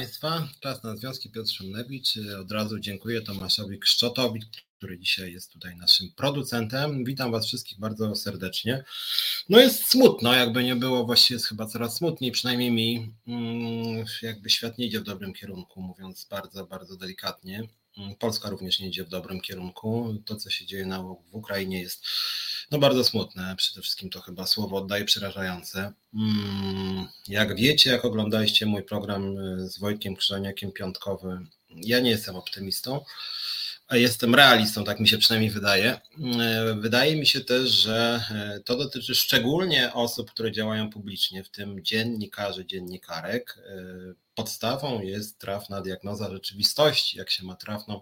Państwa. Czas na Związki Piotr Szymlewicz. Od razu dziękuję Tomaszowi Kszczotowi, który dzisiaj jest tutaj naszym producentem. Witam Was wszystkich bardzo serdecznie. No jest smutno, jakby nie było, właściwie jest chyba coraz smutniej, przynajmniej mi, mm, jakby świat nie idzie w dobrym kierunku, mówiąc bardzo, bardzo delikatnie. Polska również nie idzie w dobrym kierunku. To, co się dzieje na, w Ukrainie jest no bardzo smutne. Przede wszystkim to chyba słowo oddaje przerażające. Mm, jak wiecie, jak oglądaliście mój program y, z Wojtkiem Krzyżaniakiem piątkowy, ja nie jestem optymistą jestem realistą, tak mi się przynajmniej wydaje. E, wydaje mi się też, że e, to dotyczy szczególnie osób, które działają publicznie, w tym dziennikarzy, dziennikarek. E, podstawą jest trafna diagnoza rzeczywistości. Jak się ma trafną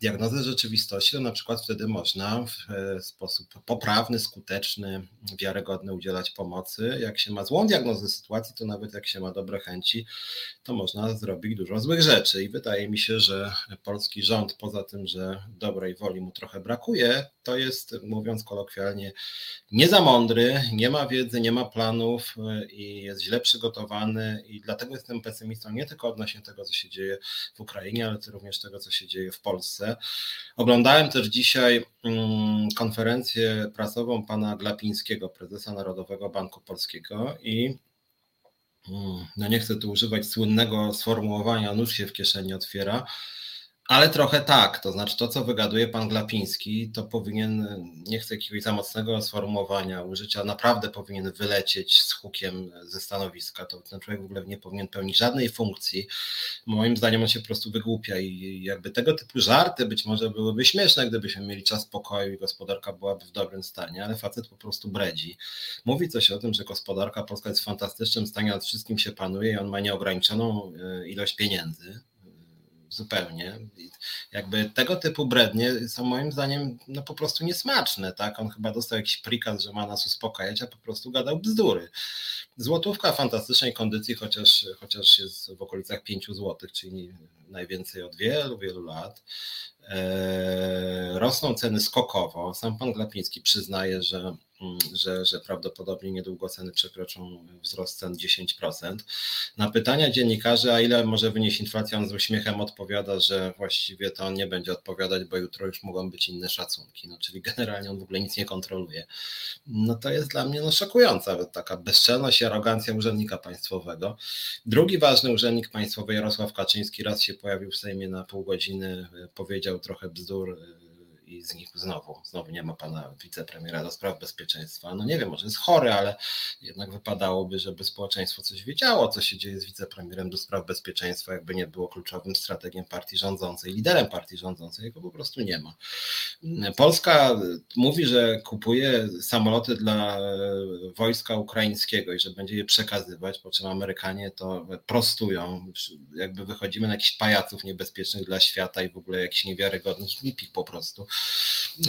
diagnozę rzeczywistości, to na przykład wtedy można w sposób poprawny, skuteczny, wiarygodny udzielać pomocy. Jak się ma złą diagnozę sytuacji, to nawet jak się ma dobre chęci, to można zrobić dużo złych rzeczy. I wydaje mi się, że polski rząd, poza tym, że dobrej woli mu trochę brakuje, to jest, mówiąc kolokwialnie, nie za mądry, nie ma wiedzy, nie ma planów y, i jest źle przygotowany. I dlatego jestem pesymistą nie tylko odnośnie tego, co się dzieje w Ukrainie, ale również tego, co się dzieje w Polsce. Oglądałem też dzisiaj mm, konferencję prasową pana Glapińskiego, prezesa Narodowego Banku Polskiego i mm, no nie chcę tu używać słynnego sformułowania, nóż się w kieszeni otwiera, ale trochę tak, to znaczy to, co wygaduje pan Glapiński, to powinien, nie chcę jakiegoś za mocnego sformułowania użyć, a naprawdę powinien wylecieć z hukiem ze stanowiska. To ten człowiek w ogóle nie powinien pełnić żadnej funkcji. Moim zdaniem on się po prostu wygłupia i jakby tego typu żarty być może byłyby śmieszne, gdybyśmy mieli czas spokoju i gospodarka byłaby w dobrym stanie, ale facet po prostu bredzi. Mówi coś o tym, że gospodarka polska jest w fantastycznym stanie, nad wszystkim się panuje i on ma nieograniczoną e, ilość pieniędzy zupełnie. Jakby tego typu brednie są moim zdaniem no po prostu niesmaczne, tak? On chyba dostał jakiś prikaz, że ma nas uspokajać, a po prostu gadał bzdury. Złotówka w fantastycznej kondycji, chociaż, chociaż jest w okolicach 5 złotych, czyli najwięcej od wielu, wielu lat. Eee, rosną ceny skokowo. Sam pan Glapiński przyznaje, że że, że prawdopodobnie niedługo ceny przekroczą wzrost cen 10%. Na pytania dziennikarzy, a ile może wynieść inflacja, on z uśmiechem odpowiada, że właściwie to on nie będzie odpowiadać, bo jutro już mogą być inne szacunki. No, czyli generalnie on w ogóle nic nie kontroluje. No to jest dla mnie no, szokująca taka bezczelność i arogancja urzędnika państwowego. Drugi ważny urzędnik państwowy, Jarosław Kaczyński, raz się pojawił w Sejmie na pół godziny, powiedział trochę bzdur i z nich znowu, znowu nie ma pana wicepremiera do spraw bezpieczeństwa. No nie wiem, może jest chory, ale jednak wypadałoby, żeby społeczeństwo coś wiedziało, co się dzieje z wicepremierem do spraw bezpieczeństwa, jakby nie było kluczowym strategiem partii rządzącej, liderem partii rządzącej, jego po prostu nie ma. Polska mówi, że kupuje samoloty dla wojska ukraińskiego i że będzie je przekazywać, po czym Amerykanie to prostują, jakby wychodzimy na jakichś pajaców niebezpiecznych dla świata i w ogóle jakiś niewiarygodny hipik po prostu.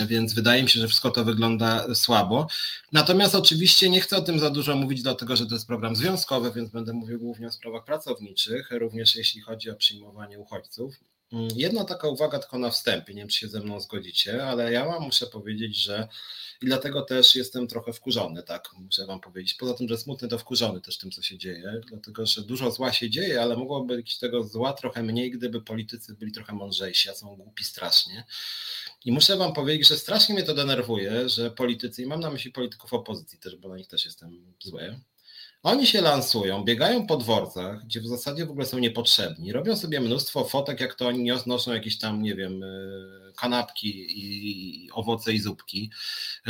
Więc wydaje mi się, że wszystko to wygląda słabo. Natomiast oczywiście nie chcę o tym za dużo mówić, dlatego że to jest program związkowy, więc będę mówił głównie o sprawach pracowniczych, również jeśli chodzi o przyjmowanie uchodźców. Jedna taka uwaga tylko na wstępie, nie wiem czy się ze mną zgodzicie, ale ja wam muszę powiedzieć, że i dlatego też jestem trochę wkurzony, tak muszę wam powiedzieć. Poza tym, że smutny, to wkurzony też tym, co się dzieje, dlatego że dużo zła się dzieje, ale mogłoby być tego zła trochę mniej, gdyby politycy byli trochę mądrzejsi, a są głupi strasznie. I muszę wam powiedzieć, że strasznie mnie to denerwuje, że politycy, i mam na myśli polityków opozycji też, bo na nich też jestem zły, oni się lansują, biegają po dworcach, gdzie w zasadzie w ogóle są niepotrzebni, robią sobie mnóstwo fotek, jak to oni noszą jakieś tam, nie wiem, e, kanapki i owoce i zupki.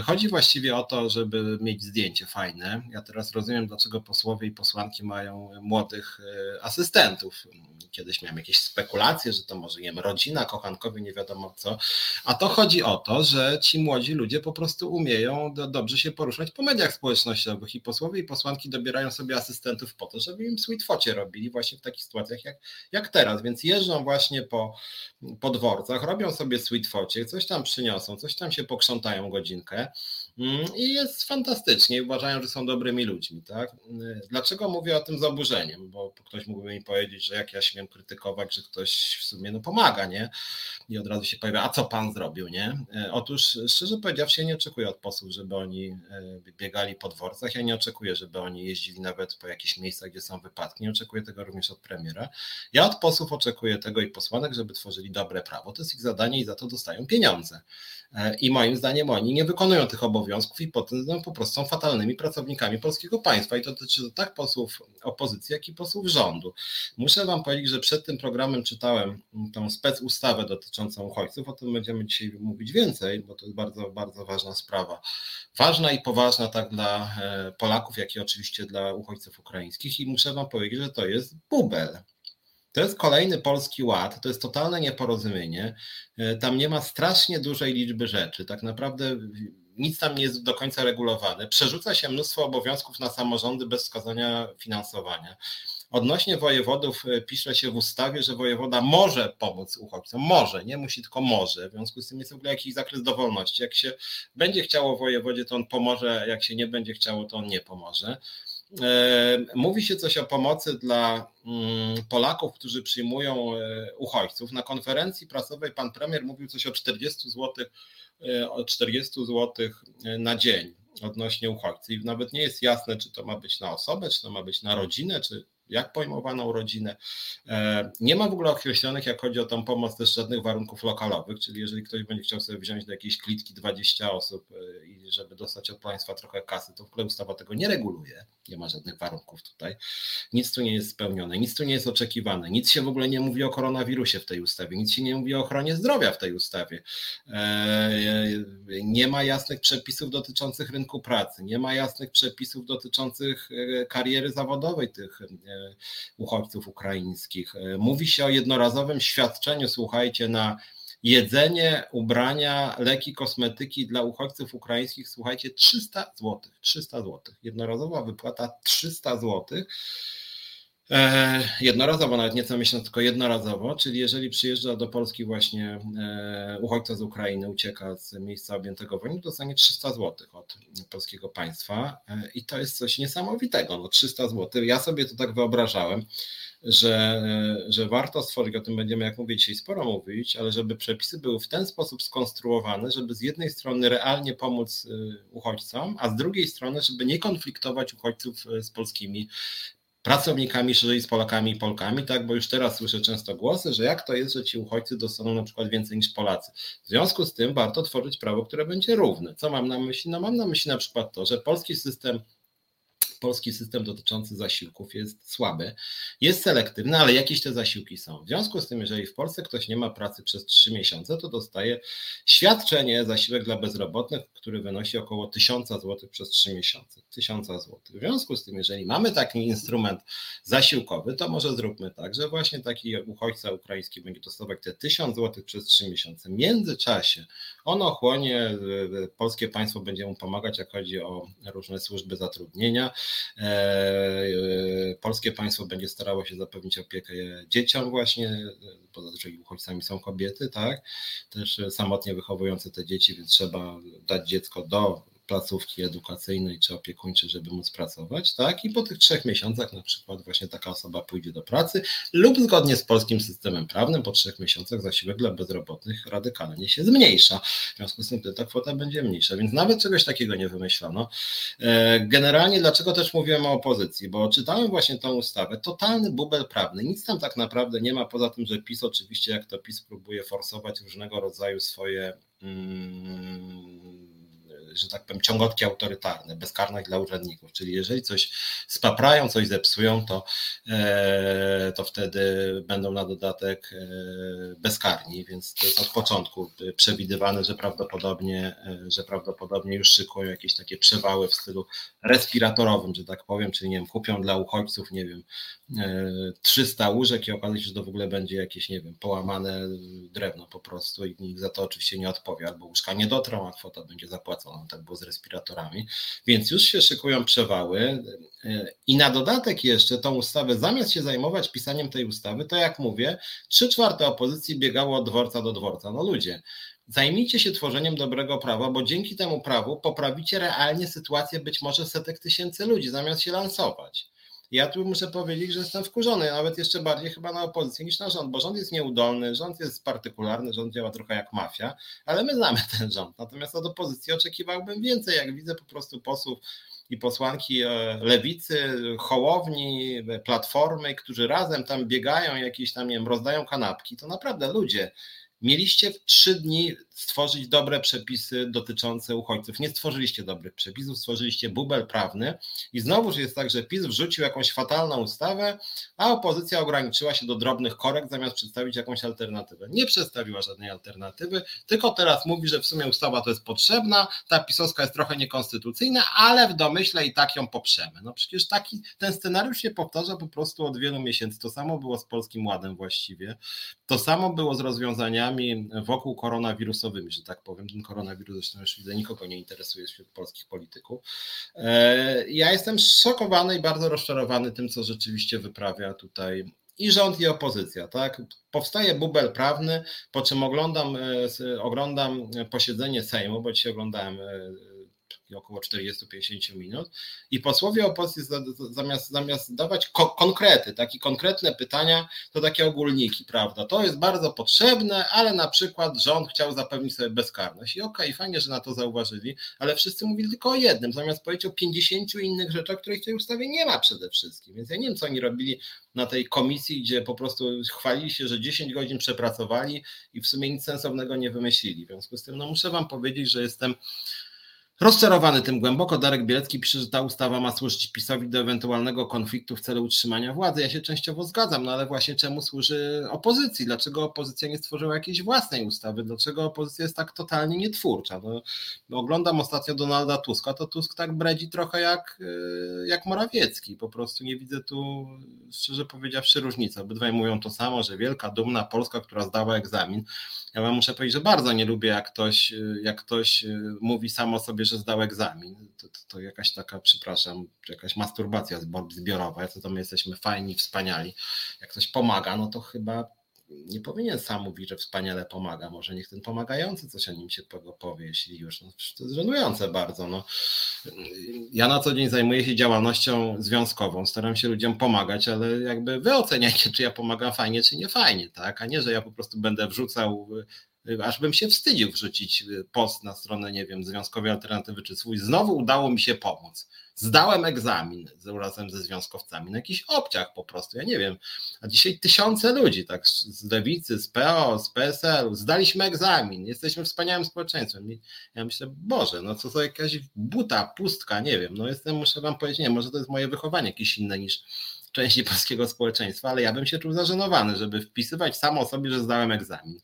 Chodzi właściwie o to, żeby mieć zdjęcie fajne. Ja teraz rozumiem, dlaczego posłowie i posłanki mają młodych e, asystentów. Kiedyś miałem jakieś spekulacje, że to może nie wiem, rodzina, kochankowie, nie wiadomo co. A to chodzi o to, że ci młodzi ludzie po prostu umieją dobrze się poruszać po mediach społecznościowych i posłowie i posłanki dobierają dobierają sobie asystentów po to, żeby im sweetfocie robili właśnie w takich sytuacjach jak, jak teraz. Więc jeżdżą właśnie po, po dworcach, robią sobie sweetfocie, coś tam przyniosą, coś tam się pokrzątają godzinkę i jest fantastycznie. Uważają, że są dobrymi ludźmi. Tak? Dlaczego mówię o tym z oburzeniem? Bo ktoś mógłby mi powiedzieć, że jak ja śmiem krytykować, że ktoś w sumie no, pomaga, nie? I od razu się pojawia, a co pan zrobił, nie? E, otóż szczerze powiedziawszy, nie oczekuję od posłów, żeby oni e, biegali po dworcach, ja nie oczekuję, żeby oni jeździli jeździli nawet po jakichś miejscach, gdzie są wypadki. Nie oczekuję tego również od premiera. Ja od posłów oczekuję tego i posłanek, żeby tworzyli dobre prawo. To jest ich zadanie i za to dostają pieniądze. E, I moim zdaniem oni nie wykonują tych obowiązków i potem no, po prostu są fatalnymi pracownikami polskiego państwa. I to dotyczy tak posłów opozycji, jak i posłów rządu. Muszę Wam powiedzieć, że przed tym programem czytałem tą specustawę dotyczącą uchodźców. O tym będziemy dzisiaj mówić więcej, bo to jest bardzo, bardzo ważna sprawa. Ważna i poważna tak dla e, Polaków, jak i oczywiście dla uchodźców ukraińskich. I muszę Wam powiedzieć, że to jest bubel. To jest kolejny polski ład, to jest totalne nieporozumienie. E, tam nie ma strasznie dużej liczby rzeczy. Tak naprawdę nic tam nie jest do końca regulowane. Przerzuca się mnóstwo obowiązków na samorządy bez wskazania finansowania. Odnośnie wojewodów e, pisze się w ustawie, że wojewoda może pomóc uchodźcom. Może, nie musi, tylko może. W związku z tym jest w ogóle jakiś zakres dowolności. Jak się będzie chciało wojewodzie, to on pomoże, jak się nie będzie chciało, to on nie pomoże. E, mówi się coś o pomocy dla mm, Polaków, którzy przyjmują e, uchodźców. Na konferencji prasowej pan premier mówił coś o 40 zł, e, o 40 zł na dzień odnośnie uchodźców. I nawet nie jest jasne, czy to ma być na osobę, czy to ma być na rodzinę, czy jak pojmowano rodzinę. E, nie ma w ogóle określonych, jak chodzi o tą pomoc, też żadnych warunków lokalowych, czyli jeżeli ktoś będzie chciał sobie wziąć do jakiejś klitki 20 osób e, i żeby dostać od państwa trochę kasy, to w ogóle ustawa tego nie reguluje, nie ma żadnych warunków tutaj. Nic tu nie jest spełnione, nic tu nie jest oczekiwane, nic się w ogóle nie mówi o koronawirusie w tej ustawie, nic się nie mówi o ochronie zdrowia w tej ustawie. E, nie ma jasnych przepisów dotyczących rynku pracy, nie ma jasnych przepisów dotyczących kariery zawodowej tych uchodźców ukraińskich. E, mówi się o jednorazowym świadczeniu, słuchajcie, na jedzenie, ubrania, leki, kosmetyki dla uchodźców ukraińskich, słuchajcie, 300 zł. 300 zł. Jednorazowa wypłata 300 złotych. E, jednorazowo, nawet nie co miesiąc, tylko jednorazowo, czyli jeżeli przyjeżdża do Polski właśnie e, uchodźca z Ukrainy, ucieka z miejsca objętego wojną, dostanie 300 zł od polskiego państwa e, i to jest coś niesamowitego, no 300 zł. Ja sobie to tak wyobrażałem, że, że warto stworzyć, o tym będziemy, jak mówię, dzisiaj sporo mówić, ale żeby przepisy były w ten sposób skonstruowane, żeby z jednej strony realnie pomóc uchodźcom, a z drugiej strony, żeby nie konfliktować uchodźców z polskimi pracownikami, szerzej z Polakami i Polkami, tak, bo już teraz słyszę często głosy, że jak to jest, że ci uchodźcy dostaną na przykład więcej niż Polacy. W związku z tym warto tworzyć prawo, które będzie równe. Co mam na myśli? No mam na myśli na przykład to, że polski system polski system dotyczący zasiłków jest słaby, jest selektywny, ale jakieś te zasiłki są. W związku z tym, jeżeli w Polsce ktoś nie ma pracy przez 3 miesiące, to dostaje świadczenie, zasiłek dla bezrobotnych, który wynosi około 1000 zł przez 3 miesiące. 1000 zł. W związku z tym, jeżeli mamy taki instrument zasiłkowy, to może zróbmy tak, że właśnie taki uchodźca ukraiński będzie dostawać te 1000 zł przez 3 miesiące. W międzyczasie on ochłonie, polskie państwo będzie mu pomagać, jak chodzi o różne służby zatrudnienia, polskie państwo będzie starało się zapewnić opiekę dzieciom właśnie, bo zazwyczaj uchodźcami są kobiety, tak, też samotnie wychowujące te dzieci, więc trzeba dać dziecko do placówki edukacyjnej czy opiekuńczej, żeby móc pracować, tak? I po tych trzech miesiącach na przykład właśnie taka osoba pójdzie do pracy lub zgodnie z polskim systemem prawnym po trzech miesiącach zasiłek dla bezrobotnych radykalnie się zmniejsza. W związku z tym ta kwota będzie mniejsza, więc nawet czegoś takiego nie wymyślono. E, generalnie dlaczego też mówiłem o opozycji? Bo czytałem właśnie tą ustawę, totalny bubel prawny, nic tam tak naprawdę nie ma, poza tym, że PiS oczywiście jak to PiS próbuje forsować różnego rodzaju swoje mm, że tak powiem, ciągotki autorytarne, bezkarność dla urzędników. Czyli jeżeli coś spaprają, coś zepsują, to, e, to wtedy będą na dodatek e, bezkarni, więc to jest od początku przewidywane, że prawdopodobnie, e, że prawdopodobnie już szykują jakieś takie przewały w stylu respiratorowym, że tak powiem, czyli nie wiem, kupią dla uchodźców, nie wiem, 300 łóżek i okaże się, że to w ogóle będzie jakieś, nie wiem, połamane drewno po prostu i nikt za to oczywiście nie odpowie, albo łóżka nie dotrą, a kwota będzie zapłacona tak było z respiratorami, więc już się szykują przewały i na dodatek jeszcze tą ustawę, zamiast się zajmować pisaniem tej ustawy, to jak mówię, trzy czwarte opozycji biegało od dworca do dworca. No ludzie, Zajmijcie się tworzeniem dobrego prawa, bo dzięki temu prawu poprawicie realnie sytuację być może setek tysięcy ludzi, zamiast się lansować. Ja tu muszę powiedzieć, że jestem wkurzony, nawet jeszcze bardziej chyba na opozycję niż na rząd, bo rząd jest nieudolny, rząd jest partykularny, rząd działa trochę jak mafia, ale my znamy ten rząd. Natomiast od opozycji oczekiwałbym więcej, jak widzę po prostu posłów i posłanki lewicy, hołowni, platformy, którzy razem tam biegają, jakieś tam, nie wiem, rozdają kanapki, to naprawdę ludzie, Mieliście w trzy dni stworzyć dobre przepisy dotyczące uchodźców. Nie stworzyliście dobrych przepisów, stworzyliście bubel prawny i znowuż jest tak, że PiS wrzucił jakąś fatalną ustawę, a opozycja ograniczyła się do drobnych korekt zamiast przedstawić jakąś alternatywę. Nie przedstawiła żadnej alternatywy, tylko teraz mówi, że w sumie ustawa to jest potrzebna, ta pisowska jest trochę niekonstytucyjna, ale w domyśle i tak ją poprzemy. No przecież taki ten scenariusz się powtarza po prostu od wielu miesięcy. To samo było z Polskim Ładem właściwie. To samo było z rozwiązaniami wokół koronawirusowymi, że tak powiem. Ten koronawirus zresztą już widzę, nikogo nie interesuje wśród polskich polityków. E, ja jestem szokowany i bardzo rozczarowany tym, co rzeczywiście wyprawia tutaj i rząd, i opozycja. Tak? Powstaje bubel prawny, po czym oglądam, e, oglądam posiedzenie Sejmu, bo dzisiaj oglądałem e, około 40-50 minut i posłowie opozycji zamiast, zamiast dawać ko konkrety, takie konkretne pytania, to takie ogólniki, prawda? To jest bardzo potrzebne, ale na przykład rząd chciał zapewnić sobie bezkarność i okej, okay, fajnie, że na to zauważyli, ale wszyscy mówili tylko o jednym, zamiast powiedzieć o 50 innych rzeczach, których w tej ustawie nie ma przede wszystkim, więc ja nie wiem, co oni robili na tej komisji, gdzie po prostu chwalili się, że 10 godzin przepracowali i w sumie nic sensownego nie wymyślili. W związku z tym, no muszę wam powiedzieć, że jestem Rozczarowany tym głęboko, Darek Bielecki pisze, że ta ustawa ma służyć PiSowi do ewentualnego konfliktu w celu utrzymania władzy. Ja się częściowo zgadzam, no ale właśnie czemu służy opozycji? Dlaczego opozycja nie stworzyła jakiejś własnej ustawy? Dlaczego opozycja jest tak totalnie nietwórcza? No, oglądam ostatnio Donalda Tuska, to Tusk tak bredzi trochę jak, y, jak Morawiecki. Po prostu nie widzę tu, szczerze powiedziawszy, różnicy. Obydwaj mówią to samo, że wielka, dumna Polska, która zdała egzamin. Ja wam muszę powiedzieć, że bardzo nie lubię, jak ktoś, jak ktoś y, mówi samo sobie, że zdał egzamin. To, to, to jakaś taka, przepraszam, jakaś masturbacja zbiorowa, co to my jesteśmy fajni, wspaniali. Jak ktoś pomaga, no to chyba nie powinien sam mówić, że wspaniale pomaga. Może niech ten pomagający coś o nim się powie, jeśli już. No, to jest żenujące bardzo. No. Ja na co dzień zajmuję się działalnością związkową, staram się ludziom pomagać, ale jakby wy oceniajcie, czy ja pomagam fajnie, czy nie fajnie, tak? A nie, że ja po prostu będę wrzucał aż bym się wstydził wrzucić post na stronę, nie wiem, Związkowej Alternatywy czy swój. Znowu udało mi się pomóc. Zdałem egzamin razem ze związkowcami na jakiś obciach po prostu, ja nie wiem. A dzisiaj tysiące ludzi, tak, z Lewicy, z PO, z PSL-u, zdaliśmy egzamin, jesteśmy wspaniałym społeczeństwem. I ja myślę, Boże, no co to jakaś buta, pustka, nie wiem. No jestem, muszę wam powiedzieć, nie, może to jest moje wychowanie jakieś inne niż części polskiego społeczeństwa, ale ja bym się czuł zażenowany, żeby wpisywać samo sobie, że zdałem egzamin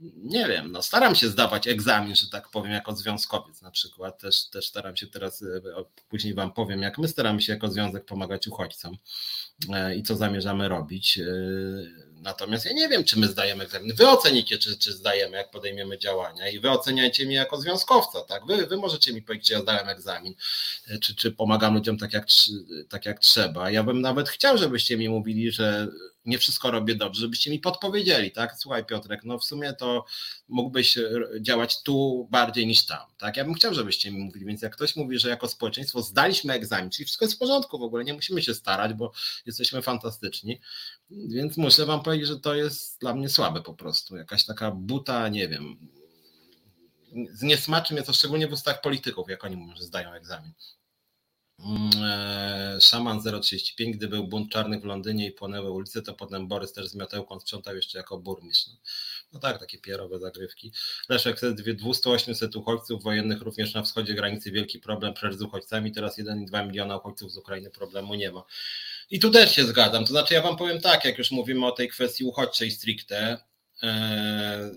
nie wiem, no staram się zdawać egzamin, że tak powiem, jako związkowiec na przykład. Też, też staram się teraz, e, później Wam powiem, jak my staramy się jako związek pomagać uchodźcom e, i co zamierzamy robić. E, natomiast ja nie wiem, czy my zdajemy egzamin. Wy ocenicie, czy, czy zdajemy, jak podejmiemy działania i wy oceniajcie mnie jako związkowca, tak? Wy, wy możecie mi powiedzieć, czy ja zdałem egzamin, czy, czy pomagam ludziom tak jak, tak jak trzeba. Ja bym nawet chciał, żebyście mi mówili, że nie wszystko robię dobrze, żebyście mi podpowiedzieli, tak? Słuchaj Piotrek, no w sumie to mógłbyś e, działać tu bardziej niż tam, tak? Ja bym chciał, żebyście mi mówili, więc jak ktoś mówi, że jako społeczeństwo zdaliśmy egzamin, czyli wszystko jest w porządku w ogóle, nie musimy się starać, bo jesteśmy fantastyczni, więc muszę wam powiedzieć, że to jest dla mnie słabe po prostu, jakaś taka buta, nie wiem, zniesmaczy mnie to szczególnie w ustach polityków, jak oni mówią, że zdają egzamin. Mm, e, Szaman 035, gdy był bunt czarnych w Londynie i płonęły ulice, to potem Borys też z miotełką sprzątał jeszcze jako burmistrz. No, tak, takie pierowe zagrywki. Leszek, 200-800 uchodźców wojennych również na wschodzie granicy, wielki problem przecież z uchodźcami, teraz 1,2 miliona uchodźców z Ukrainy, problemu nie ma. I tu też się zgadzam, to znaczy ja wam powiem tak, jak już mówimy o tej kwestii uchodźczej stricte, e,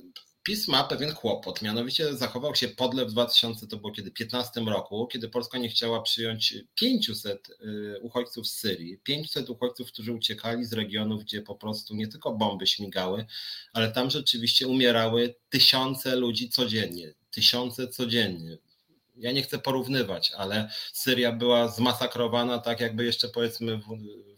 PiS ma pewien kłopot, mianowicie zachował się podle w 2000, to było kiedy 15 roku, kiedy Polska nie chciała przyjąć 500 y, uchodźców z Syrii, 500 uchodźców, którzy uciekali z regionów, gdzie po prostu nie tylko bomby śmigały, ale tam rzeczywiście umierały tysiące ludzi codziennie, tysiące codziennie ja nie chcę porównywać, ale Syria była zmasakrowana tak, jakby jeszcze powiedzmy w,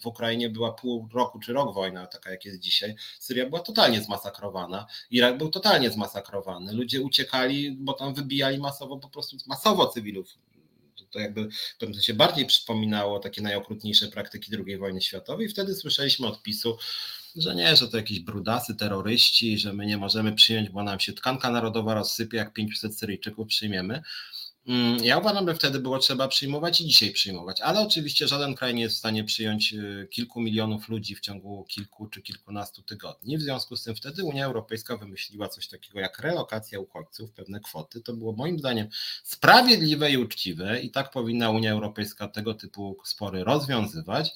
w, Ukrainie była pół roku czy rok wojna, taka jak jest dzisiaj. Syria była totalnie zmasakrowana, Irak był totalnie zmasakrowany. Ludzie uciekali, bo tam wybijali masowo, po prostu masowo cywilów. To jakby w pewnym sensie bardziej przypominało takie najokrutniejsze praktyki II wojny światowej. I wtedy słyszeliśmy od PiSu, że nie, że to jakieś brudasy, terroryści, że my nie możemy przyjąć, bo nam się tkanka narodowa rozsypie, jak 500 Syryjczyków przyjmiemy. Mm, ja uważam, że wtedy było trzeba przyjmować i dzisiaj przyjmować, ale oczywiście żaden kraj nie jest w stanie przyjąć y, kilku milionów ludzi w ciągu kilku czy kilkunastu tygodni. W związku z tym wtedy Unia Europejska wymyśliła coś takiego jak relokacja uchodźców, pewne kwoty. To było moim zdaniem sprawiedliwe i uczciwe i tak powinna Unia Europejska tego typu spory rozwiązywać.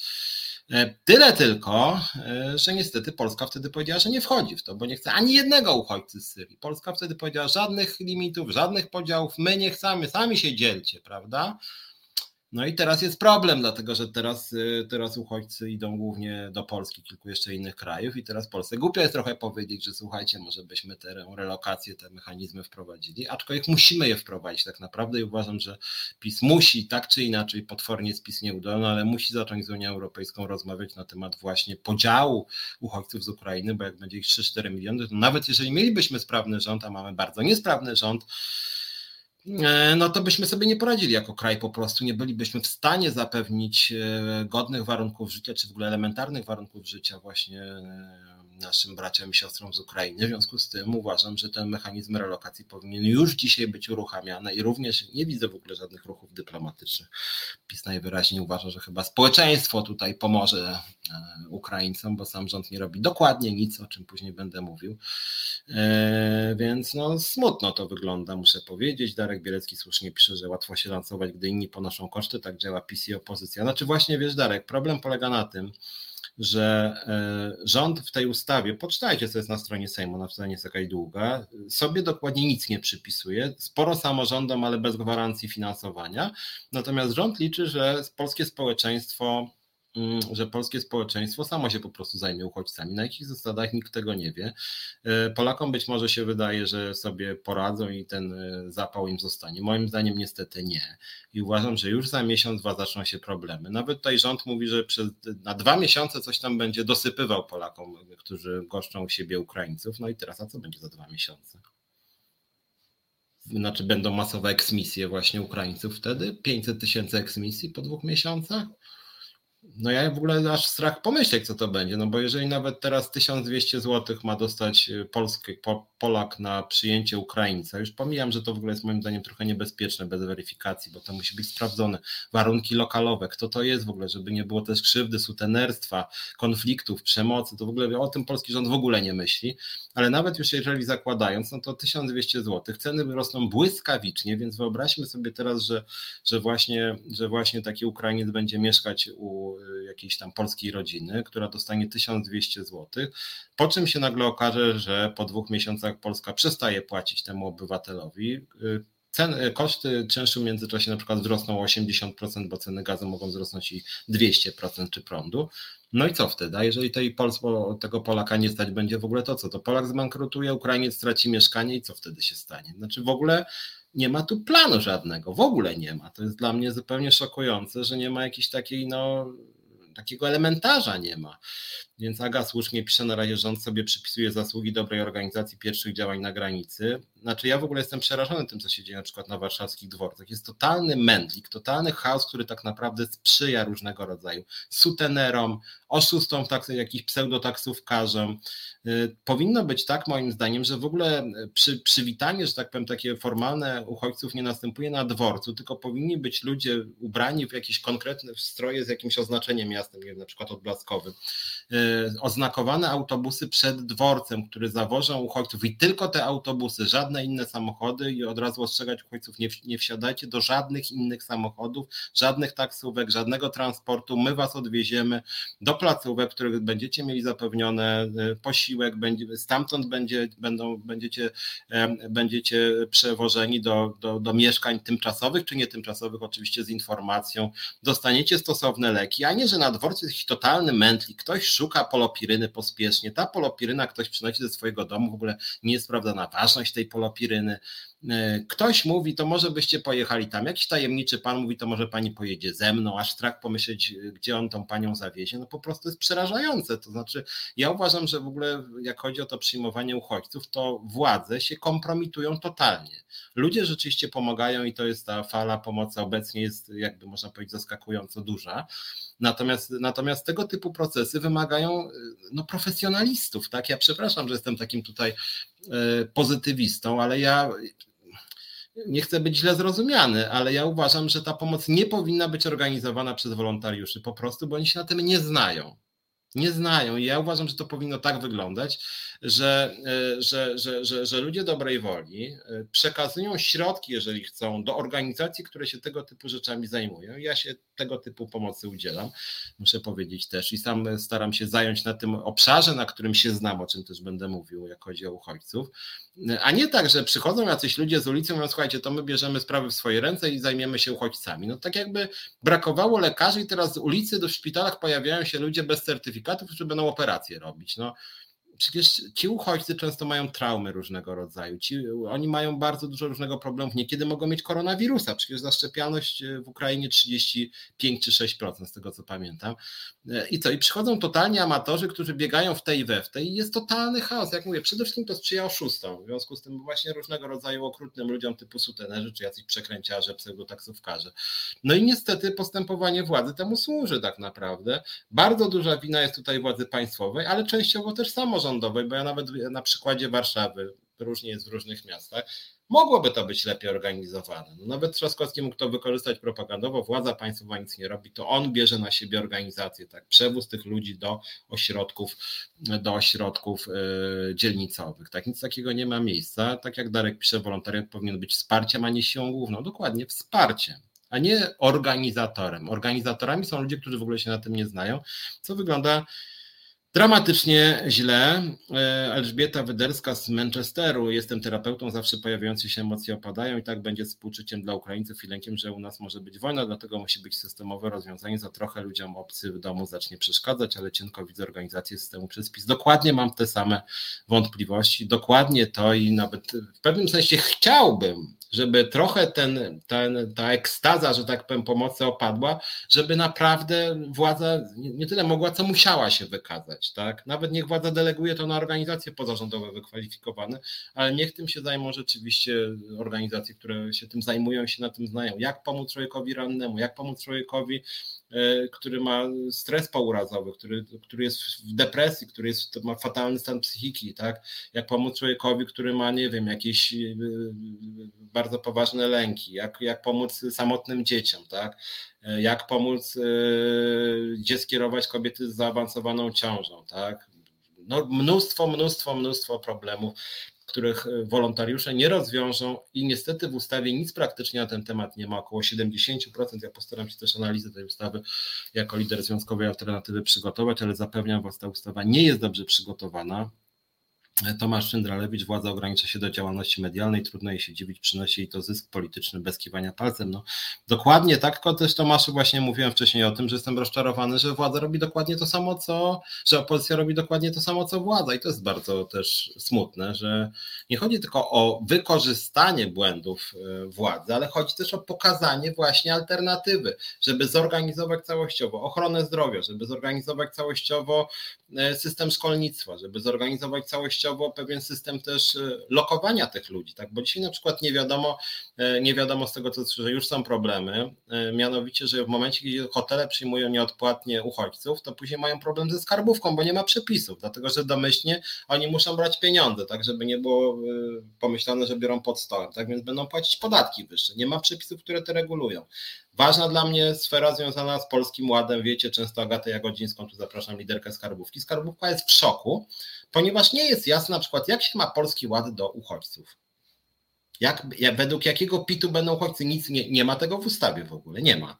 E, tyle tylko, e, że niestety Polska wtedy powiedziała, że nie wchodzi w to, bo nie chce ani jednego uchodźcy z Syrii. Polska wtedy powiedziała żadnych limitów, żadnych podziałów, my nie chcemy, sami się dzielcie, prawda? No i teraz jest problem, dlatego że teraz, y, teraz uchodźcy idą głównie do Polski, kilku jeszcze innych krajów i teraz Polsce głupio jest trochę powiedzieć, że słuchajcie, może byśmy tę relokację, te mechanizmy wprowadzili, aczkolwiek musimy je wprowadzić tak naprawdę i uważam, że PiS musi tak czy inaczej, potwornie jest PiS nieudolny, ale musi zacząć z Unią Europejską rozmawiać na temat właśnie podziału uchodźców z Ukrainy, bo jak będzie ich 3-4 miliony, to nawet jeżeli mielibyśmy sprawny rząd, a mamy bardzo niesprawny rząd, no to byśmy sobie nie poradzili jako kraj po prostu, nie bylibyśmy w stanie zapewnić e, godnych warunków życia, czy w ogóle elementarnych warunków życia właśnie e, naszym braciom i siostrom z Ukrainy. W związku z tym uważam, że ten mechanizm relokacji powinien już dzisiaj być uruchamiany i również nie widzę w ogóle żadnych ruchów dyplomatycznych. PiS najwyraźniej uważa, że chyba społeczeństwo tutaj pomoże e, Ukraińcom, bo sam rząd nie robi dokładnie nic, o czym później będę mówił. E, więc no smutno to wygląda, muszę powiedzieć. Darek Bielecki słusznie pisze, że łatwo się lansować, gdy inni ponoszą koszty, tak działa PiS i opozycja. Znaczy właśnie, wiesz Darek, problem polega na tym, że e, rząd w tej ustawie, poczytajcie, co jest na stronie Sejmu, na stronie jest jakaś długa, sobie dokładnie nic nie przypisuje, sporo samorządom, ale bez gwarancji finansowania, natomiast rząd liczy, że polskie społeczeństwo że polskie społeczeństwo samo się po prostu zajmie uchodźcami. Na jakich zasadach nikt tego nie wie. E, Polakom być może się wydaje, że sobie poradzą i ten e, zapał im zostanie. Moim zdaniem niestety nie. I uważam, że już za miesiąc, dwa zaczną się problemy. Nawet tutaj rząd mówi, że przez, na dwa miesiące coś tam będzie dosypywał Polakom, którzy goszczą u siebie Ukraińców. No i teraz, a co będzie za dwa miesiące? Znaczy będą masowe eksmisje właśnie Ukraińców wtedy? 500 tysięcy eksmisji po dwóch miesiącach? No ja w ogóle aż strach pomyśleć, co to będzie, no bo jeżeli nawet teraz 1200 zł ma dostać y, polski, Polak na przyjęcie Ukraińca, już pomijam, że to w ogóle jest moim zdaniem trochę niebezpieczne bez weryfikacji, bo to musi być sprawdzone, warunki lokalowe, kto to jest w ogóle, żeby nie było też krzywdy, sutenerstwa, konfliktów, przemocy, to w ogóle o tym polski rząd w ogóle nie myśli, ale nawet już jeżeli zakładając, no to 1200 zł, ceny rosną błyskawicznie, więc wyobraźmy sobie teraz, że, że, właśnie, że właśnie taki Ukrainiec będzie mieszkać u jakiejś tam polskiej rodziny, która dostanie 1200 zł, po czym się nagle okaże, że po dwóch miesiącach Polska przestaje płacić temu obywatelowi. Ceny, koszty czynszu w międzyczasie na przykład wzrosną o 80%, bo ceny gazu mogą wzrosnąć i 200% czy prądu. No i co wtedy? A jeżeli tej Polspo, tego Polaka nie stać będzie w ogóle, to co? To Polak zbankrutuje, Ukrainiec straci mieszkanie i co wtedy się stanie? Znaczy w ogóle nie ma tu planu żadnego, w ogóle nie ma. To jest dla mnie zupełnie szokujące, że nie ma jakiejś takiej, no, takiego elementarza nie ma. Więc Aga słusznie pisze, na razie rząd sobie przypisuje zasługi dobrej organizacji pierwszych działań na granicy. Znaczy ja w ogóle jestem przerażony tym, co się dzieje na przykład na warszawskich dworcach. Jest totalny mędlik, totalny chaos, który tak naprawdę sprzyja różnego rodzaju sutenerom, oszustom, tak, jakichś pseudotaksówkarzom. Y, powinno być tak moim zdaniem, że w ogóle przy, przywitanie, że tak powiem, takie formalne uchodźców nie następuje na dworcu, tylko powinni być ludzie ubrani w jakieś konkretne stroje z jakimś oznaczeniem miastem, nie wiem, na przykład odblaskowym y, oznakowane autobusy przed dworcem, które zawożą uchodźców i tylko te autobusy, żadne inne samochody i od razu ostrzegać uchodźców, nie, nie wsiadajcie do żadnych innych samochodów, żadnych taksówek, żadnego transportu, my was odwieziemy do placówek, w których będziecie mieli zapewnione e, posiłek, będzie, stamtąd będzie, będą, będziecie, będziecie przewożeni do, do, do mieszkań tymczasowych czy nie tymczasowych, oczywiście z informacją, dostaniecie stosowne leki, a nie, że na dworcu jest jakiś totalny mętlik, ktoś szuka szuka polopiryny pospiesznie. Ta polopiryna ktoś przynosi ze swojego domu, w ogóle nie jest sprawdzana ważność tej polopiryny. E, ktoś mówi, to może byście pojechali tam. Jakiś tajemniczy pan mówi, to może pani pojedzie ze mną, aż strach pomyśleć, gdzie on tą panią zawiezie. No po prostu jest przerażające. To znaczy, ja uważam, że w ogóle jak chodzi o to przyjmowanie uchodźców, to władze się kompromitują totalnie. Ludzie rzeczywiście pomagają i to jest ta fala pomocy obecnie jest, jakby można powiedzieć, zaskakująco duża. Natomiast, natomiast tego typu procesy wymagają no, profesjonalistów. Tak? Ja przepraszam, że jestem takim tutaj e, pozytywistą, ale ja nie chcę być źle zrozumiany, ale ja uważam, że ta pomoc nie powinna być organizowana przez wolontariuszy po prostu, bo oni się na tym nie znają nie znają. I ja uważam, że to powinno tak wyglądać, że, e, że, że, że, że ludzie dobrej woli e, przekazują środki, jeżeli chcą, do organizacji, które się tego typu rzeczami zajmują. Ja się tego typu pomocy udzielam, muszę powiedzieć też, i sam staram się zająć na tym obszarze, na którym się znam, o czym też będę mówił, jak chodzi o uchodźców. A nie tak, że przychodzą jacyś ludzie z ulicy i mówią, słuchajcie, to my bierzemy sprawy w swoje ręce i zajmiemy się uchodźcami. No tak jakby brakowało lekarzy i teraz z ulicy do szpitalach pojawiają się ludzie bez certyfikatów, którzy będą operacje robić. No przecież ci uchodźcy często mają traumy różnego rodzaju. Ci, oni mają bardzo dużo różnego problemów. Niekiedy mogą mieć koronawirusa. Przecież zaszczepialność w Ukrainie 35 czy 6% z tego co pamiętam. I co? I przychodzą totalnie amatorzy, którzy biegają w tej i we w tej i jest totalny chaos. Jak mówię, przede wszystkim to sprzyja oszustom. W związku z tym właśnie różnego rodzaju okrutnym ludziom typu sutenerzy, czy jacyś przekręciarze, pseudotaksówkarze. No i niestety postępowanie władzy temu służy tak naprawdę. Bardzo duża wina jest tutaj władzy państwowej, ale częściowo też samorządowej samorządowej, bo ja nawet na przykładzie Warszawy, różnie jest w różnych miastach, mogłoby to być lepiej organizowane. No nawet Trzaskowski mógł to wykorzystać propagandowo, władza państwowa nic nie robi, to on bierze na siebie organizację, tak, przewóz tych ludzi do ośrodków, do ośrodków yy, dzielnicowych. Tak, nic takiego nie ma miejsca. Tak jak Darek pisze, wolontariat powinien być wsparciem, a nie siłą główną. Dokładnie, wsparciem a nie organizatorem. Organizatorami są ludzie, którzy w ogóle się na tym nie znają, co wygląda Dramatycznie źle. E, Elżbieta Wyderska z Manchesteru. Jestem terapeutą, zawsze pojawiające się emocje opadają i tak będzie współczuciem dla Ukraińców i lękiem, że u nas może być wojna, dlatego musi być systemowe rozwiązanie. Za trochę ludziom obcy w domu zacznie przeszkadzać, ale cienko widzę organizację systemu przez PiS. Dokładnie mam te same wątpliwości, dokładnie to i nawet w pewnym sensie chciałbym, żeby trochę ten, ten, ta ekstaza, że tak powiem, pomocy opadła, żeby naprawdę władza nie tyle mogła, co musiała się wykazać. Tak? Nawet niech władza deleguje to na organizacje pozarządowe wykwalifikowane, ale niech tym się zajmą rzeczywiście organizacje, które się tym zajmują, się na tym znają. Jak pomóc człowiekowi rannemu, jak pomóc człowiekowi który ma stres pourazowy, który, który jest w depresji, który jest, ma fatalny stan psychiki, tak? Jak pomóc człowiekowi, który ma, nie wiem, jakieś e, bardzo poważne lęki, jak, jak pomóc samotnym dzieciom, tak? E, jak pomóc, gdzie skierować kobiety z zaawansowaną ciążą, tak? No, mnóstwo, mnóstwo, mnóstwo problemów których e, wolontariusze nie rozwiążą i niestety w ustawie nic praktycznie na ten temat nie ma, około 70%. Ja postaram się też analizę tej ustawy jako lider związkowej alternatywy przygotować, ale zapewniam Was, ta ustawa nie jest dobrze przygotowana. Tomasz Szyndralewicz, władza ogranicza się do działalności medialnej, trudno jej się dziwić, przynosi jej to zysk polityczny bez kiwania palcem. No, dokładnie tak, tylko też Tomaszu właśnie mówiłem wcześniej o tym, że jestem rozczarowany, że władza robi dokładnie to samo, co, że opozycja robi dokładnie to samo, co władza i to jest bardzo też smutne, że nie chodzi tylko o wykorzystanie błędów e, władzy, ale chodzi też o pokazanie właśnie alternatywy, żeby zorganizować całościowo ochronę zdrowia, żeby zorganizować całościowo e, system szkolnictwa, żeby zorganizować całościowo częściowo pewien system też e, lokowania tych ludzi, tak? Bo dzisiaj na przykład nie wiadomo, e, nie wiadomo z tego, co, że już są problemy, e, mianowicie, że w momencie, kiedy hotele przyjmują nieodpłatnie uchodźców, to później mają problem ze skarbówką, bo nie ma przepisów, dlatego że domyślnie oni muszą brać pieniądze, tak, żeby nie było pomyślane, że biorą pod stołem, tak, więc będą płacić podatki wyższe. Nie ma przepisów, które to regulują. Ważna dla mnie sfera związana z Polskim Ładem, wiecie, często Agatę Jagodzińską, tu zapraszam liderkę Skarbówki. Skarbówka jest w szoku, ponieważ nie jest jasne na przykład, jak się ma Polski Ład do uchodźców. Jak, jak, według jakiego PIT-u będą uchodźcy? Nic nie, nie ma tego w ustawie w ogóle, nie ma.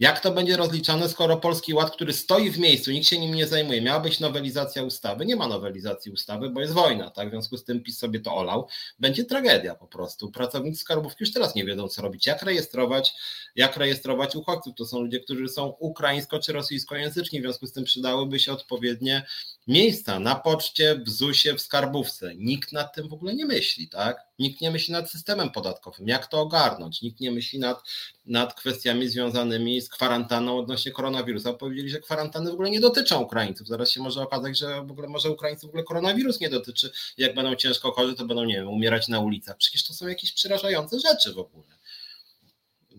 Jak to będzie rozliczane, skoro Polski Ład, który stoi w miejscu, nikt się nim nie zajmuje, miała być nowelizacja ustawy, nie ma nowelizacji ustawy, bo jest wojna, tak? W związku z tym PiS sobie to olał. Będzie tragedia po prostu. Pracownicy skarbówki już teraz nie wiedzą, co robić, jak rejestrować, jak rejestrować uchodźców. To są ludzie, którzy są ukraińsko czy rosyjskojęzyczni, w związku z tym przydałyby się odpowiednie miejsca na poczcie, w ZUS-ie, w skarbówce. Nikt nad tym w ogóle nie myśli, tak? Nikt nie myśli nad systemem podatkowym, jak to ogarnąć. Nikt nie myśli nad, nad kwestiami związanymi z kwarantanną odnośnie koronawirusa. Powiedzieli, że kwarantanny w ogóle nie dotyczą Ukraińców. Zaraz się może okazać, że w ogóle może Ukraińców w ogóle koronawirus nie dotyczy. Jak będą ciężko chorzy, to będą, nie wiem, umierać na ulicach. Przecież to są jakieś przerażające rzeczy w ogóle.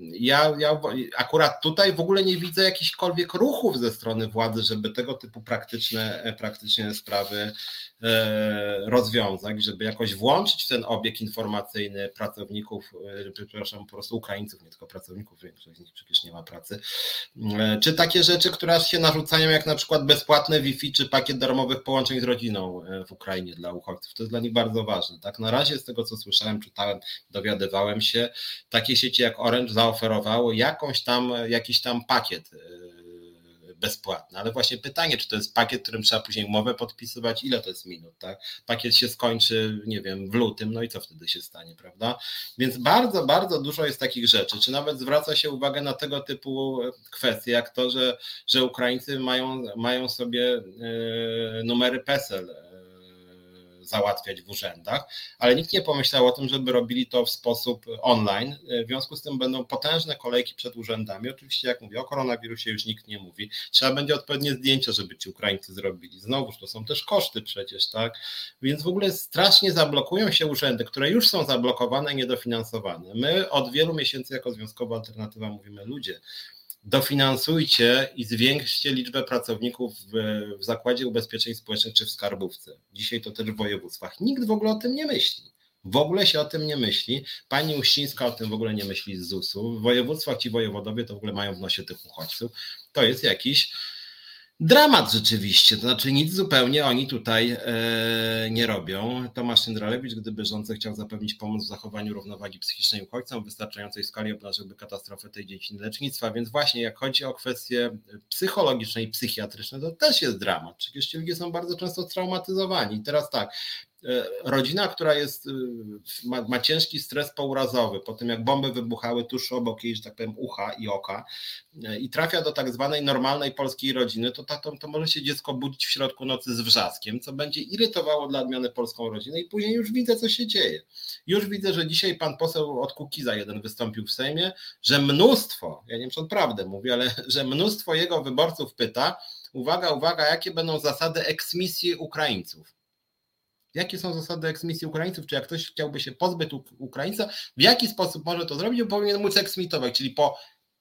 Ja, ja akurat tutaj w ogóle nie widzę jakichkolwiek ruchów ze strony władzy, żeby tego typu praktyczne, praktyczne sprawy e, rozwiązać, żeby jakoś włączyć w ten obieg informacyjny pracowników, e, przepraszam, po prostu Ukraińców, nie tylko pracowników, większość z nich przecież nie ma pracy, e, czy takie rzeczy, które się narzucają, jak na przykład bezpłatne Wi-Fi, czy pakiet darmowych połączeń z rodziną w Ukrainie dla uchodźców. To jest dla nich bardzo ważne. Tak, na razie z tego, co słyszałem, czytałem, dowiadywałem się, takie sieci jak Orange zaoferowało jakąś tam, jakiś tam pakiet e, bezpłatny, ale właśnie pytanie, czy to jest pakiet, którym trzeba później umowę podpisywać, ile to jest minut, tak? Pakiet się skończy, nie wiem, w lutym, no i co wtedy się stanie, prawda? Więc bardzo, bardzo dużo jest takich rzeczy, czy nawet zwraca się uwagę na tego typu kwestie, jak to, że, że Ukraińcy mają, mają sobie e, numery PESEL załatwiać w urzędach, ale nikt nie pomyślał o tym, żeby robili to w sposób online. W związku z tym będą potężne kolejki przed urzędami. Oczywiście, jak mówię, o koronawirusie już nikt nie mówi. Trzeba będzie odpowiednie zdjęcia, żeby ci Ukraińcy zrobili. Znowuż to są też koszty przecież, tak? Więc w ogóle strasznie zablokują się urzędy, które już są zablokowane, niedofinansowane. My od wielu miesięcy jako Związkowa Alternatywa mówimy, ludzie, dofinansujcie i zwiększcie liczbę pracowników w, w Zakładzie Ubezpieczeń Społecznych czy w Skarbówce. Dzisiaj to też w województwach. Nikt w ogóle o tym nie myśli. W ogóle się o tym nie myśli. Pani Uścińska o tym w ogóle nie myśli z ZUS-u. W województwach ci wojewodowie to w ogóle mają w nosie tych uchodźców. To jest jakiś Dramat rzeczywiście, to znaczy nic zupełnie oni tutaj e, nie robią. Tomasz Jędralewicz, gdyby rząd chciał zapewnić pomoc w zachowaniu równowagi psychicznej uchodźcom w wystarczającej skali obnażyłby katastrofę tej dziedziny lecznictwa, więc właśnie jak chodzi o kwestie psychologiczne i psychiatryczne, to też jest dramat. Przecież ci ludzie są bardzo często traumatyzowani. Teraz tak, rodzina, która jest, y, ma, ma, ciężki stres pourazowy, po tym jak bomby wybuchały tuż obok jej, że tak powiem, ucha i oka e, i trafia do tak zwanej normalnej polskiej rodziny, to, to, to może się dziecko budzić w środku nocy z wrzaskiem, co będzie irytowało dla odmiany polską rodzinę i później już widzę, co się dzieje. Już widzę, że dzisiaj pan poseł od Kukiza jeden wystąpił w Sejmie, że mnóstwo, ja nie wiem, czy on prawdę mówi, ale że mnóstwo jego wyborców pyta, uwaga, uwaga, jakie będą zasady eksmisji Ukraińców Jakie są zasady eksmisji Ukraińców? Czy jak ktoś chciałby się pozbyć Ukraińca, w jaki sposób może to zrobić? Bo powinien móc eksmitować, czyli po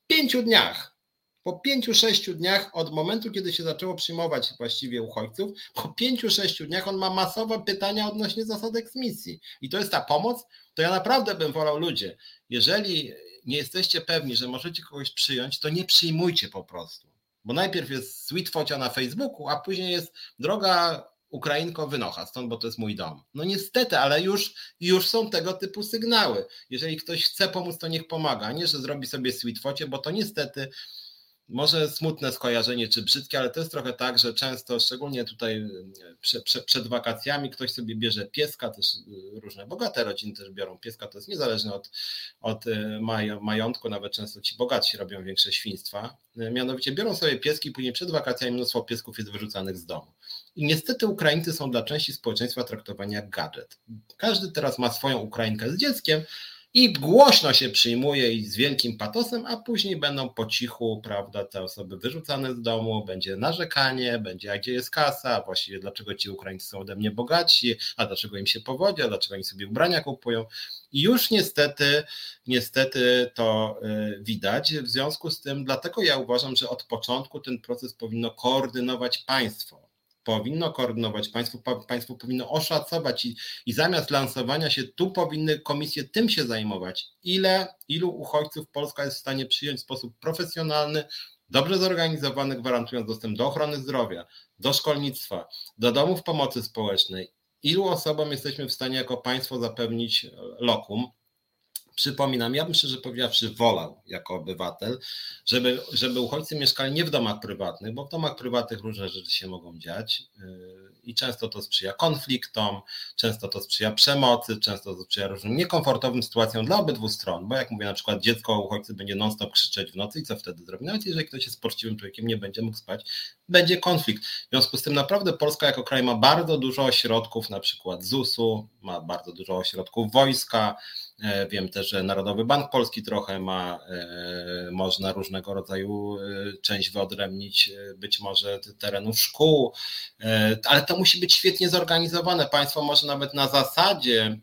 pięciu dniach, po pięciu, sześciu dniach od momentu, kiedy się zaczęło przyjmować właściwie uchodźców, po pięciu, sześciu dniach on ma masowe pytania odnośnie zasad eksmisji. I to jest ta pomoc, to ja naprawdę bym wolał ludzie, jeżeli nie jesteście pewni, że możecie kogoś przyjąć, to nie przyjmujcie po prostu. Bo najpierw jest sweet focia na Facebooku, a później jest droga Ukrainko, wynocha stąd, bo to jest mój dom. No niestety, ale już, już są tego typu sygnały. Jeżeli ktoś chce pomóc, to niech pomaga, nie, że zrobi sobie sweetfocie, bo to niestety może smutne skojarzenie czy brzydkie, ale to jest trochę tak, że często, szczególnie tutaj prze, prze, przed wakacjami, ktoś sobie bierze pieska, też różne bogate rodziny też biorą pieska, to jest niezależne od, od e, majątku, nawet często ci bogatsi robią większe świństwa. E, mianowicie biorą sobie pieski później przed wakacjami mnóstwo piesków jest wyrzucanych z domu. I niestety Ukraińcy są dla części społeczeństwa traktowani jak gadżet. Każdy teraz ma swoją Ukrainkę z dzieckiem, i głośno się przyjmuje i z wielkim patosem, a później będą po cichu, prawda, te osoby wyrzucane z domu, będzie narzekanie, będzie a gdzie jest kasa, właściwie dlaczego ci Ukraińcy są ode mnie bogaci, a dlaczego im się powodzi, a dlaczego oni sobie ubrania kupują. I już niestety, niestety to y, widać. W związku z tym, dlatego ja uważam, że od początku ten proces powinno koordynować państwo powinno koordynować, państwo, państwo powinno oszacować i, i zamiast lansowania się, tu powinny komisje tym się zajmować, ile, ilu uchodźców Polska jest w stanie przyjąć w sposób profesjonalny, dobrze zorganizowany, gwarantując dostęp do ochrony zdrowia, do szkolnictwa, do domów pomocy społecznej, ilu osobom jesteśmy w stanie jako państwo zapewnić lokum, Przypominam, ja bym szczerze powiedziawszy wolał jako obywatel, żeby, żeby uchodźcy mieszkali nie w domach prywatnych, bo w domach prywatnych różne rzeczy się mogą dziać yy, i często to sprzyja konfliktom, często to sprzyja przemocy, często to sprzyja różnym niekomfortowym sytuacjom dla obydwu stron, bo jak mówię, na przykład dziecko uchodźcy będzie non-stop krzyczeć w nocy i co wtedy zrobi? Nawet jeżeli ktoś jest poczciwym człowiekiem, nie będzie mógł spać, będzie konflikt. W związku z tym naprawdę Polska jako kraj ma bardzo dużo ośrodków, na przykład ZUS-u, ma bardzo dużo ośrodków wojska, wiem też, że Narodowy Bank Polski trochę ma, e, można różnego rodzaju e, część wyodrębnić, być może terenów szkół, ale to musi być świetnie zorganizowane. Państwo może nawet na zasadzie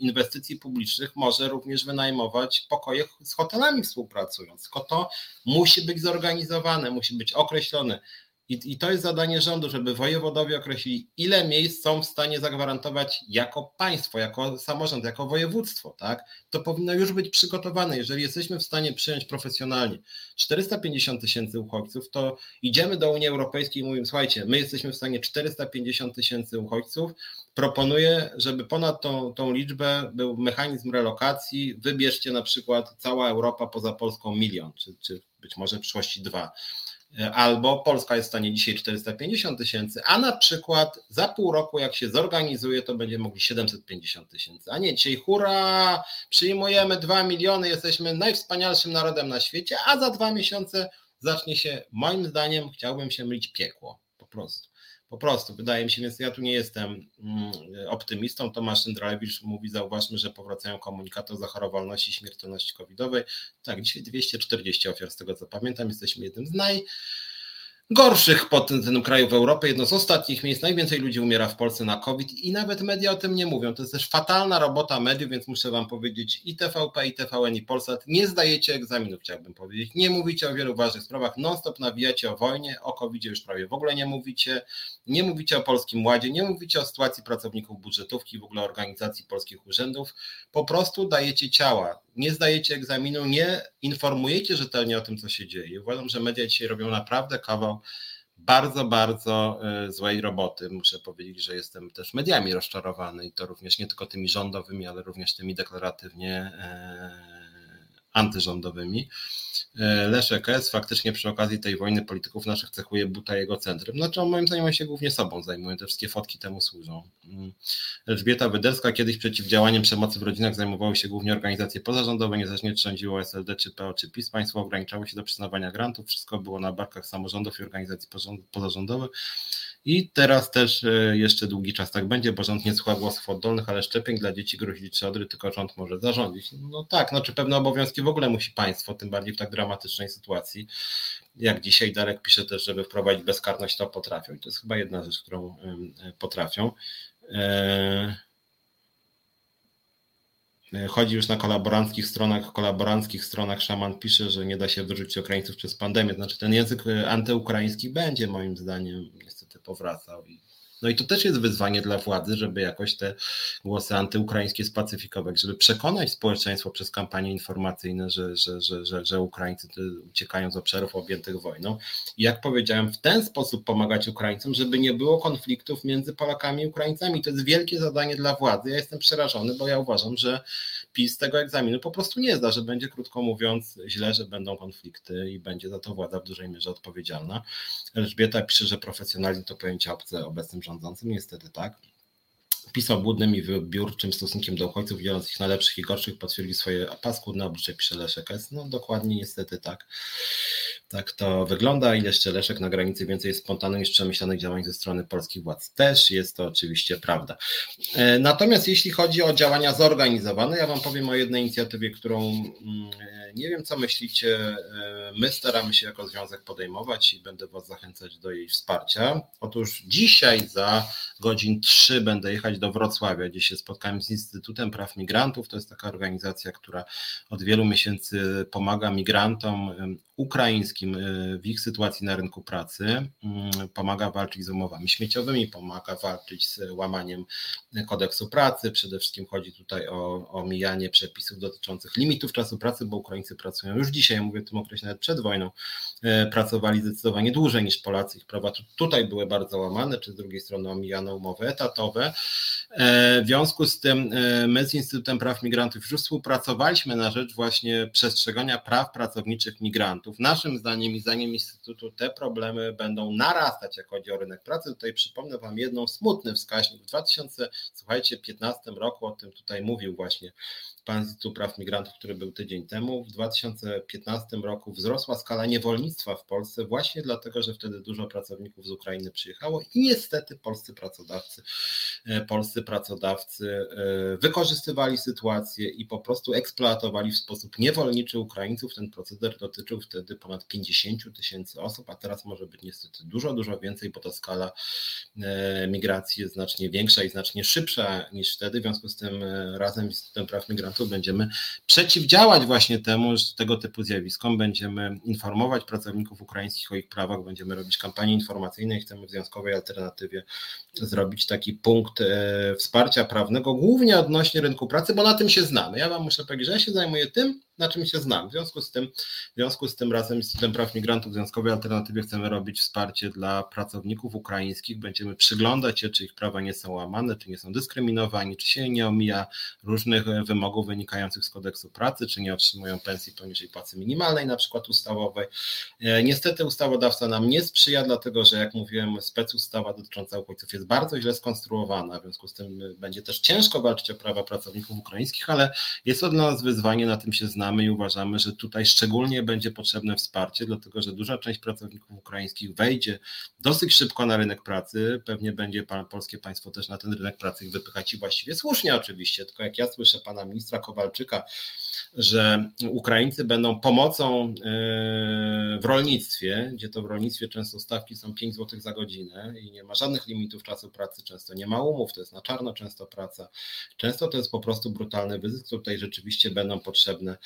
inwestycji publicznych może również wynajmować pokoje z hotelami współpracując. Tylko to musi być zorganizowane, musi być określone i, I to jest zadanie rządu, żeby wojewodowie określili, ile miejsc są w stanie zagwarantować jako państwo, jako samorząd, jako województwo. Tak? To powinno już być przygotowane. Jeżeli jesteśmy w stanie przyjąć profesjonalnie 450 tysięcy uchodźców, to idziemy do Unii Europejskiej i mówimy: Słuchajcie, my jesteśmy w stanie 450 tysięcy uchodźców. Proponuję, żeby ponad tą, tą liczbę był mechanizm relokacji. Wybierzcie na przykład cała Europa poza Polską milion, czy, czy być może w przyszłości dwa albo Polska jest w stanie dzisiaj 450 tysięcy, a na przykład za pół roku, jak się zorganizuje, to będziemy mogli 750 tysięcy, a nie dzisiaj hurra, przyjmujemy 2 miliony, jesteśmy najwspanialszym narodem na świecie, a za dwa miesiące zacznie się, moim zdaniem, chciałbym się mylić piekło, po prostu. Po prostu, wydaje mi się, więc ja tu nie jestem mm, optymistą. Tomasz Szyndralewicz mówi, zauważmy, że powracają komunikaty o zachorowalności i śmiertelności covidowej. Tak, dzisiaj 240 ofiar, z tego co pamiętam, jesteśmy jednym z naj gorszych pod tym kraju w Europie, jedno z ostatnich miejsc, najwięcej ludzi umiera w Polsce na COVID i nawet media o tym nie mówią. To jest też fatalna robota mediów, więc muszę wam powiedzieć i TVP, i TVN, i Polsat, nie zdajecie egzaminów, chciałbym powiedzieć, nie mówicie o wielu ważnych sprawach, non-stop nawijacie o wojnie, o covid już prawie w ogóle nie mówicie, nie mówicie o Polskim Ładzie, nie mówicie o sytuacji pracowników budżetówki, w ogóle organizacji polskich urzędów, po prostu dajecie ciała, nie zdajecie egzaminu, nie informujecie rzetelnie o tym, co się dzieje. Uważam, że media dzisiaj robią naprawdę kawał bardzo, bardzo e, złej roboty. Muszę powiedzieć, że jestem też mediami rozczarowany i to również nie tylko tymi rządowymi, ale również tymi deklaratywnie e, antyrządowymi. E, Leszek S. faktycznie przy okazji tej wojny polityków naszych cechuje buta jego centrum. Znaczy on moim zdaniem się głównie sobą zajmuje, te wszystkie fotki temu służą. Mm. Elżbieta Wyderska kiedyś przeciwdziałaniem przemocy w rodzinach zajmowały się głównie organizacje pozarządowe, niezależnie czy rządziło SLD, czy PO, czy PiS. Państwo ograniczało się do przyznawania grantów, wszystko było na barkach samorządów i organizacji pozarządowych. I teraz też e, jeszcze długi czas tak będzie, bo rząd nie słucha głosów oddolnych, ale szczepień dla dzieci grozi trzodry, tylko rząd może zarządzić. No tak, no czy pewne obowiązki w ogóle musi państwo, tym bardziej w tak dramatycznej sytuacji. Jak dzisiaj Darek pisze też, żeby wprowadzić bezkarność, to potrafią. I to jest chyba jedna rzecz, którą e, potrafią. E, chodzi już na kolaboranckich stronach, kolaboranckich stronach szaman pisze, że nie da się wyrzucić Ukraińców przez pandemię. Znaczy ten język antyukraiński będzie moim zdaniem powracał. I, no i to też jest wyzwanie dla władzy, żeby jakoś te głosy antyukraińskie spacyfikować, żeby przekonać społeczeństwo przez kampanie informacyjne, że, że, że, że, że Ukraińcy uciekają z obszarów objętych wojną. I jak powiedziałem, w ten sposób pomagać Ukraińcom, żeby nie było konfliktów między Polakami i Ukraińcami. To jest wielkie zadanie dla władzy. Ja jestem przerażony, bo ja uważam, że PiS tego egzaminu po prostu nie zda, że będzie krótko mówiąc źle, że będą konflikty i będzie za to władza w dużej mierze odpowiedzialna. Elżbieta pisze, że profesjonalizm to pojęcie obce obecnym rządzącym, niestety tak. PiS obłudnym i wybiórczym stosunkiem do uchodźców, dzieląc ich na lepszych i gorszych, potwierdzi swoje paskudne oblicze, pisze Leszek S. No dokładnie, niestety tak. Tak to wygląda. I jeszcze Leszek na granicy więcej jest niż przemyślanych działań ze strony polskich władz. Też jest to oczywiście prawda. E, natomiast jeśli chodzi o działania zorganizowane, ja Wam powiem o jednej inicjatywie, którą mm, nie wiem, co myślicie. E, my staramy się jako związek podejmować i będę Was zachęcać do jej wsparcia. Otóż dzisiaj za godzin 3 będę jechać do Wrocławia, gdzie się spotkałem z Instytutem Praw Migrantów. To jest taka organizacja, która od wielu miesięcy pomaga migrantom ukraińskim y, w ich sytuacji na rynku pracy, mm, pomaga walczyć z umowami śmieciowymi, pomaga walczyć z łamaniem kodeksu pracy. Przede wszystkim chodzi tutaj o, o mijanie przepisów dotyczących limitów czasu pracy, bo Ukraińcy pracują już dzisiaj, mówię w tym okresie nawet przed wojną, y, pracowali zdecydowanie dłużej niż Polacy. Ich prawa tutaj były bardzo łamane, czy z drugiej strony omijano umowy etatowe. E, w związku z tym e, my z Instytutem Praw Migrantów już współpracowaliśmy na rzecz właśnie przestrzegania praw pracowniczych migrantów. Naszym zdaniem i zdaniem Instytutu te problemy będą narastać, jak chodzi o rynek pracy. Tutaj przypomnę Wam jedną smutny wskaźnik. W 2015 roku o tym tutaj mówił właśnie Instytutu Praw Migrantów, który był tydzień temu. W 2015 roku wzrosła skala niewolnictwa w Polsce właśnie dlatego, że wtedy dużo pracowników z Ukrainy przyjechało i niestety polscy pracodawcy, e, polscy pracodawcy e, wykorzystywali sytuację i po prostu eksploatowali w sposób niewolniczy Ukraińców. Ten proceder dotyczył wtedy ponad 50 tysięcy osób, a teraz może być niestety dużo, dużo więcej, bo ta skala e, migracji jest znacznie większa i znacznie szybsza niż wtedy. W związku z tym razem z Instytutem Praw Migrantów będziemy przeciwdziałać właśnie temu, że tego typu zjawiskom, będziemy informować pracowników ukraińskich o ich prawach, będziemy robić kampanie informacyjne i chcemy w związkowej alternatywie zrobić taki punkt e, wsparcia prawnego, głównie odnośnie rynku pracy, bo na tym się znamy. Ja Wam muszę powiedzieć, że ja się zajmuję tym, na czym się znam. W związku z tym, w związku z tym razem z Instytutem Praw Migrantów Związkowej Alternatywie chcemy robić wsparcie dla pracowników ukraińskich. Będziemy przyglądać się, czy ich prawa nie są łamane, czy nie są dyskryminowani, czy się nie omija różnych wymogów wynikających z kodeksu pracy, czy nie otrzymują pensji poniżej płacy minimalnej, na przykład ustawowej. E, niestety ustawodawca nam nie sprzyja, dlatego że jak mówiłem, specustawa dotycząca uchodźców jest bardzo źle skonstruowana, w związku z tym będzie też ciężko walczyć o prawa pracowników ukraińskich, ale jest to dla nas wyzwanie, na tym się znamy znamy i uważamy, że tutaj szczególnie będzie potrzebne wsparcie, dlatego że duża część pracowników ukraińskich wejdzie dosyć szybko na rynek pracy. Pewnie będzie polskie państwo też na ten rynek pracy ich wypychać i właściwie słusznie oczywiście. Tylko jak ja słyszę pana ministra Kowalczyka, że Ukraińcy będą pomocą e, w rolnictwie, gdzie to w rolnictwie często stawki są 5 zł za godzinę i nie ma żadnych limitów czasu pracy, często nie ma umów, to jest na czarno często praca. Często to jest po prostu brutalny wyzysk, tutaj rzeczywiście będą potrzebne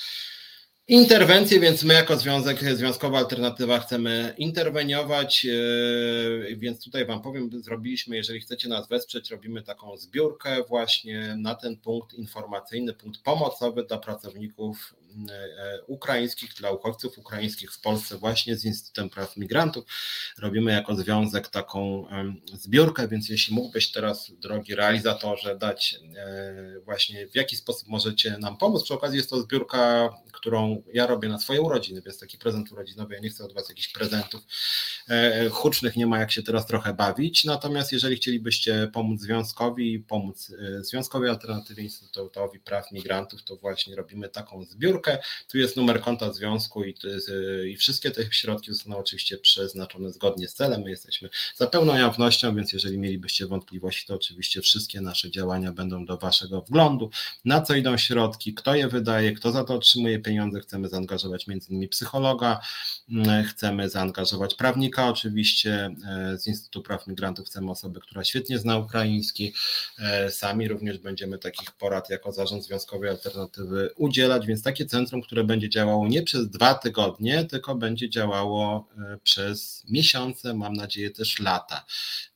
interwencje, więc my jako Związek, Związkowa Alternatywa chcemy interweniować, e, więc tutaj Wam powiem, zrobiliśmy, jeżeli chcecie nas wesprzeć, robimy taką zbiórkę właśnie na ten punkt informacyjny, punkt pomocowy dla pracowników ukraińskich, dla uchodźców ukraińskich w Polsce właśnie z Instytutem Praw Migrantów. Robimy jako związek taką zbiórkę, więc jeśli mógłbyś teraz, drogi realizatorze, dać e, właśnie w jaki sposób możecie nam pomóc. Przy okazji jest to zbiórka, którą ja robię na swoje urodziny, więc taki prezent urodzinowy. Ja nie chcę od Was jakichś prezentów e, hucznych, nie ma jak się teraz trochę bawić. Natomiast jeżeli chcielibyście pomóc związkowi, pomóc Związkowej Alternatywie Instytutowi Praw Migrantów, to właśnie robimy taką zbiórkę tu jest numer konta związku i, i wszystkie te środki zostaną oczywiście przeznaczone zgodnie z celem. My jesteśmy za pełną jawnością, więc jeżeli mielibyście wątpliwości, to oczywiście wszystkie nasze działania będą do Waszego wglądu, na co idą środki, kto je wydaje, kto za to otrzymuje pieniądze. Chcemy zaangażować między innymi psychologa, mm, chcemy zaangażować prawnika oczywiście e, z Instytutu Praw Migrantów, chcemy osobę, która świetnie zna ukraiński. E, sami również będziemy takich porad jako zarząd Związkowej Alternatywy udzielać, więc takie centrum, które będzie działało nie przez dwa tygodnie, tylko będzie działało e, przez miesiące, mam nadzieję też lata.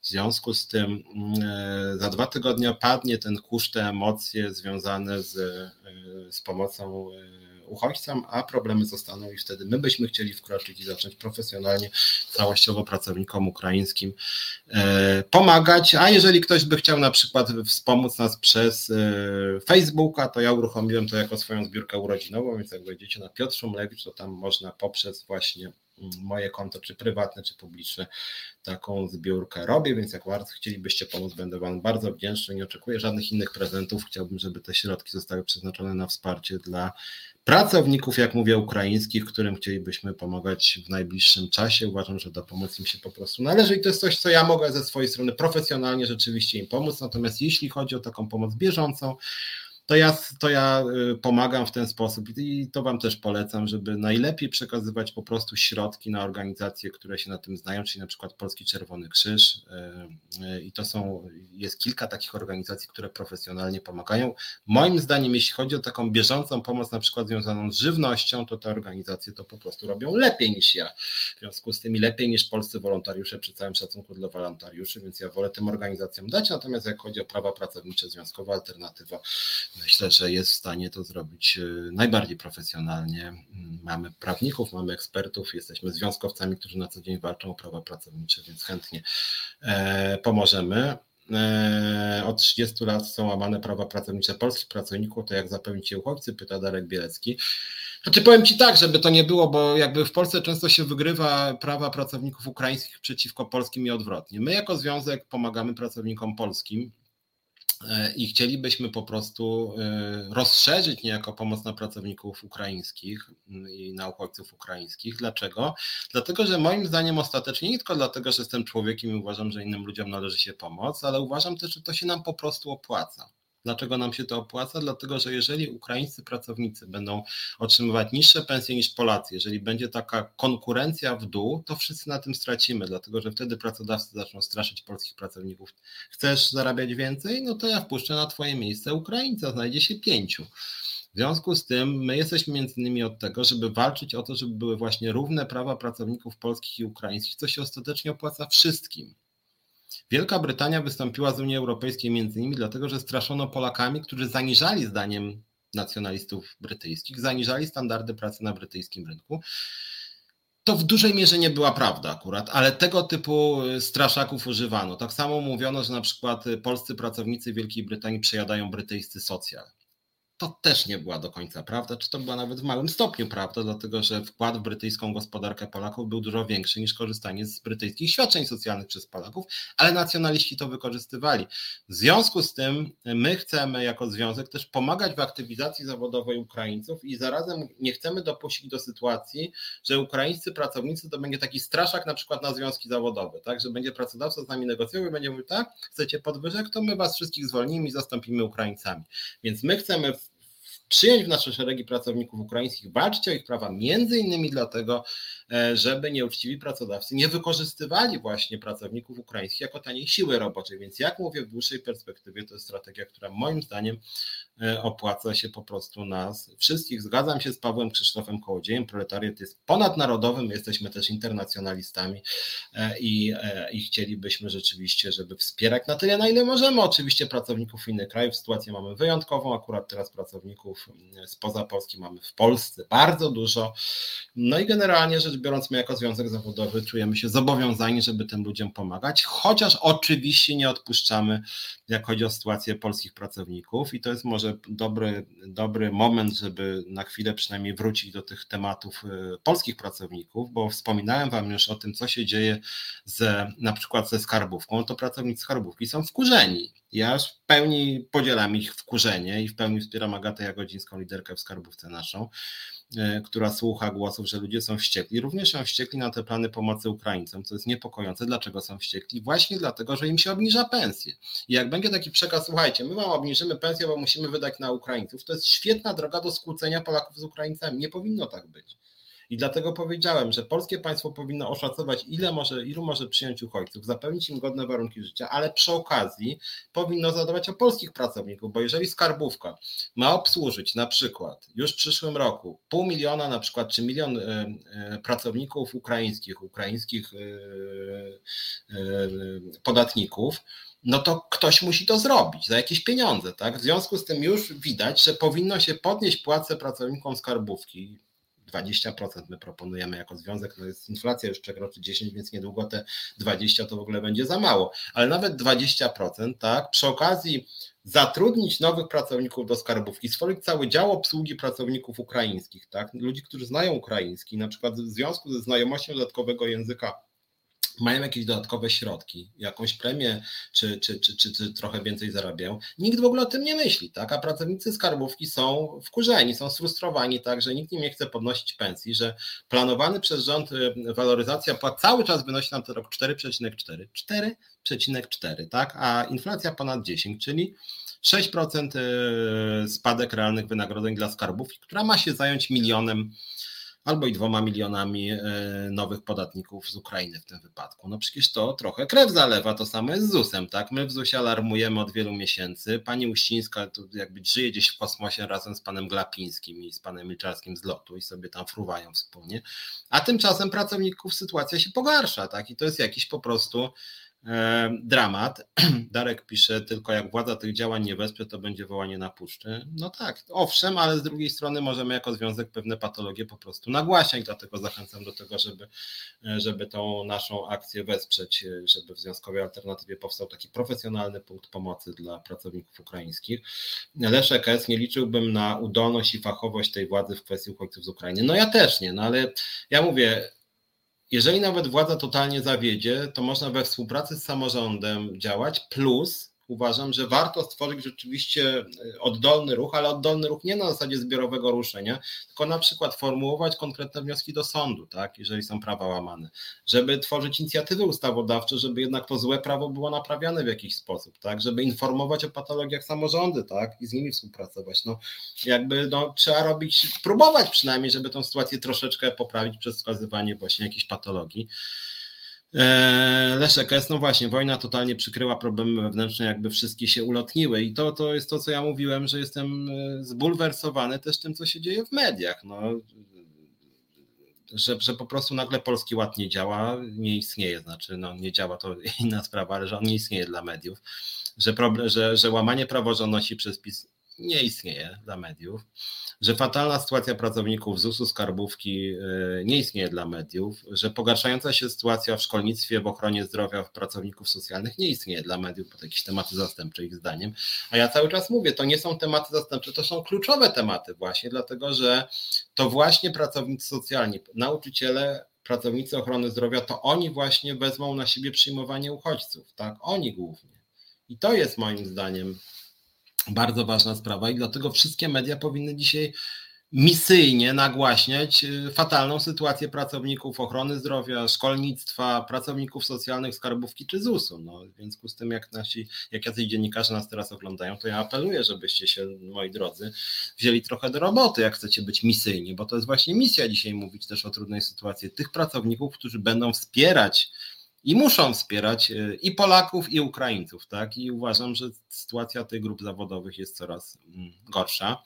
W związku z tym mm, e, za dwa tygodnie opadnie ten kurz, te emocje związane z, e, z pomocą uchodźcom, a problemy zostaną i wtedy my byśmy chcieli wkroczyć i zacząć profesjonalnie, całościowo pracownikom ukraińskim e, pomagać, a jeżeli ktoś by chciał na przykład wspomóc nas przez e, Facebooka, to ja uruchomiłem to jako swoją zbiórkę urodzinową, więc jak wejdziecie na Piotr Szumlewicz, to tam można poprzez właśnie mm, moje konto, czy prywatne, czy publiczne, taką zbiórkę robię, więc jak bardzo chcielibyście pomóc, będę Wam bardzo wdzięczny. Nie oczekuję żadnych innych prezentów. Chciałbym, żeby te środki zostały przeznaczone na wsparcie dla pracowników, jak mówię, ukraińskich, którym chcielibyśmy pomagać w najbliższym czasie. Uważam, że do pomocy im się po prostu należy i to jest coś, co ja mogę ze swojej strony profesjonalnie rzeczywiście im pomóc. Natomiast jeśli chodzi o taką pomoc bieżącą, to ja, to ja y, pomagam w ten sposób i to Wam też polecam, żeby najlepiej przekazywać po prostu środki na organizacje, które się na tym znają, czyli na przykład Polski Czerwony Krzyż. Y, y, I to są, jest kilka takich organizacji, które profesjonalnie pomagają. Moim zdaniem, jeśli chodzi o taką bieżącą pomoc, na przykład związaną z żywnością, to te organizacje to po prostu robią lepiej niż ja. W związku z tym i lepiej niż polscy wolontariusze, przy całym szacunku dla wolontariuszy, więc ja wolę tym organizacjom dać. Natomiast jak chodzi o prawa pracownicze, związkowa alternatywa, myślę, że jest w stanie to zrobić e, najbardziej profesjonalnie. Mamy prawników, mamy ekspertów, jesteśmy związkowcami, którzy na co dzień walczą o prawa pracownicze, więc chętnie e, pomożemy. E, od 30 lat są łamane prawa pracownicze polskich pracowników, to jak zapewnić je uchodźcy, pyta Darek Bielecki. Znaczy powiem Ci tak, żeby to nie było, bo jakby w Polsce często się wygrywa prawa pracowników ukraińskich przeciwko polskim i odwrotnie. My jako związek pomagamy pracownikom polskim, i chcielibyśmy po prostu e, rozszerzyć niejako pomoc na pracowników ukraińskich i na uchodźców ukraińskich. Dlaczego? Dlatego, że moim zdaniem ostatecznie nie tylko dlatego, że jestem człowiekiem i uważam, że innym ludziom należy się pomoc, ale uważam też, że to się nam po prostu opłaca. Dlaczego nam się to opłaca? Dlatego, że jeżeli ukraińscy pracownicy będą otrzymywać niższe pensje niż Polacy, jeżeli będzie taka konkurencja w dół, to wszyscy na tym stracimy, dlatego że wtedy pracodawcy zaczną straszyć polskich pracowników. Chcesz zarabiać więcej? No to ja wpuszczę na Twoje miejsce Ukraińca, znajdzie się pięciu. W związku z tym my jesteśmy między innymi od tego, żeby walczyć o to, żeby były właśnie równe prawa pracowników polskich i ukraińskich, co się ostatecznie opłaca wszystkim. Wielka Brytania wystąpiła z Unii Europejskiej między innymi dlatego, że straszono Polakami, którzy zaniżali zdaniem nacjonalistów brytyjskich, zaniżali standardy pracy na brytyjskim rynku. To w dużej mierze nie była prawda akurat, ale tego typu straszaków używano. Tak samo mówiono, że na przykład polscy pracownicy Wielkiej Brytanii przejadają brytyjscy socjal to też nie była do końca prawda, czy to była nawet w małym stopniu prawda, dlatego że wkład w brytyjską gospodarkę Polaków był dużo większy niż korzystanie z brytyjskich świadczeń socjalnych przez Polaków, ale nacjonaliści to wykorzystywali. W związku z tym my chcemy jako związek też pomagać w aktywizacji zawodowej Ukraińców i zarazem nie chcemy dopuścić do sytuacji, że ukraińscy pracownicy to będzie taki straszak na przykład na związki zawodowe, tak, że będzie pracodawca z nami negocjował i będzie mówił tak, chcecie podwyżek, to my was wszystkich zwolnimy i zastąpimy Ukraińcami. Więc my chcemy przyjąć w nasze szeregi pracowników ukraińskich, walczyć o ich prawa, między innymi dlatego, żeby nieuczciwi pracodawcy nie wykorzystywali właśnie pracowników ukraińskich jako taniej siły roboczej. Więc jak mówię, w dłuższej perspektywie to jest strategia, która moim zdaniem e, opłaca się po prostu nas wszystkich. Zgadzam się z Pawłem Krzysztofem Kołodziejem, proletariat jest ponadnarodowy, my jesteśmy też internacjonalistami e, i, i chcielibyśmy rzeczywiście, żeby wspierać na tyle, na ile możemy oczywiście pracowników innych krajów. Sytuację mamy wyjątkową, akurat teraz pracowników spoza Polski mamy w Polsce bardzo dużo. No i generalnie rzecz biorąc, my jako związek zawodowy czujemy się zobowiązani, żeby tym ludziom pomagać, chociaż oczywiście nie odpuszczamy, jak chodzi o sytuację polskich pracowników. I to jest może dobry, dobry moment, żeby na chwilę przynajmniej wrócić do tych tematów y, polskich pracowników, bo wspominałem Wam już o tym, co się dzieje ze, na przykład ze skarbówką, to pracownicy skarbówki są wkurzeni. Ja w pełni podzielam ich wkurzenie i w pełni wspieram Agatę Jagodzińską, liderkę w skarbówce naszą, która słucha głosów, że ludzie są wściekli. Również są wściekli na te plany pomocy Ukraińcom, co jest niepokojące. Dlaczego są wściekli? Właśnie dlatego, że im się obniża pensję. I jak będzie taki przekaz, słuchajcie, my wam obniżymy pensję, bo musimy wydać na Ukraińców, to jest świetna droga do skłócenia Polaków z Ukraińcami. Nie powinno tak być. I dlatego powiedziałem, że polskie państwo powinno oszacować, ile może, ilu może przyjąć uchodźców, zapewnić im godne warunki życia, ale przy okazji powinno zadbać o polskich pracowników, bo jeżeli skarbówka ma obsłużyć na przykład już w przyszłym roku pół miliona na przykład, czy milion y, y, pracowników ukraińskich, ukraińskich y, podatników, no to ktoś musi to zrobić za jakieś pieniądze, tak? W związku z tym już widać, że powinno się podnieść płacę pracownikom skarbówki 20% my proponujemy jako związek, no jest inflacja już przekroczy 10, więc niedługo te 20 to w ogóle będzie za mało, ale nawet 20%, tak, przy okazji zatrudnić nowych pracowników do skarbówki, stworzyć cały dział obsługi pracowników ukraińskich, tak, ludzi, którzy znają ukraiński, na przykład w związku ze znajomością dodatkowego języka mają jakieś dodatkowe środki, jakąś premię, czy, czy, czy, czy, trochę więcej zarabiają, nikt w ogóle o tym nie myśli, tak? A pracownicy skarbówki są wkurzeni, są sfrustrowani, tak, że nikt im nie chce podnosić pensji, że planowany przez rząd y, waloryzacja płat cały czas wynosi nam ten rok 4,4, 4,4, tak? A inflacja ponad 10, czyli 6% y, spadek realnych wynagrodzeń dla skarbówki, która ma się zająć milionem albo i dwoma milionami e, nowych podatników z Ukrainy w tym wypadku. No przecież to trochę krew zalewa, to samo jest z ZUS-em, tak? My w ZUS-ie alarmujemy od wielu miesięcy. Pani Uścińska tu jakby żyje gdzieś w kosmosie razem z panem Glapińskim i z panem Milczarskim z lotu i sobie tam fruwają wspólnie. A tymczasem pracowników sytuacja się pogarsza, tak? I to jest jakiś po prostu dramat. Darek pisze, tylko jak władza tych działań nie wesprze, to będzie wołanie na puszczy. No tak, owszem, ale z drugiej strony możemy jako związek pewne patologie po prostu nagłaśniać, dlatego zachęcam do tego, żeby, e, żeby tą naszą akcję wesprzeć, e, żeby w Związkowej Alternatywie powstał taki profesjonalny punkt pomocy dla pracowników ukraińskich. Leszek S. nie liczyłbym na udolność i fachowość tej władzy w kwestii uchodźców z Ukrainy. No ja też nie, no ale ja mówię, jeżeli nawet władza totalnie zawiedzie, to można we współpracy z samorządem działać, plus uważam, że warto stworzyć rzeczywiście e, oddolny ruch, ale oddolny ruch nie na zasadzie zbiorowego ruszenia, tylko na przykład formułować konkretne wnioski do sądu, tak, jeżeli są prawa łamane, żeby tworzyć inicjatywy ustawodawcze, żeby jednak to złe prawo było naprawiane w jakiś sposób, tak, żeby informować o patologiach samorządy, tak, i z nimi współpracować. No, jakby no, trzeba robić, próbować przynajmniej, żeby tą sytuację troszeczkę poprawić przez wskazywanie właśnie jakichś patologii. E, Leszek S, no właśnie, wojna totalnie przykryła problemy wewnętrzne, jakby wszystkie się ulotniły. I to, to jest to, co ja mówiłem, że jestem e, zbulwersowany też tym, co się dzieje w mediach, no, że, że po prostu nagle Polski Ład nie działa, nie istnieje, znaczy no, nie działa to inna sprawa, ale że on nie istnieje dla mediów, że, problem, że, że łamanie praworządności przez PiS nie istnieje dla mediów, że fatalna sytuacja pracowników ZUS-u, skarbówki e, nie istnieje dla mediów, że pogarszająca się sytuacja w szkolnictwie, w ochronie zdrowia pracowników socjalnych nie istnieje dla mediów, bo to jakieś tematy zastępcze ich zdaniem. A ja cały czas mówię, to nie są tematy zastępcze, to są kluczowe tematy właśnie, dlatego że to właśnie pracownicy socjalni, nauczyciele, pracownicy ochrony zdrowia, to oni właśnie wezmą na siebie przyjmowanie uchodźców, tak? Oni głównie. I to jest moim zdaniem bardzo ważna sprawa i dlatego wszystkie media powinny dzisiaj misyjnie nagłaśniać y, fatalną sytuację pracowników ochrony zdrowia, szkolnictwa, pracowników socjalnych, skarbówki czy ZUS-u. No, w związku z tym, jak nasi, jak jacyś dziennikarze nas teraz oglądają, to ja apeluję, żebyście się, moi drodzy, wzięli trochę do roboty, jak chcecie być misyjni, bo to jest właśnie misja dzisiaj mówić też o trudnej sytuacji tych pracowników, którzy będą wspierać i muszą wspierać e, i Polaków, i Ukraińców, tak? I uważam, że sytuacja tych grup zawodowych jest coraz mm, gorsza.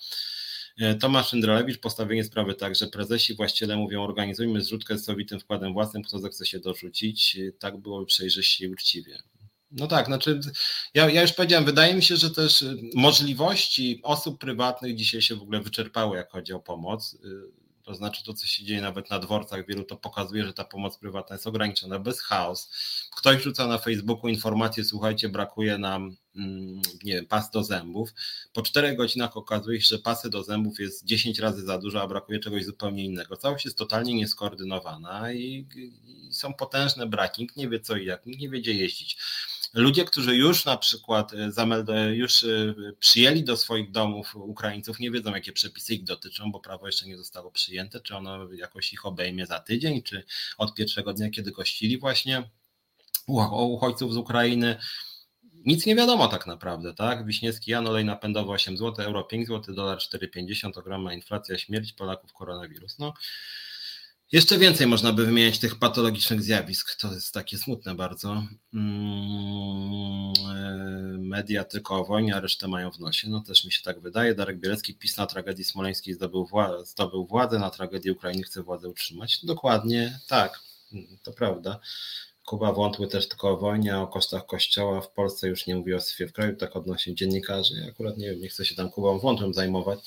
E, Tomasz Szyndralewicz, postawienie sprawy tak, że prezesi, właściciele mówią, organizujmy zrzutkę z sowitym wkładem własnym, kto zechce się dorzucić, e, tak było przejrzyście i uczciwie. No tak, znaczy ja, ja już powiedziałem, wydaje mi się, że też możliwości osób prywatnych dzisiaj się w ogóle wyczerpały, jak chodzi o pomoc. To znaczy to, co się dzieje nawet na dworcach wielu, to pokazuje, że ta pomoc prywatna jest ograniczona, bez chaos. Ktoś rzuca na Facebooku informację, słuchajcie, brakuje nam mm, nie wiem, pas do zębów. Po czterech godzinach okazuje się, że pasy do zębów jest 10 razy za dużo, a brakuje czegoś zupełnie innego. Całość jest totalnie nieskoordynowana i, i są potężne braki. Nikt nie wie co i jak, nikt nie wie gdzie jeździć. Ludzie, którzy już na przykład e, już e, przyjęli do swoich domów Ukraińców, nie wiedzą, jakie przepisy ich dotyczą, bo prawo jeszcze nie zostało przyjęte, czy ono jakoś ich obejmie za tydzień, czy od pierwszego dnia, kiedy gościli właśnie uchodźców z Ukrainy. Nic nie wiadomo tak naprawdę, tak? Wiśniewski Jan, olej napędowy 8 zł, euro 5 zł, dolar 4,50, ogromna inflacja, śmierć Polaków, koronawirus. No, jeszcze więcej można by wymieniać tych patologicznych zjawisk. To jest takie smutne bardzo. Mm, e, media tylko o wojnie, a resztę mają w nosie. No też mi się tak wydaje. Darek Bielecki, PiS na tragedii smoleńskiej zdobył, wła- zdobył władzę, na tragedii Ukrainy chce władzę utrzymać. Dokładnie tak, to prawda. Kuba Wątły też tylko o wojnie, o kosztach kościoła. W Polsce już nie mówi o syfie w kraju, tak odnośnie dziennikarzy. Ja akurat nie wiem, nie chcę się tam Kubą Wątłym zajmować,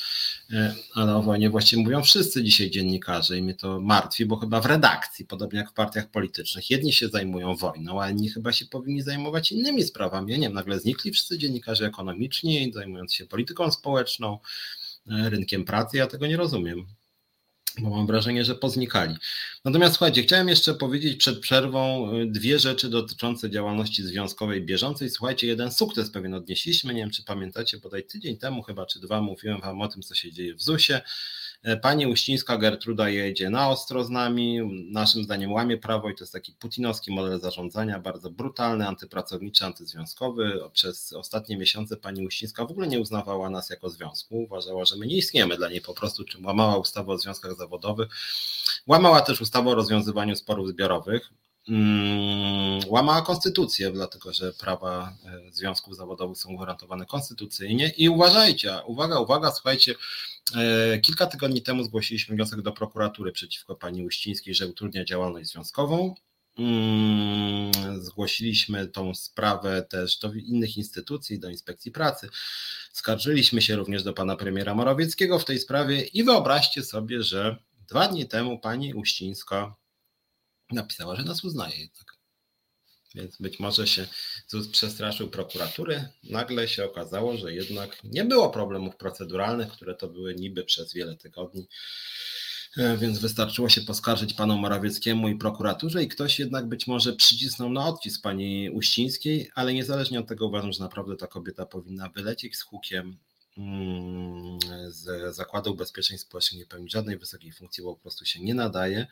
e, ale o wojnie właściwie mówią wszyscy dzisiaj dziennikarze i mnie to martwi, bo chyba w redakcji, podobnie jak w partiach politycznych, jedni się zajmują wojną, a inni chyba się powinni zajmować innymi sprawami. Ja nie wiem, nagle znikli wszyscy dziennikarze ekonomiczni, zajmując się polityką społeczną, e, rynkiem pracy. Ja tego nie rozumiem bo mam wrażenie, że poznikali. Natomiast słuchajcie, chciałem jeszcze powiedzieć przed przerwą y, dwie rzeczy dotyczące działalności związkowej bieżącej. Słuchajcie, jeden sukces pewien odnieśliśmy, nie wiem czy pamiętacie, bodaj tydzień temu chyba, czy dwa mówiłem wam o tym, co się dzieje w ZUS-ie. E, pani Uścińska Gertruda jedzie na ostro z nami, naszym zdaniem łamie prawo i to jest taki putinowski model zarządzania, bardzo brutalny, antypracowniczy, antyzwiązkowy. Przez ostatnie miesiące pani Uścińska w ogóle nie uznawała nas jako związku, uważała, że my nie istniejemy dla niej po prostu, czym łamała ustawę o związkach zawodowych, łamała też ustawę o rozwiązywaniu sporów zbiorowych, łamała konstytucję, dlatego że prawa e, związków zawodowych są gwarantowane konstytucyjnie i uważajcie, uwaga, uwaga, słuchajcie, E, kilka tygodni temu zgłosiliśmy wniosek do prokuratury przeciwko pani Uścińskiej, że utrudnia działalność związkową. Mm, zgłosiliśmy tą sprawę też do innych instytucji, do inspekcji pracy. Skarżyliśmy się również do pana premiera Morawieckiego w tej sprawie i wyobraźcie sobie, że dwa dni temu pani Uścińska napisała, że nas uznaje jednak. Więc być może się ZUS przestraszył prokuratury. Nagle się okazało, że jednak nie było problemów proceduralnych, które to były niby przez wiele tygodni. E, więc wystarczyło się poskarżyć panu Morawieckiemu i prokuraturze i ktoś jednak być może przycisnął na odcisk pani Uścińskiej, ale niezależnie od tego uważam, że naprawdę ta kobieta powinna wylecieć z hukiem mm, z Zakładu Ubezpieczeń Społecznych, nie pełni żadnej wysokiej funkcji, bo po prostu się nie nadaje.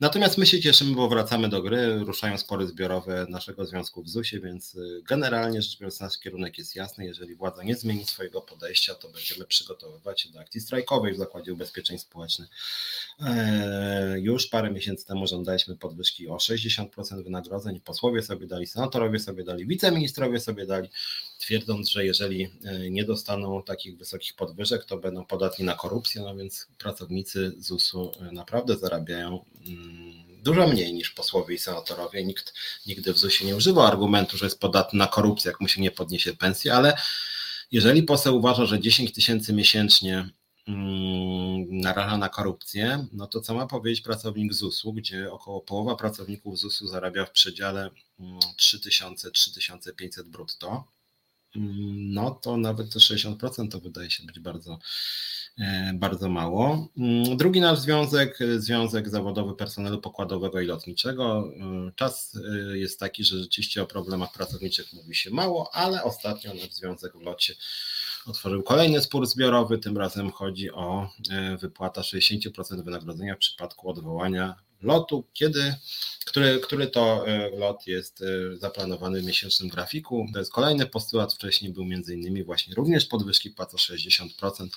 Natomiast my się cieszymy, bo wracamy do gry, ruszają spory zbiorowe naszego związku w ZUS-ie, więc y, generalnie rzecz biorąc nasz kierunek jest jasny. Jeżeli władza nie zmieni swojego podejścia, to będziemy przygotowywać się do akcji strajkowej w Zakładzie Ubezpieczeń Społecznych. Eee, już parę miesięcy temu żądaliśmy podwyżki o 60% wynagrodzeń. Posłowie sobie dali, senatorowie sobie dali, wiceministrowie sobie dali, twierdząc, że jeżeli e, nie dostaną takich wysokich podwyżek, to będą podatni na korupcję, no więc pracownicy ZUS-u e, naprawdę zarabiają mm, dużo mniej niż posłowie i senatorowie. Nikt nigdy w ZUS-ie nie używa argumentu, że jest podatny na korupcję, jak mu się nie podniesie pensji, ale jeżeli poseł uważa, że 10 tysięcy miesięcznie mm, naraża na korupcję, no to co ma powiedzieć pracownik ZUS-u, gdzie około połowa pracowników ZUS-u zarabia w przedziale 3000-3500 mm, brutto, no to nawet te 60% to wydaje się być bardzo, e, bardzo mało. Mm, drugi nasz związek, Związek Zawodowy Personelu Pokładowego i Lotniczego. E, czas e, jest taki, że rzeczywiście o problemach pracowniczych mówi się mało, ale ostatnio nasz związek w locie otworzył kolejny spór zbiorowy. Tym razem chodzi o wypłata 60% wynagrodzenia w przypadku odwołania lotu, kiedy, który, który to e, lot jest e, zaplanowany w miesięcznym grafiku. To jest kolejny postulat. Wcześniej był między innymi właśnie również podwyżki płac o 60%.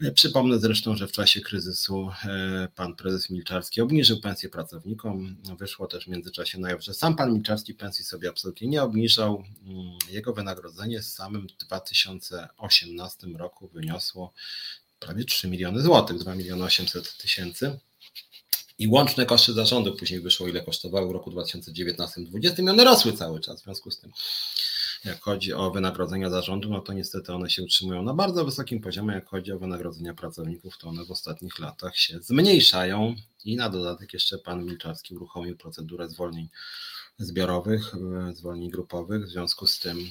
E, przypomnę zresztą, że w czasie kryzysu pan prezes Milczarski obniżył pensję pracownikom. Wyszło też w międzyczasie na jaw, że sam pan Milczarski pensji sobie absolutnie nie obniżał. Mm, jego wynagrodzenie w samym 2018 roku wyniosło prawie 3 miliony złotych, 2 miliony 800 tysięcy i łączne koszty zarządu później wyszło, ile kosztowały w roku 2019-2020 i one rosły cały czas. W związku z tym, jak chodzi o wynagrodzenia zarządu, no to niestety one się utrzymują na bardzo wysokim poziomie. Jak chodzi o wynagrodzenia pracowników, to one w ostatnich latach się zmniejszają i na dodatek jeszcze pan Milczarski uruchomił procedurę zwolnień zbiorowych, e, zwolnień grupowych. W związku z tym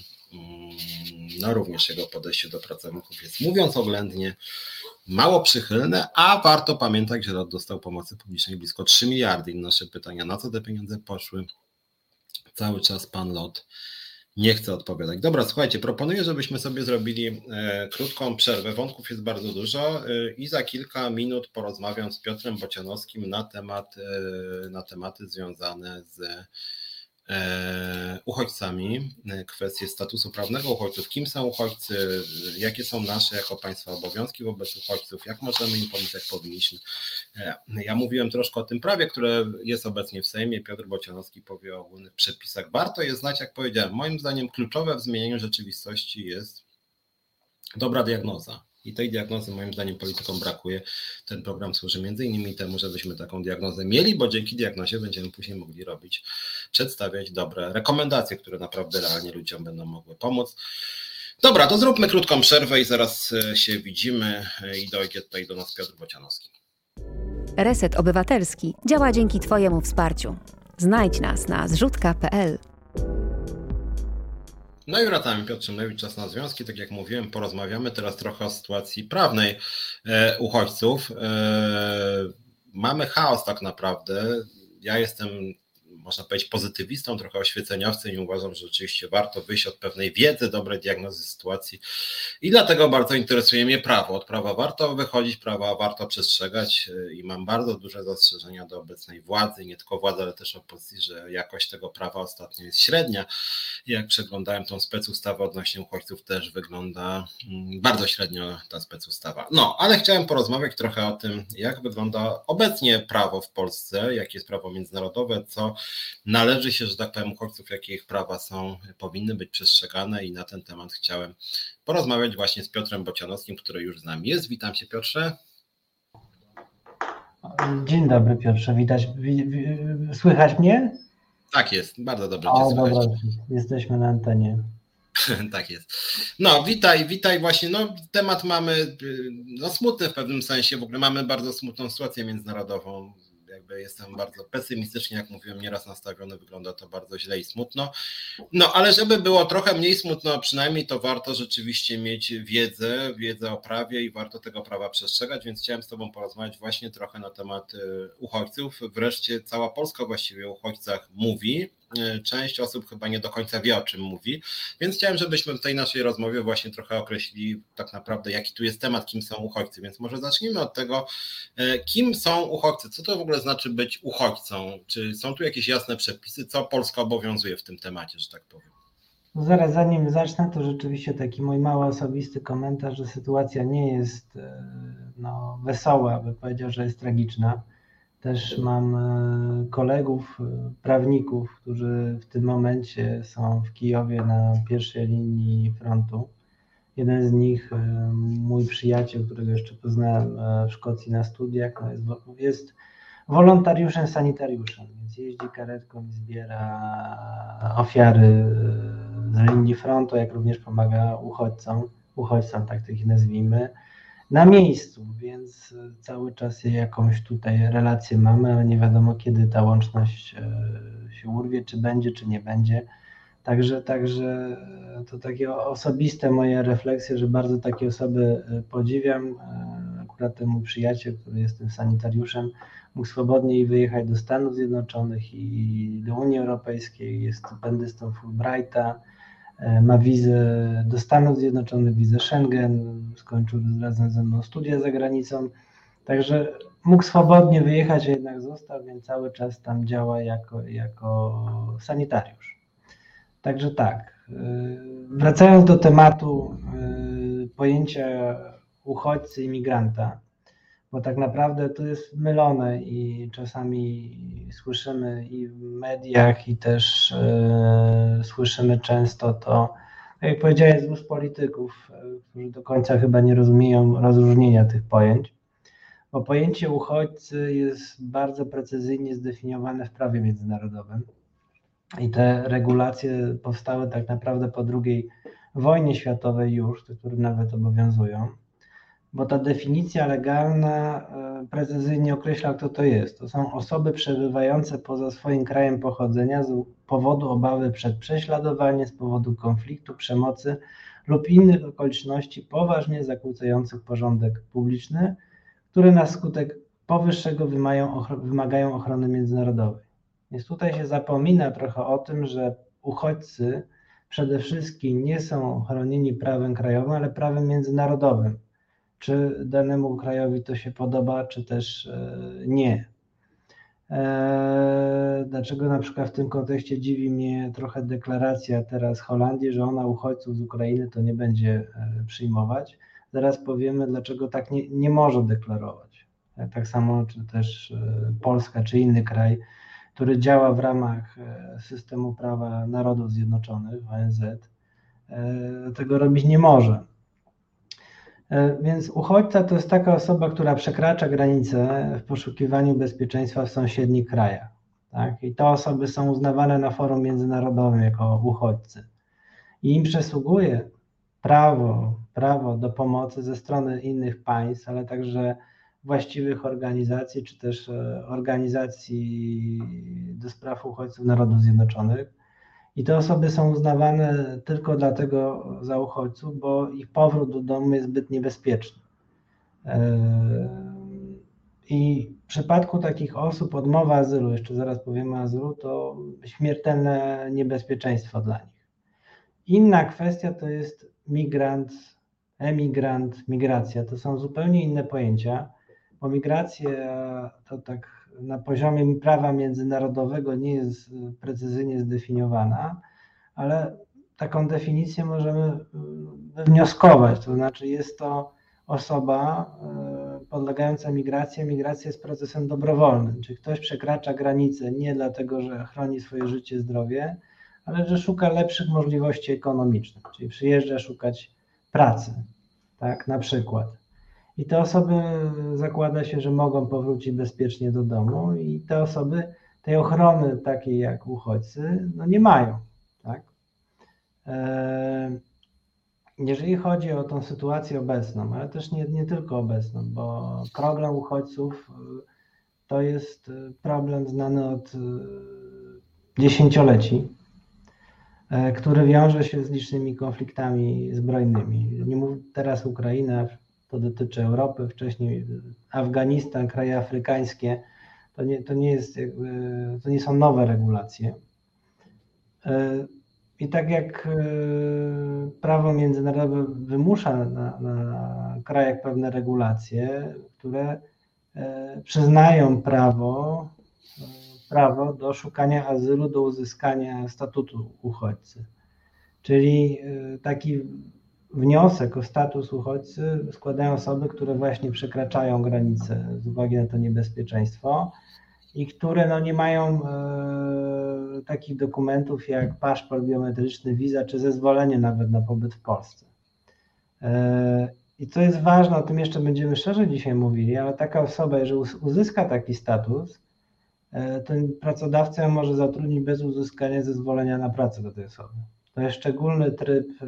no również jego podejście do pracowników jest, mówiąc oględnie, mało przychylne, a warto pamiętać, że ROT dostał pomocy publicznej blisko 3 miliardy. I nasze pytania, na co te pieniądze poszły, cały czas pan Lot nie chce odpowiadać. Dobra, słuchajcie, proponuję, żebyśmy sobie zrobili e, krótką przerwę. Wątków jest bardzo dużo e, i za kilka minut porozmawiam z Piotrem Bocianowskim na temat, e, na tematy związane z uchodźcami, e, kwestie statusu prawnego uchodźców, kim są uchodźcy, jakie są nasze jako państwa obowiązki wobec uchodźców, jak możemy im pomóc, jak powinniśmy. E, ja mówiłem troszkę o tym prawie, które jest obecnie w Sejmie. Piotr Bocianowski powie o ogólnych przepisach. Warto je znać, jak powiedziałem. Moim zdaniem kluczowe w zmienieniu rzeczywistości jest dobra diagnoza i tej diagnozy moim zdaniem politykom brakuje. Ten program służy między innymi temu, żebyśmy taką diagnozę mieli, bo dzięki diagnozie będziemy później mogli robić, przedstawiać dobre rekomendacje, które naprawdę realnie ludziom będą mogły pomóc. Dobra, to zróbmy krótką przerwę i zaraz e, się widzimy e, i dojdzie tutaj do nas Piotr Bocianowski. Reset Obywatelski działa dzięki Twojemu wsparciu. Znajdź nas na zrzutka.pl. No i wracamy, Piotr Szymlewicz, czas na związki. Tak jak mówiłem, porozmawiamy teraz trochę o sytuacji prawnej e, uchodźców. E, mamy chaos tak naprawdę. Ja jestem można powiedzieć, pozytywistą, trochę oświeceniowcem i uważam, że rzeczywiście warto wyjść od pewnej wiedzy, dobrej diagnozy sytuacji i dlatego bardzo interesuje mnie prawo. Od prawa warto wychodzić, prawa warto przestrzegać i mam bardzo duże zastrzeżenia do obecnej władzy, nie tylko władzy, ale też opozycji, że jakość tego prawa ostatnio jest średnia. Jak przeglądałem tą specustawę odnośnie uchodźców, też wygląda mm, bardzo średnio ta specustawa. No, ale chciałem porozmawiać trochę o tym, jak wygląda obecnie prawo w Polsce, jakie jest prawo międzynarodowe, co należy się, że tak powiem, uchodźców, jakie ich prawa są, powinny być przestrzegane i na ten temat chciałem porozmawiać właśnie z Piotrem Bocianowskim, który już z nami jest. Witam Cię Piotrze. Dzień dobry Piotrze, widać, słychać mnie? Tak jest, bardzo dobrze o, Cię Dobra, jesteśmy na antenie. tak jest. No, witaj, witaj właśnie. No, temat mamy no, smutny w pewnym sensie. W ogóle mamy bardzo smutną sytuację międzynarodową jakby jestem bardzo pesymistycznie, jak mówiłem, nieraz nastawiony, wygląda to bardzo źle i smutno. No ale żeby było trochę mniej smutno, przynajmniej to warto rzeczywiście mieć wiedzę, wiedzę o prawie i warto tego prawa przestrzegać, więc chciałem z Tobą porozmawiać właśnie trochę na temat y, uchodźców. Wreszcie cała Polska właściwie o uchodźcach mówi. Y, część osób chyba nie do końca wie, o czym mówi, więc chciałem, żebyśmy w tej naszej rozmowie właśnie trochę określili tak naprawdę, jaki tu jest temat, kim są uchodźcy. Więc może zacznijmy od tego, y, kim są uchodźcy, co to w ogóle znaczy być uchodźcą? Czy są tu jakieś jasne przepisy, co Polska obowiązuje w tym temacie, że tak powiem? No zaraz, zanim zacznę, to rzeczywiście taki mój mały osobisty komentarz, że sytuacja nie jest no, wesoła, by powiedział, że jest tragiczna. Też mam e, kolegów, e, prawników, którzy w tym momencie są w Kijowie na pierwszej linii frontu. Jeden z nich, e, mój przyjaciel, którego jeszcze poznałem w Szkocji na studiach, no jest, wolontariuszem, sanitariuszem, więc jeździ karetką i zbiera ofiary z linii frontu, jak również pomaga uchodźcom, uchodźcom, tak ich nazwijmy na miejscu, więc cały czas jakąś tutaj relację mamy, ale nie wiadomo kiedy ta łączność e, się urwie, czy będzie, czy nie będzie. Także, także e, to takie osobiste moje refleksje, że bardzo takie osoby e, podziwiam. Akurat temu przyjaciel, który jest tym sanitariuszem, mógł swobodnie wyjechać do Stanów Zjednoczonych i do Unii Europejskiej, jest stypendystą Fulbrighta, E, ma wizę do Stanów Zjednoczonych, wizę Schengen, skończył razem ze mną studia za granicą, także mógł swobodnie wyjechać, a jednak został, więc cały czas tam działa jako, jako sanitariusz. Także tak, e, wracając do tematu e, pojęcia uchodźcy, imigranta, bo tak naprawdę to jest mylone i czasami słyszymy i w mediach, i też e, słyszymy często to, tak jak powiedziałem, z ust polityków, e, którzy do końca chyba nie rozumieją rozróżnienia tych pojęć, bo pojęcie uchodźcy jest bardzo precyzyjnie zdefiniowane w prawie międzynarodowym i te regulacje powstały tak naprawdę po II wojnie światowej już, które nawet obowiązują bo ta definicja legalna e, precyzyjnie określa, kto to jest. To są osoby przebywające poza swoim krajem pochodzenia z powodu obawy przed prześladowaniem, z powodu konfliktu, przemocy lub innych okoliczności poważnie zakłócających porządek publiczny, które na skutek powyższego wymagają ochrony międzynarodowej. Więc tutaj się zapomina trochę o tym, że uchodźcy przede wszystkim nie są chronieni prawem krajowym, ale prawem międzynarodowym czy danemu krajowi to się podoba, czy też e, nie. E, dlaczego na przykład w tym kontekście dziwi mnie trochę deklaracja teraz Holandii, że ona uchodźców z Ukrainy to nie będzie e, przyjmować. Zaraz powiemy, dlaczego tak nie, nie może deklarować. Tak samo, czy też Polska, czy inny kraj, który działa w ramach systemu prawa Narodów Zjednoczonych, ONZ, tego robić nie może. E, więc uchodźca to jest taka osoba, która przekracza granicę w poszukiwaniu bezpieczeństwa w sąsiednich krajach. Tak? I te osoby są uznawane na forum międzynarodowym jako uchodźcy. I im przysługuje prawo, prawo do pomocy ze strony innych państw, ale także właściwych organizacji, czy też e, organizacji do spraw uchodźców Narodów Zjednoczonych i te osoby są uznawane tylko dlatego za uchodźców, bo ich powrót do domu jest zbyt niebezpieczny. I w przypadku takich osób odmowa azylu, jeszcze zaraz powiemy azylu, to śmiertelne niebezpieczeństwo dla nich. Inna kwestia to jest migrant, emigrant, migracja. To są zupełnie inne pojęcia, bo migracja to tak na poziomie prawa międzynarodowego nie jest y, precyzyjnie zdefiniowana, ale taką definicję możemy y, wnioskować, to znaczy jest to osoba y, podlegająca migracji. Migracja jest procesem dobrowolnym, czyli ktoś przekracza granicę nie dlatego, że chroni swoje życie, zdrowie, ale że szuka lepszych możliwości ekonomicznych, czyli przyjeżdża szukać pracy, tak, na przykład. I te osoby zakłada się, że mogą powrócić bezpiecznie do domu i te osoby tej ochrony takiej jak uchodźcy no nie mają. Tak? E, jeżeli chodzi o tą sytuację obecną, ale też nie, nie tylko obecną, bo problem uchodźców to jest problem znany od dziesięcioleci, który wiąże się z licznymi konfliktami zbrojnymi. Nie mów teraz Ukraina, to dotyczy Europy, wcześniej Afganistan, kraje afrykańskie. To nie, to nie, jest, to nie są nowe regulacje. I tak jak e, prawo międzynarodowe wymusza na, na krajach pewne regulacje, które e, przyznają prawo, e, prawo do szukania azylu, do uzyskania statutu uchodźcy. Czyli taki wniosek o status uchodźcy składają osoby, które właśnie przekraczają granice z uwagi na to niebezpieczeństwo i które no, nie mają e, takich dokumentów jak paszport biometryczny, wiza czy zezwolenie nawet na pobyt w Polsce. E, I co jest ważne, o tym jeszcze będziemy szerzej dzisiaj mówili, ale taka osoba, jeżeli uzyska taki status, e, ten pracodawca może zatrudnić bez uzyskania zezwolenia na pracę do tej osoby. To jest szczególny tryb e,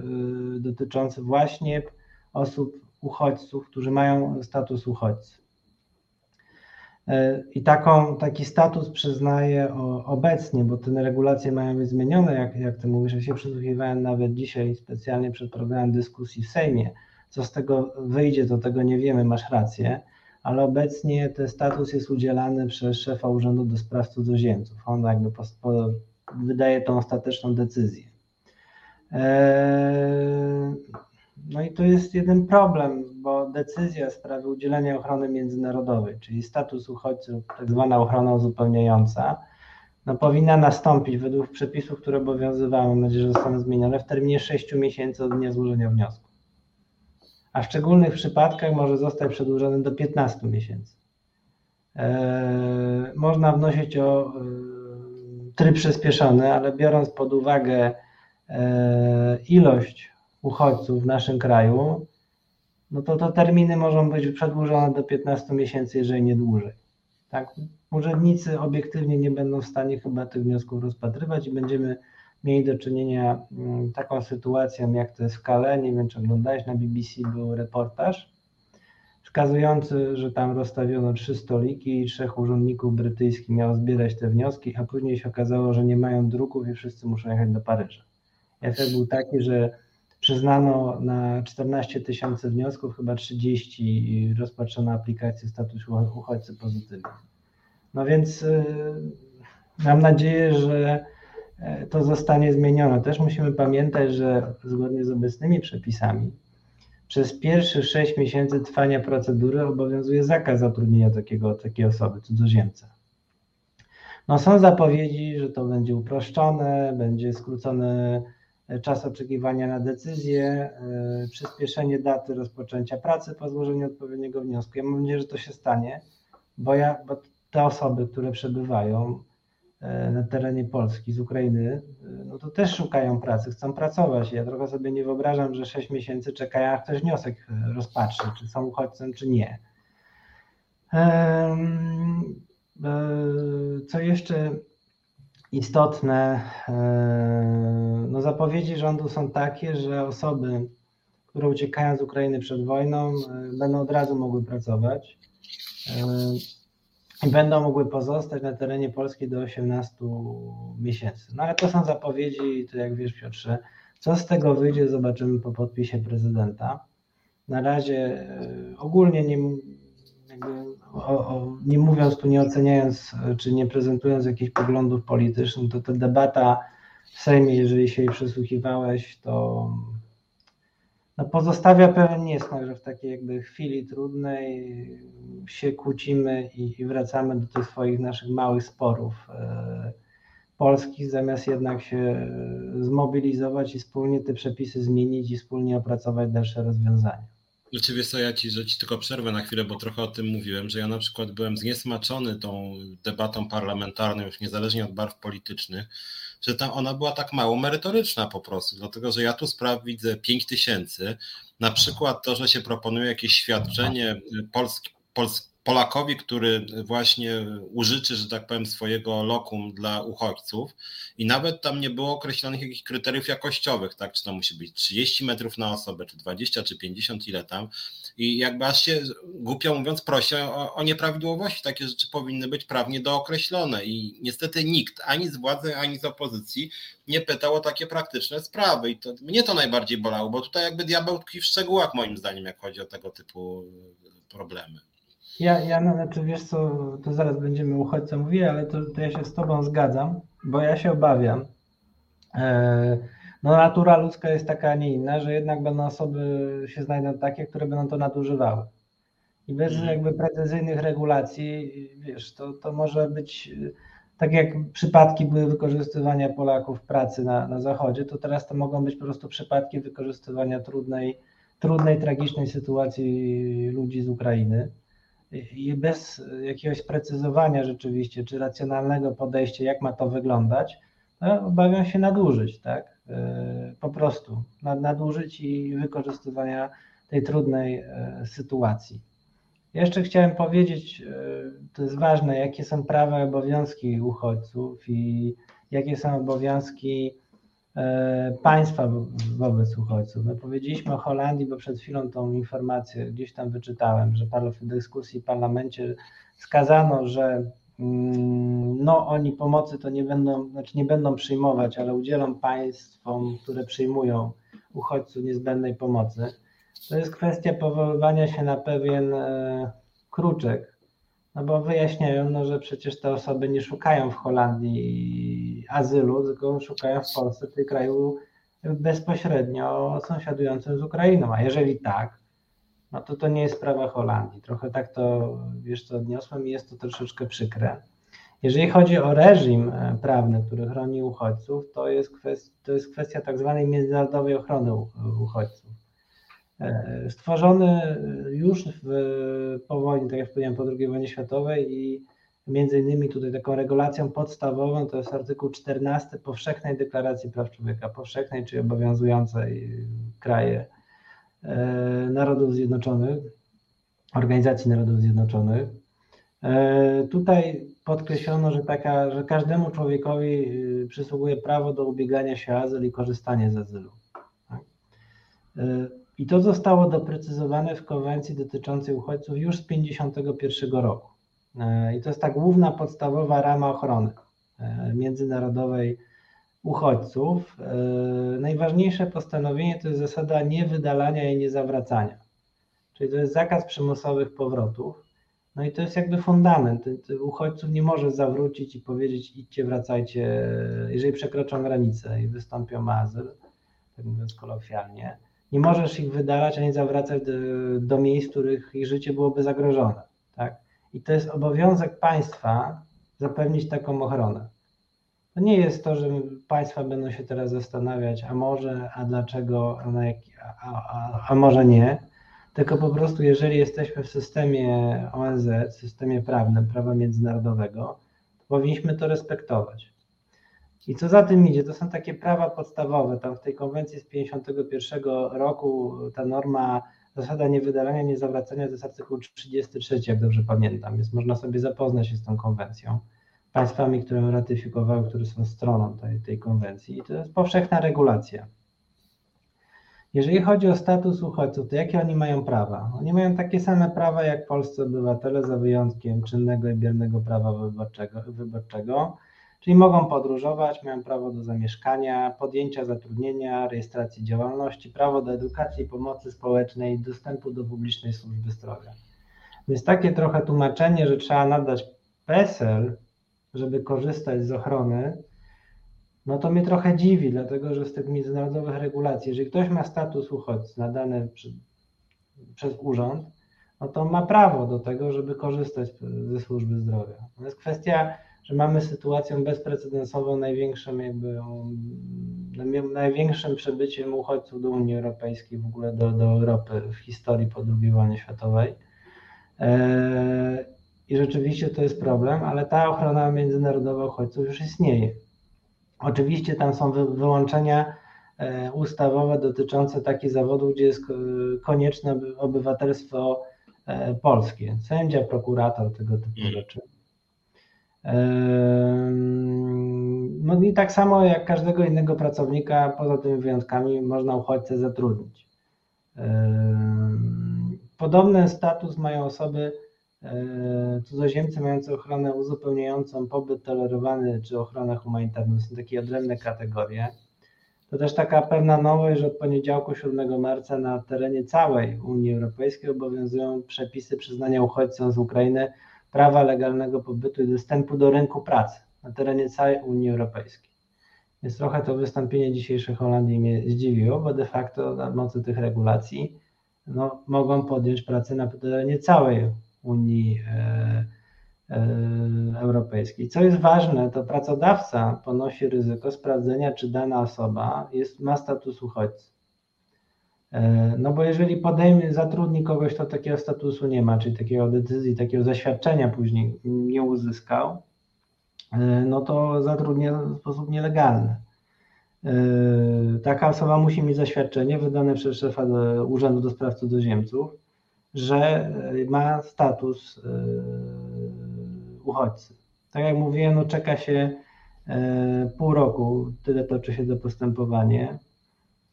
dotyczący właśnie osób uchodźców, którzy mają status uchodźcy. E, I taką, taki status przyznaje obecnie, bo te regulacje mają być zmienione, jak, jak ty mówisz, ja się przysłuchiwałem nawet dzisiaj specjalnie przed programem dyskusji w Sejmie. Co z tego wyjdzie, to tego nie wiemy, masz rację, ale obecnie ten status jest udzielany przez szefa Urzędu do Spraw Cudzoziemców. On jakby po, po, wydaje tą ostateczną decyzję. Eee, no i to jest jeden problem, bo decyzja w sprawie udzielenia ochrony międzynarodowej, czyli status uchodźców, tak zwana ochrona uzupełniająca, no powinna nastąpić według przepisów, które obowiązywały, mam nadzieję, że zostaną zmienione, w terminie 6 miesięcy od dnia złożenia wniosku. A w szczególnych przypadkach może zostać przedłużony do 15 miesięcy. Eee, można wnosić o e, tryb przyspieszony, ale biorąc pod uwagę ilość uchodźców w naszym kraju, no to te terminy mogą być przedłużone do 15 miesięcy, jeżeli nie dłużej. Tak? Urzędnicy obiektywnie nie będą w stanie chyba tych wniosków rozpatrywać i będziemy mieli do czynienia mm, taką sytuacją, jak to jest w Kale. Nie wiem, czy oglądałeś, na BBC był reportaż wskazujący, że tam rozstawiono trzy stoliki i trzech urzędników brytyjskich miało zbierać te wnioski, a później się okazało, że nie mają druków i wszyscy muszą jechać do Paryża. Efekt był taki, że Przyznano na 14 tysięcy wniosków, chyba 30 rozpatrzono aplikację statusu uchodźcy pozytywny. No więc y, mam nadzieję, że e, to zostanie zmienione. Też musimy pamiętać, że zgodnie z obecnymi przepisami przez pierwsze 6 miesięcy trwania procedury obowiązuje zakaz zatrudnienia takiego, takiej osoby, cudzoziemca. No są zapowiedzi, że to będzie uproszczone, będzie skrócony czas oczekiwania na decyzję, e, przyspieszenie daty rozpoczęcia pracy po złożeniu odpowiedniego wniosku. Ja mam nadzieję, że to się stanie, bo, ja, bo te osoby, które przebywają e, na terenie Polski z Ukrainy, e, no to też szukają pracy, chcą pracować. Ja trochę sobie nie wyobrażam, że 6 miesięcy czekają, a ktoś wniosek rozpatrzy, czy są uchodźcą, czy nie. Co jeszcze istotne. E, no, zapowiedzi rządu są takie, że osoby, które uciekają z Ukrainy przed wojną, e, będą od razu mogły pracować e, i będą mogły pozostać na terenie Polski do 18 miesięcy. No ale to są zapowiedzi, to jak wiesz Piotrze, co z tego wyjdzie, zobaczymy po podpisie prezydenta. Na razie ogólnie nie, o, o, nie mówiąc tu, nie oceniając czy nie prezentując jakichś poglądów politycznych, to ta debata w Sejmie, jeżeli się jej przysłuchiwałeś, to no, pozostawia pewien niesmak, że w takiej jakby chwili trudnej się kłócimy i, i wracamy do tych swoich naszych małych sporów e, polskich, zamiast jednak się zmobilizować i wspólnie te przepisy zmienić i wspólnie opracować dalsze rozwiązania. Ciebie co, ja ci, że ci tylko przerwę na chwilę, bo trochę o tym mówiłem, że ja na przykład byłem zniesmaczony tą debatą parlamentarną, już niezależnie od barw politycznych, że tam ona była tak mało merytoryczna po prostu, dlatego że ja tu spraw widzę 5 tysięcy, na przykład to, że się proponuje jakieś świadczenie polski, polski Polakowi, który właśnie użyczy, że tak powiem, swojego lokum dla uchodźców i nawet tam nie było określonych jakichś kryteriów jakościowych, tak, czy to musi być 30 metrów na osobę, czy 20, czy 50, ile tam. I jakby aż się, głupio mówiąc, prosi o, o nieprawidłowości. Takie rzeczy powinny być prawnie dookreślone i niestety nikt, ani z władzy, ani z opozycji nie pytał o takie praktyczne sprawy i to, mnie to najbardziej bolało, bo tutaj jakby diabeł tkwi w szczegółach moim zdaniem, jak chodzi o tego typu problemy. Ja, ja znaczy wiesz co, to zaraz będziemy uchodźcom mówili, ale to, to ja się z tobą zgadzam, bo ja się obawiam. E, no natura ludzka jest taka, a nie inna, że jednak będą osoby się znajdą takie, które będą to nadużywały. I bez mhm. jakby precyzyjnych regulacji, wiesz, to, to może być tak jak przypadki były wykorzystywania Polaków w pracy na, na Zachodzie, to teraz to mogą być po prostu przypadki wykorzystywania trudnej, trudnej, tragicznej sytuacji ludzi z Ukrainy i bez jakiegoś precyzowania rzeczywiście, czy racjonalnego podejścia, jak ma to wyglądać, no, obawiam się nadużyć, tak? E, po prostu nadużyć i wykorzystywania tej trudnej e, sytuacji. Jeszcze chciałem powiedzieć, e, to jest ważne, jakie są prawa i obowiązki uchodźców i jakie są obowiązki państwa wobec uchodźców. My powiedzieliśmy o Holandii, bo przed chwilą tą informację gdzieś tam wyczytałem, że w dyskusji w parlamencie wskazano, że mm, no oni pomocy to nie będą, znaczy nie będą przyjmować, ale udzielą państwom, które przyjmują uchodźców niezbędnej pomocy. To jest kwestia powoływania się na pewien e, kruczek, no bo wyjaśniają, no, że przecież te osoby nie szukają w Holandii azylu, tylko szukają w Polsce, tym kraju bezpośrednio sąsiadującym z Ukrainą. A jeżeli tak, no to to nie jest sprawa Holandii. Trochę tak to, wiesz co, odniosłem i jest to troszeczkę przykre. Jeżeli chodzi o reżim e, prawny, który chroni uchodźców, to jest kwestia, to jest kwestia tak zwanej międzynarodowej ochrony uchodźców. E, stworzony już w, po wojnie, tak jak powiedziałem, po II wojnie światowej i między innymi tutaj taką regulacją podstawową to jest artykuł 14 Powszechnej Deklaracji Praw Człowieka, powszechnej, czyli obowiązującej kraje e, Narodów Zjednoczonych, Organizacji Narodów Zjednoczonych. E, tutaj podkreślono, że, taka, że każdemu człowiekowi przysługuje prawo do ubiegania się o azyl i korzystania z azylu. I to zostało doprecyzowane w konwencji dotyczącej uchodźców już z 1951 roku. E, I to jest ta główna, podstawowa rama ochrony e, międzynarodowej uchodźców. E, najważniejsze postanowienie to jest zasada niewydalania i niezawracania. Czyli to jest zakaz przymusowych powrotów. No i to jest jakby fundament. Uchodźców nie może zawrócić i powiedzieć idźcie, wracajcie, jeżeli przekroczą granicę i wystąpią o azyl, tak mówiąc kolokwialnie nie możesz ich wydalać ani zawracać do, do miejsc, w których ich życie byłoby zagrożone. Tak? I to jest obowiązek państwa zapewnić taką ochronę. To nie jest to, że państwa będą się teraz zastanawiać, a może, a dlaczego, a, a, a, a może nie, tylko po prostu jeżeli jesteśmy w systemie ONZ, w systemie prawnym, prawa międzynarodowego, to powinniśmy to respektować. I co za tym idzie, to są takie prawa podstawowe. Tam w tej konwencji z 51 roku ta norma, zasada niewydalania, niezawracania to jest artykuł 33, jak dobrze pamiętam, więc można sobie zapoznać się z tą konwencją. Państwami, które ratyfikowały, które są stroną tej, tej konwencji. I to jest powszechna regulacja. Jeżeli chodzi o status uchodźców, to jakie oni mają prawa? Oni mają takie same prawa jak polscy obywatele, za wyjątkiem czynnego i biernego prawa wyborczego, wyborczego Czyli mogą podróżować, mają prawo do zamieszkania, podjęcia zatrudnienia, rejestracji działalności, prawo do edukacji, pomocy społecznej, dostępu do publicznej służby zdrowia. Więc takie trochę tłumaczenie, że trzeba nadać PESEL, żeby korzystać z ochrony, no to mnie trochę dziwi, dlatego że z tych międzynarodowych regulacji, jeżeli ktoś ma status uchodźcy nadany przy, przez urząd, no to ma prawo do tego, żeby korzystać ze służby zdrowia. To jest kwestia że mamy sytuację bezprecedensową, największym jakby największym przybyciem uchodźców do Unii Europejskiej, w ogóle do, do Europy w historii po II wojnie światowej. E, I rzeczywiście to jest problem, ale ta ochrona międzynarodowa uchodźców już istnieje. Oczywiście tam są wyłączenia e, ustawowe dotyczące takich zawodów, gdzie jest konieczne obywatelstwo polskie. Sędzia, prokurator, tego typu mm. rzeczy. No i tak samo jak każdego innego pracownika, poza tymi wyjątkami, można uchodźcę zatrudnić. Podobny status mają osoby, e, cudzoziemcy mające ochronę uzupełniającą pobyt tolerowany czy ochronę humanitarną. Są takie odrębne kategorie. To też taka pewna nowość, że od poniedziałku 7 marca na terenie całej Unii Europejskiej obowiązują przepisy przyznania uchodźcom z Ukrainy prawa legalnego pobytu i dostępu do rynku pracy na terenie całej Unii Europejskiej. Więc trochę to wystąpienie dzisiejsze Holandii mnie zdziwiło, bo de facto na mocy tych regulacji no, mogą podjąć pracę na terenie całej Unii e, e, Europejskiej. Co jest ważne, to pracodawca ponosi ryzyko sprawdzenia, czy dana osoba jest, ma status uchodźcy. E, no bo jeżeli podejmie, zatrudni kogoś, kto takiego statusu nie ma, czyli takiego decyzji, takiego zaświadczenia później nie uzyskał, e, no to zatrudnia w sposób nielegalny. E, taka osoba musi mieć zaświadczenie wydane przez szefa Urzędu do Spraw Cudzoziemców, że ma status uchodźcy. Tak jak mówiłem, no czeka się pół roku, tyle toczy się to postępowanie.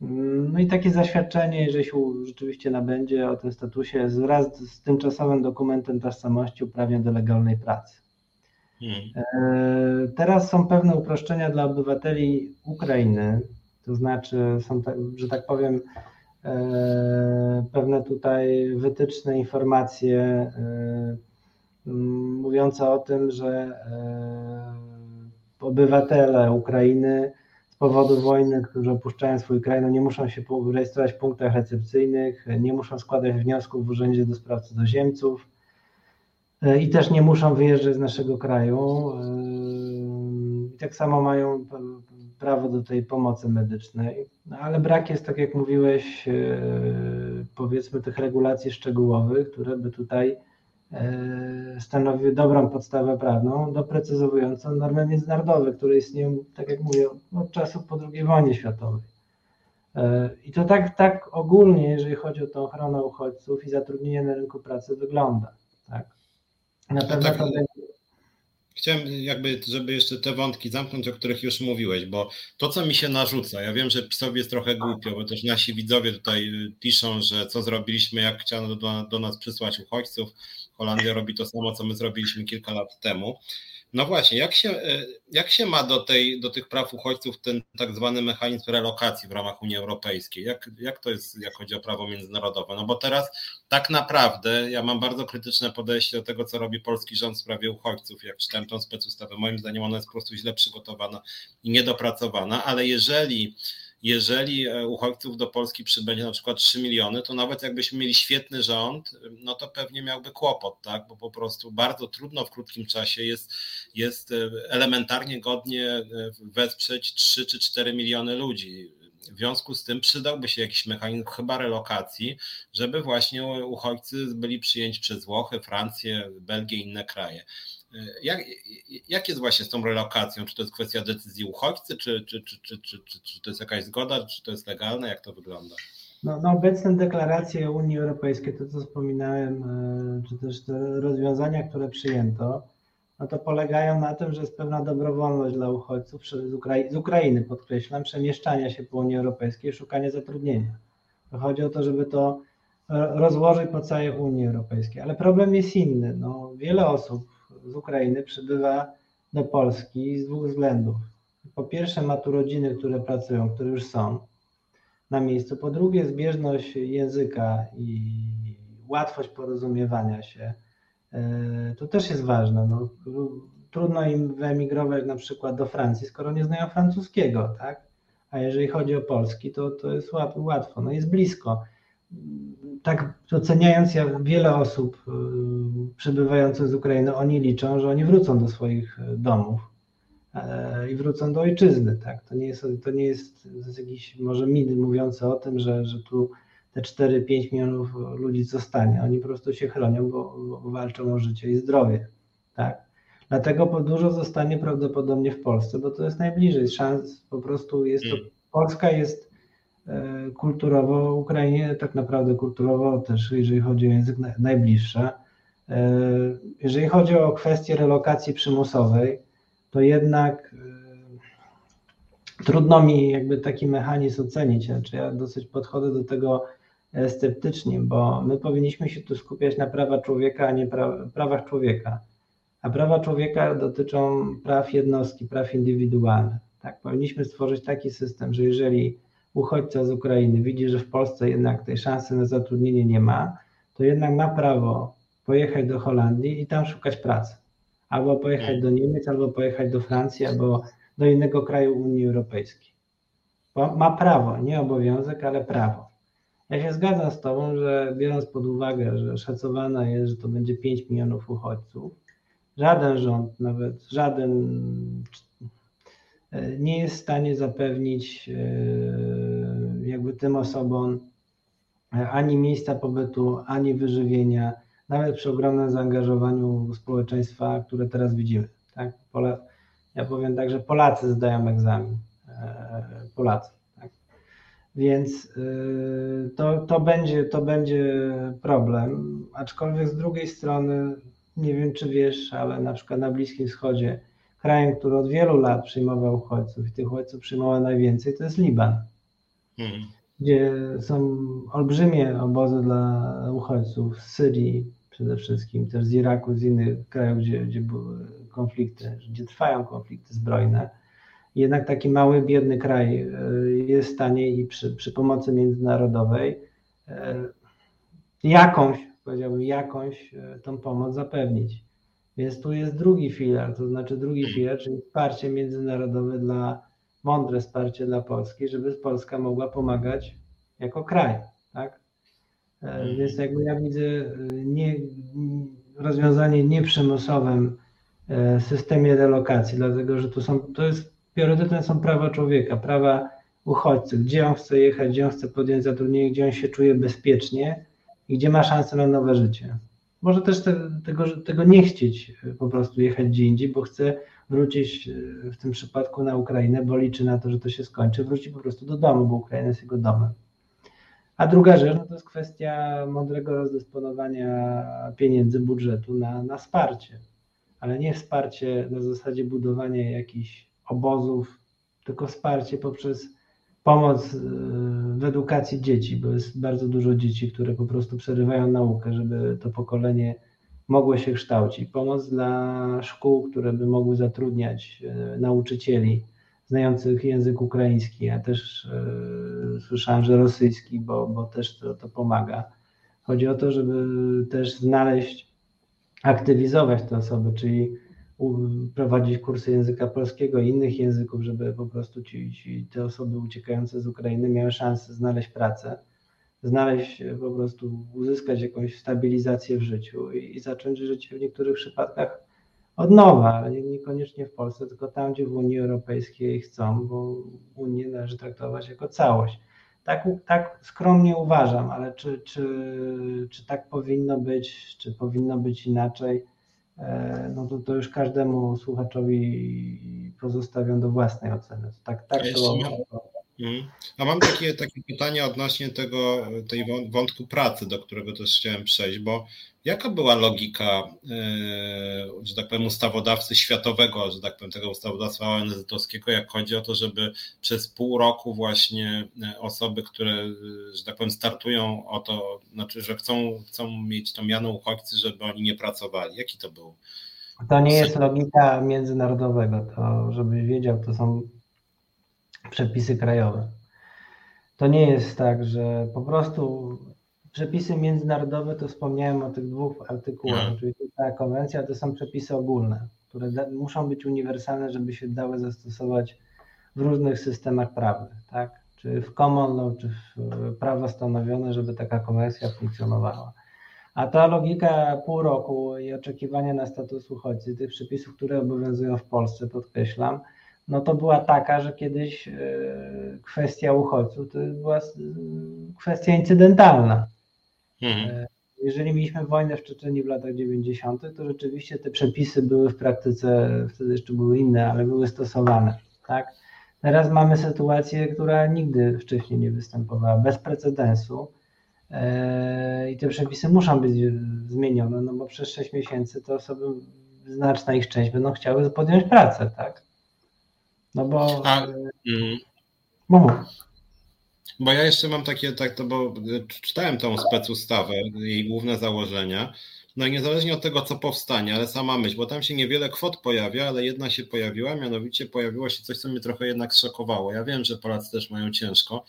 No i takie zaświadczenie, jeżeli się rzeczywiście nabędzie o tym statusie, wraz z tymczasowym dokumentem tożsamości uprawnia do legalnej pracy. Hmm. E, teraz są pewne uproszczenia dla obywateli Ukrainy, to znaczy są, że tak powiem, e, pewne tutaj wytyczne, informacje e, mówiące o tym, że obywatele Ukrainy powodu wojny, którzy opuszczają swój kraj, no nie muszą się rejestrować w punktach recepcyjnych, nie muszą składać wniosków w Urzędzie do Spraw Cudzoziemców e, i też nie muszą wyjeżdżać z naszego kraju. E, I tak samo mają prawo do tej pomocy medycznej, no ale brak jest, tak jak mówiłeś, e, powiedzmy tych regulacji szczegółowych, które by tutaj stanowi dobrą podstawę prawną doprecyzowującą normy międzynarodowe, które istnieją, tak jak mówię, od czasów po II wojnie światowej. E, I to tak, tak ogólnie, jeżeli chodzi o tę ochronę uchodźców i zatrudnienie na rynku pracy, wygląda. Tak? Na no pewno tak, to Chciałem jakby, żeby jeszcze te wątki zamknąć, o których już mówiłeś, bo to, co mi się narzuca, ja wiem, że PiSowi jest trochę głupio, bo też nasi widzowie tutaj piszą, że co zrobiliśmy, jak chciano do, do nas przysłać uchodźców. Holandia robi to samo, co my zrobiliśmy kilka lat temu. No właśnie, jak się, e, jak się ma do, tej, do tych praw uchodźców ten tak zwany mechanizm relokacji w ramach Unii Europejskiej? Jak, jak to jest, jak chodzi o prawo międzynarodowe? No bo teraz tak naprawdę ja mam bardzo krytyczne podejście do tego, co robi polski rząd w sprawie uchodźców. Jak czytałem tą specustawę, moim zdaniem ona jest po prostu źle przygotowana i niedopracowana, ale jeżeli jeżeli e, uchodźców do Polski przybędzie na przykład 3 miliony, to nawet jakbyśmy mieli świetny rząd, no to pewnie miałby kłopot, tak? bo po prostu bardzo trudno w krótkim czasie jest, jest e, elementarnie godnie e, wesprzeć 3 czy 4 miliony ludzi. W związku z tym przydałby się jakiś mechanizm chyba relokacji, żeby właśnie uchodźcy byli przyjęci przez Włochy, Francję, Belgię i inne kraje. Jak, jak jest właśnie z tą relokacją? Czy to jest kwestia decyzji uchodźcy, czy, czy, czy, czy, czy, czy, czy to jest jakaś zgoda, czy to jest legalne? Jak to wygląda? No, no obecne deklaracje Unii Europejskiej, to co wspominałem, e, czy też te rozwiązania, które przyjęto, no to polegają na tym, że jest pewna dobrowolność dla uchodźców z, z Ukrainy, podkreślam, przemieszczania się po Unii Europejskiej, szukanie zatrudnienia. To chodzi o to, żeby to rozłożyć po całej Unii Europejskiej. Ale problem jest inny. No, wiele osób z Ukrainy przybywa do Polski z dwóch względów. Po pierwsze, ma tu rodziny, które pracują, które już są na miejscu. Po drugie, zbieżność języka i łatwość porozumiewania się. E, to też jest ważne. No, trudno im wyemigrować na przykład do Francji, skoro nie znają francuskiego, tak? A jeżeli chodzi o polski, to, to jest łatwo. No jest blisko tak oceniając ja wiele osób y, przybywających z Ukrainy, oni liczą, że oni wrócą do swoich y, domów e, i wrócą do ojczyzny. Tak? To nie jest, to nie jest, to jest jakiś może mit mówiący o tym, że, że tu te 4-5 milionów ludzi zostanie. Oni po prostu się chronią, bo, bo walczą o życie i zdrowie. Tak? Dlatego dużo zostanie prawdopodobnie w Polsce, bo to jest najbliżej. Szans po prostu jest to, mm. Polska jest kulturowo Ukrainie, tak naprawdę kulturowo też, jeżeli chodzi o język, najbliższa. E, jeżeli chodzi o kwestię relokacji przymusowej, to jednak trudno mi jakby taki mechanizm ocenić, znaczy ja dosyć podchodzę do tego sceptycznie, bo my powinniśmy się tu skupiać na prawa człowieka, a nie pra prawach człowieka. A prawa człowieka dotyczą praw jednostki, praw indywidualnych. Tak? Powinniśmy stworzyć taki system, że jeżeli uchodźca z Ukrainy widzi, że w Polsce jednak tej szansy na zatrudnienie nie ma, to jednak ma prawo pojechać do Holandii i tam szukać pracy. Albo pojechać do Niemiec, albo pojechać do Francji, albo do innego kraju Unii Europejskiej. Bo ma prawo, nie obowiązek, ale prawo. Ja się zgadzam z Tobą, że biorąc pod uwagę, że szacowane jest, że to będzie 5 milionów uchodźców, żaden rząd, nawet żaden nie jest w stanie zapewnić e, jakby tym osobom ani miejsca pobytu, ani wyżywienia, nawet przy ogromnym zaangażowaniu społeczeństwa, które teraz widzimy. Tak? Ja powiem tak, że Polacy zdają egzamin. E, Polacy. Tak? Więc e, to, to, będzie, to będzie problem, aczkolwiek z drugiej strony, nie wiem czy wiesz, ale na przykład na Bliskim Wschodzie krajem, który od wielu lat przyjmował uchodźców i tych uchodźców przyjmował najwięcej, to jest Liban, hmm. gdzie są olbrzymie obozy dla uchodźców z Syrii przede wszystkim, też z Iraku, z innych krajów, gdzie, gdzie były konflikty, gdzie trwają konflikty zbrojne. Jednak taki mały, biedny kraj e, jest w stanie i przy, przy pomocy międzynarodowej e, jakąś, powiedziałbym, jakąś e, tą pomoc zapewnić. Więc tu jest drugi filar, to znaczy drugi filar, czyli wsparcie międzynarodowe dla, mądre wsparcie dla Polski, żeby Polska mogła pomagać jako kraj, tak? E, mhm. Więc jakby ja widzę e, nie, rozwiązanie nieprzymusowym e, systemie relokacji, dlatego że to są, to jest, priorytetem są prawa człowieka, prawa uchodźcy, gdzie on chce jechać, gdzie on chce podjąć zatrudnienie, gdzie on się czuje bezpiecznie i gdzie ma szansę na nowe życie. Może też te, tego, tego nie chcieć e, po prostu jechać gdzie indziej, bo chce wrócić e, w tym przypadku na Ukrainę, bo liczy na to, że to się skończy, wróci po prostu do domu, bo Ukraina jest jego domem. A druga rzecz no to jest kwestia mądrego rozdysponowania pieniędzy budżetu na, na wsparcie, ale nie wsparcie na zasadzie budowania jakichś obozów, tylko wsparcie poprzez pomoc y, w edukacji dzieci, bo jest bardzo dużo dzieci, które po prostu przerywają naukę, żeby to pokolenie mogło się kształcić. Pomoc dla szkół, które by mogły zatrudniać y, nauczycieli znających język ukraiński. Ja też y, słyszałem, że rosyjski, bo, bo też to, to pomaga. Chodzi o to, żeby też znaleźć, aktywizować te osoby, czyli prowadzić kursy języka polskiego i innych języków, żeby po prostu ci, ci, te osoby uciekające z Ukrainy miały szansę znaleźć pracę, znaleźć po prostu, uzyskać jakąś stabilizację w życiu i, i zacząć życie w niektórych przypadkach od nowa, ale niekoniecznie w Polsce, tylko tam, gdzie w Unii Europejskiej chcą, bo Unię należy traktować jako całość. Tak, tak skromnie uważam, ale czy, czy, czy tak powinno być, czy powinno być inaczej? E, no to, to już każdemu słuchaczowi pozostawiam do własnej oceny. Tak, tak to. Mhm. A mam takie, takie pytanie odnośnie tego tej wątku pracy, do którego też chciałem przejść, bo jaka była logika, e, że tak powiem, ustawodawcy światowego, że tak powiem, tego ustawodawstwa ONZ-owskiego, jak chodzi o to, żeby przez pół roku właśnie e, osoby, które, że tak powiem, startują o to, znaczy, że chcą, chcą mieć to miano uchodźcy, żeby oni nie pracowali. Jaki to był? To nie jest logika międzynarodowego, to żebyś wiedział, to są przepisy krajowe. To nie jest tak, że po prostu przepisy międzynarodowe, to wspomniałem o tych dwóch artykułach, no. czyli ta konwencja to są przepisy ogólne, które muszą być uniwersalne, żeby się dały zastosować w różnych systemach prawnych, tak? Czy w common law, czy w prawo stanowione, żeby taka konwencja funkcjonowała. A ta logika pół roku i oczekiwania na status uchodźcy, tych przepisów, które obowiązują w Polsce, podkreślam, no to była taka, że kiedyś e, kwestia uchodźców to była kwestia incydentalna. Mhm. E, jeżeli mieliśmy wojnę w Czeczeniu w latach 90., to rzeczywiście te przepisy były w praktyce, wtedy jeszcze były inne, ale były stosowane. Tak? Teraz mamy sytuację, która nigdy wcześniej nie występowała, bez precedensu. E, I te przepisy muszą być zmienione, no bo przez 6 miesięcy to osoby, znaczna ich część będą chciały podjąć pracę, tak? No bo. A, mm. Mów. Bo ja jeszcze mam takie, tak, to bo czytałem tą specustawę, jej główne założenia. No i niezależnie od tego, co powstanie, ale sama myśl, bo tam się niewiele kwot pojawia, ale jedna się pojawiła, mianowicie pojawiło się coś, co mnie trochę jednak szokowało. Ja wiem, że Polacy też mają ciężko,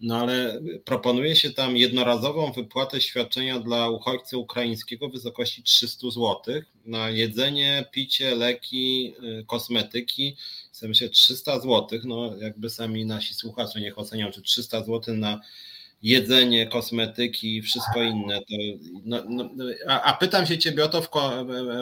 no ale proponuje się tam jednorazową wypłatę świadczenia dla uchodźcy ukraińskiego w wysokości 300 zł na jedzenie, picie, leki, y, kosmetyki. Myślę, 300 zł, no jakby sami nasi słuchacze niech ocenią, czy 300 zł na jedzenie, kosmetyki i wszystko inne. To, no, no, a, a, pytam się Ciebie o to w,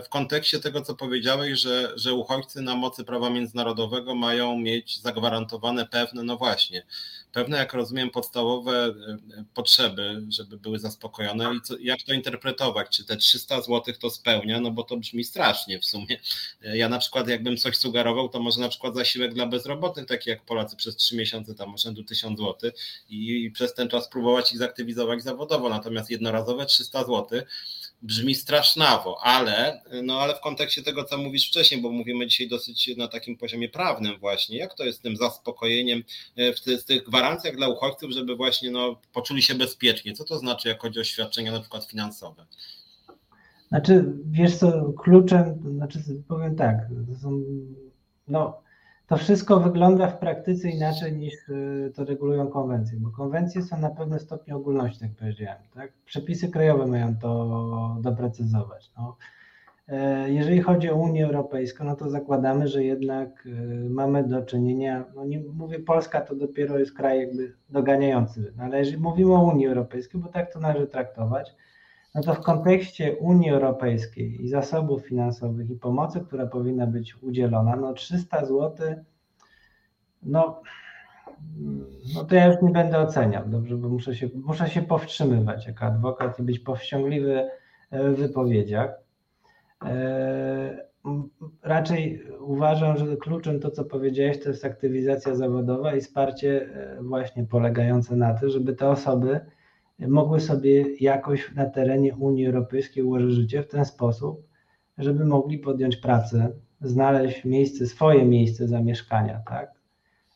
w kontekście tego, co powiedziałeś, że, że uchodźcy na mocy prawa międzynarodowego mają mieć zagwarantowane pewne, no właśnie, pewne, jak rozumiem, podstawowe e, potrzeby, żeby były zaspokojone i co, jak to interpretować, czy te 300 zł to spełnia, no bo to brzmi strasznie w sumie. E, ja na przykład jakbym coś sugerował, to może na przykład zasiłek dla bezrobotnych, taki jak Polacy przez 3 miesiące tam rzędu 1000 zł i, i przez ten czas spróbować ich zaktywizować zawodowo, natomiast jednorazowe 300 zł brzmi strasznawo, ale, no ale w kontekście tego, co mówisz wcześniej, bo mówimy dzisiaj dosyć na takim poziomie prawnym właśnie, jak to jest z tym zaspokojeniem e, w, ty, w tych gwarancjach dla uchodźców, żeby właśnie no, poczuli się bezpiecznie. Co to znaczy, jak chodzi o świadczenia na przykład finansowe? Znaczy, wiesz co, kluczem, znaczy powiem tak, są, no to wszystko wygląda w praktyce inaczej niż y, to regulują konwencje, bo konwencje są na pewnym stopniu ogólności, tak powiedziałem. Tak? Przepisy krajowe mają to doprecyzować. No. E, jeżeli chodzi o Unię Europejską, no to zakładamy, że jednak y, mamy do czynienia, no nie mówię Polska to dopiero jest kraj jakby doganiający, no ale jeżeli mówimy o Unii Europejskiej, bo tak to należy traktować, no to w kontekście Unii Europejskiej i zasobów finansowych i pomocy, która powinna być udzielona, no 300 zł, no, no to ja już nie będę oceniał, dobrze, bo muszę się, muszę się powstrzymywać jako adwokat i być powściągliwy w wypowiedziach. E, raczej uważam, że kluczem to, co powiedziałeś, to jest aktywizacja zawodowa i wsparcie e, właśnie polegające na tym, żeby te osoby mogły sobie jakoś na terenie Unii Europejskiej ułożyć życie w ten sposób, żeby mogli podjąć pracę, znaleźć miejsce, swoje miejsce zamieszkania, tak?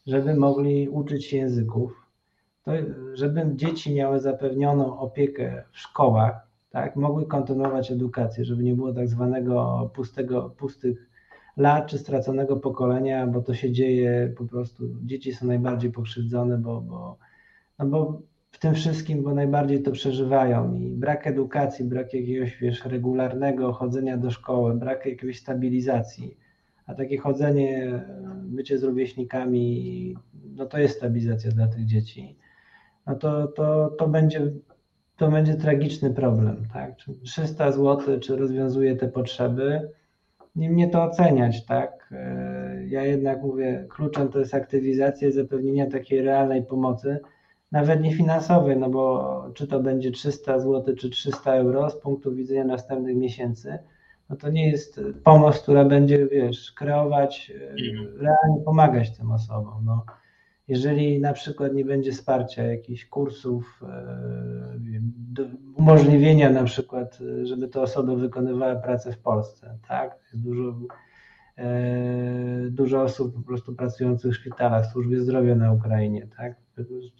Żeby mogli uczyć się języków, to, żeby dzieci miały zapewnioną opiekę w szkołach, tak? Mogły kontynuować edukację, żeby nie było tak zwanego pustego, pustych lat czy straconego pokolenia, bo to się dzieje po prostu. Dzieci są najbardziej pokrzywdzone, bo, bo, no bo tym wszystkim, bo najbardziej to przeżywają i brak edukacji, brak jakiegoś wiesz, regularnego chodzenia do szkoły, brak jakiejś stabilizacji, a takie chodzenie, bycie z rówieśnikami, no to jest stabilizacja dla tych dzieci, no to, to, to będzie to będzie tragiczny problem, tak? Czy 300 zł, czy rozwiązuje te potrzeby? Nie mnie to oceniać, tak? E, ja jednak mówię, kluczem to jest aktywizacja i zapewnienie takiej realnej pomocy, nawet nie finansowej, no bo czy to będzie 300 zł, czy 300 euro z punktu widzenia następnych miesięcy, no to nie jest pomoc, która będzie, wiesz, kreować, e, realnie pomagać tym osobom. No, jeżeli na przykład nie będzie wsparcia jakichś kursów, e, umożliwienia na przykład, e, żeby te osoby wykonywały pracę w Polsce, tak? Jest dużo, dużo osób po prostu pracujących w szpitalach, w służbie zdrowia na Ukrainie, tak?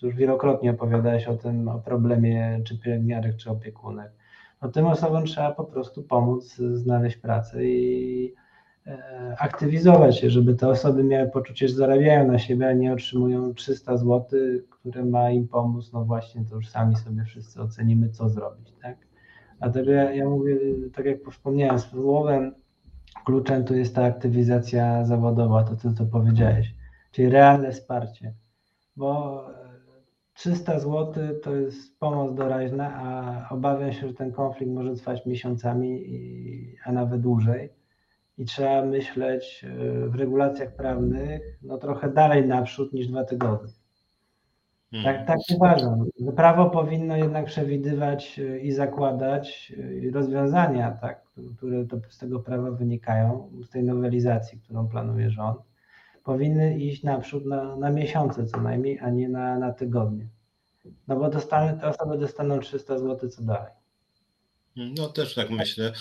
już wielokrotnie opowiadałeś o tym, o problemie czy pielęgniarek, czy opiekunek. No tym osobom trzeba po prostu pomóc znaleźć pracę i e, aktywizować się, żeby te osoby miały poczucie, że zarabiają na siebie, a nie otrzymują 300 zł, które ma im pomóc. No właśnie, to już sami sobie wszyscy ocenimy, co zrobić, tak? Dlatego ja, ja mówię, tak jak wspomniałem, słowem kluczem tu jest ta aktywizacja zawodowa, to co, co powiedziałeś, czyli realne wsparcie bo 300 zł to jest pomoc doraźna, a obawiam się, że ten konflikt może trwać miesiącami, a nawet dłużej. I trzeba myśleć e, w regulacjach prawnych no trochę dalej naprzód niż dwa tygodnie. Hmm. Tak, tak uważam. Prawo powinno jednak przewidywać e, i zakładać e, rozwiązania, tak, które z tego prawa wynikają, z tej nowelizacji, którą planuje rząd powinny iść naprzód na, na miesiące co najmniej, a nie na, na tygodnie. No bo dostaną, te osoby dostaną 300 zł co dalej. No też tak myślę.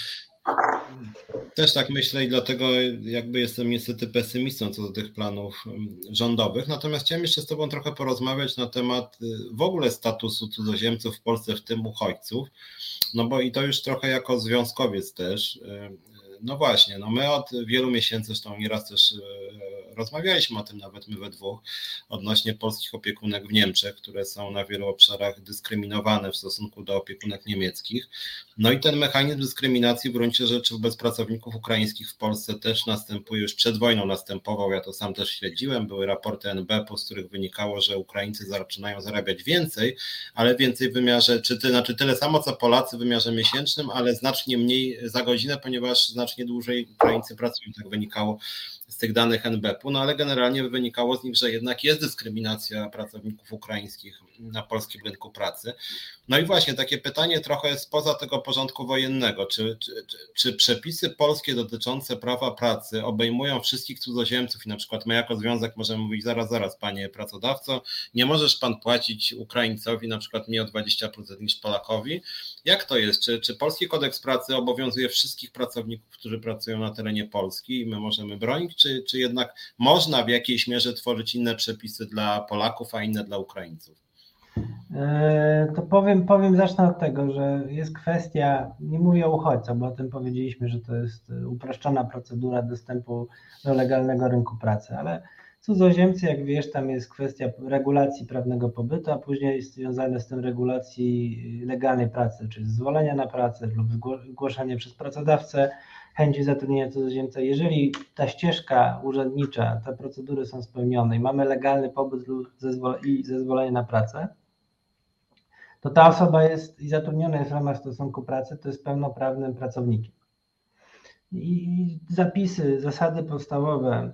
Też tak myślę i dlatego jakby jestem niestety pesymistą co do tych planów mm, rządowych. Natomiast chciałem jeszcze z Tobą trochę porozmawiać na temat y, w ogóle statusu cudzoziemców w Polsce, w tym uchodźców. No bo i to już trochę jako związkowiec też. No właśnie, no my od wielu miesięcy, zresztą nieraz też e, rozmawialiśmy o tym nawet my we dwóch, odnośnie polskich opiekunek w Niemczech, które są na wielu obszarach dyskryminowane w stosunku do opiekunek niemieckich. No i ten mechanizm dyskryminacji w gruncie rzeczy wobec pracowników ukraińskich w Polsce też następuje, już przed wojną następował, ja to sam też śledziłem, były raporty NBP, z których wynikało, że Ukraińcy zaczynają zarabiać więcej, ale więcej w wymiarze, czy ty, znaczy tyle samo co Polacy w wymiarze miesięcznym, ale znacznie mniej za godzinę, ponieważ znacznie dłużej Ukraińcy pracują, tak wynikało tych danych NBP-u, no ale generalnie wynikało z nich, że jednak jest dyskryminacja pracowników ukraińskich na polskim rynku pracy. No i właśnie takie pytanie trochę spoza tego porządku wojennego. Czy, czy, czy, przepisy polskie dotyczące prawa pracy obejmują wszystkich cudzoziemców i na przykład my jako związek możemy mówić zaraz, zaraz panie pracodawco, nie możesz pan płacić Ukraińcowi na przykład mniej o 20% niż Polakowi. Jak to jest? Czy, czy polski kodeks pracy obowiązuje wszystkich pracowników, którzy pracują na terenie Polski i my możemy bronić, czy, czy jednak można w jakiejś mierze tworzyć inne przepisy dla Polaków, a inne dla Ukraińców? E, to powiem, powiem, zacznę od tego, że jest kwestia, nie mówię o uchodźcach, bo o tym powiedzieliśmy, że to jest uproszczona procedura dostępu do legalnego rynku pracy, ale cudzoziemcy, jak wiesz, tam jest kwestia regulacji prawnego pobytu, a później jest związane z tym regulacji legalnej pracy, czyli zezwolenia na pracę lub zgłoszenie przez pracodawcę chęci zatrudnienia cudzoziemca. Jeżeli ta ścieżka urzędnicza, te procedury są spełnione i mamy legalny pobyt i zezwolenie na pracę, to ta osoba jest i zatrudniona jest w ramach stosunku pracy, to jest pełnoprawnym pracownikiem. I zapisy, zasady podstawowe,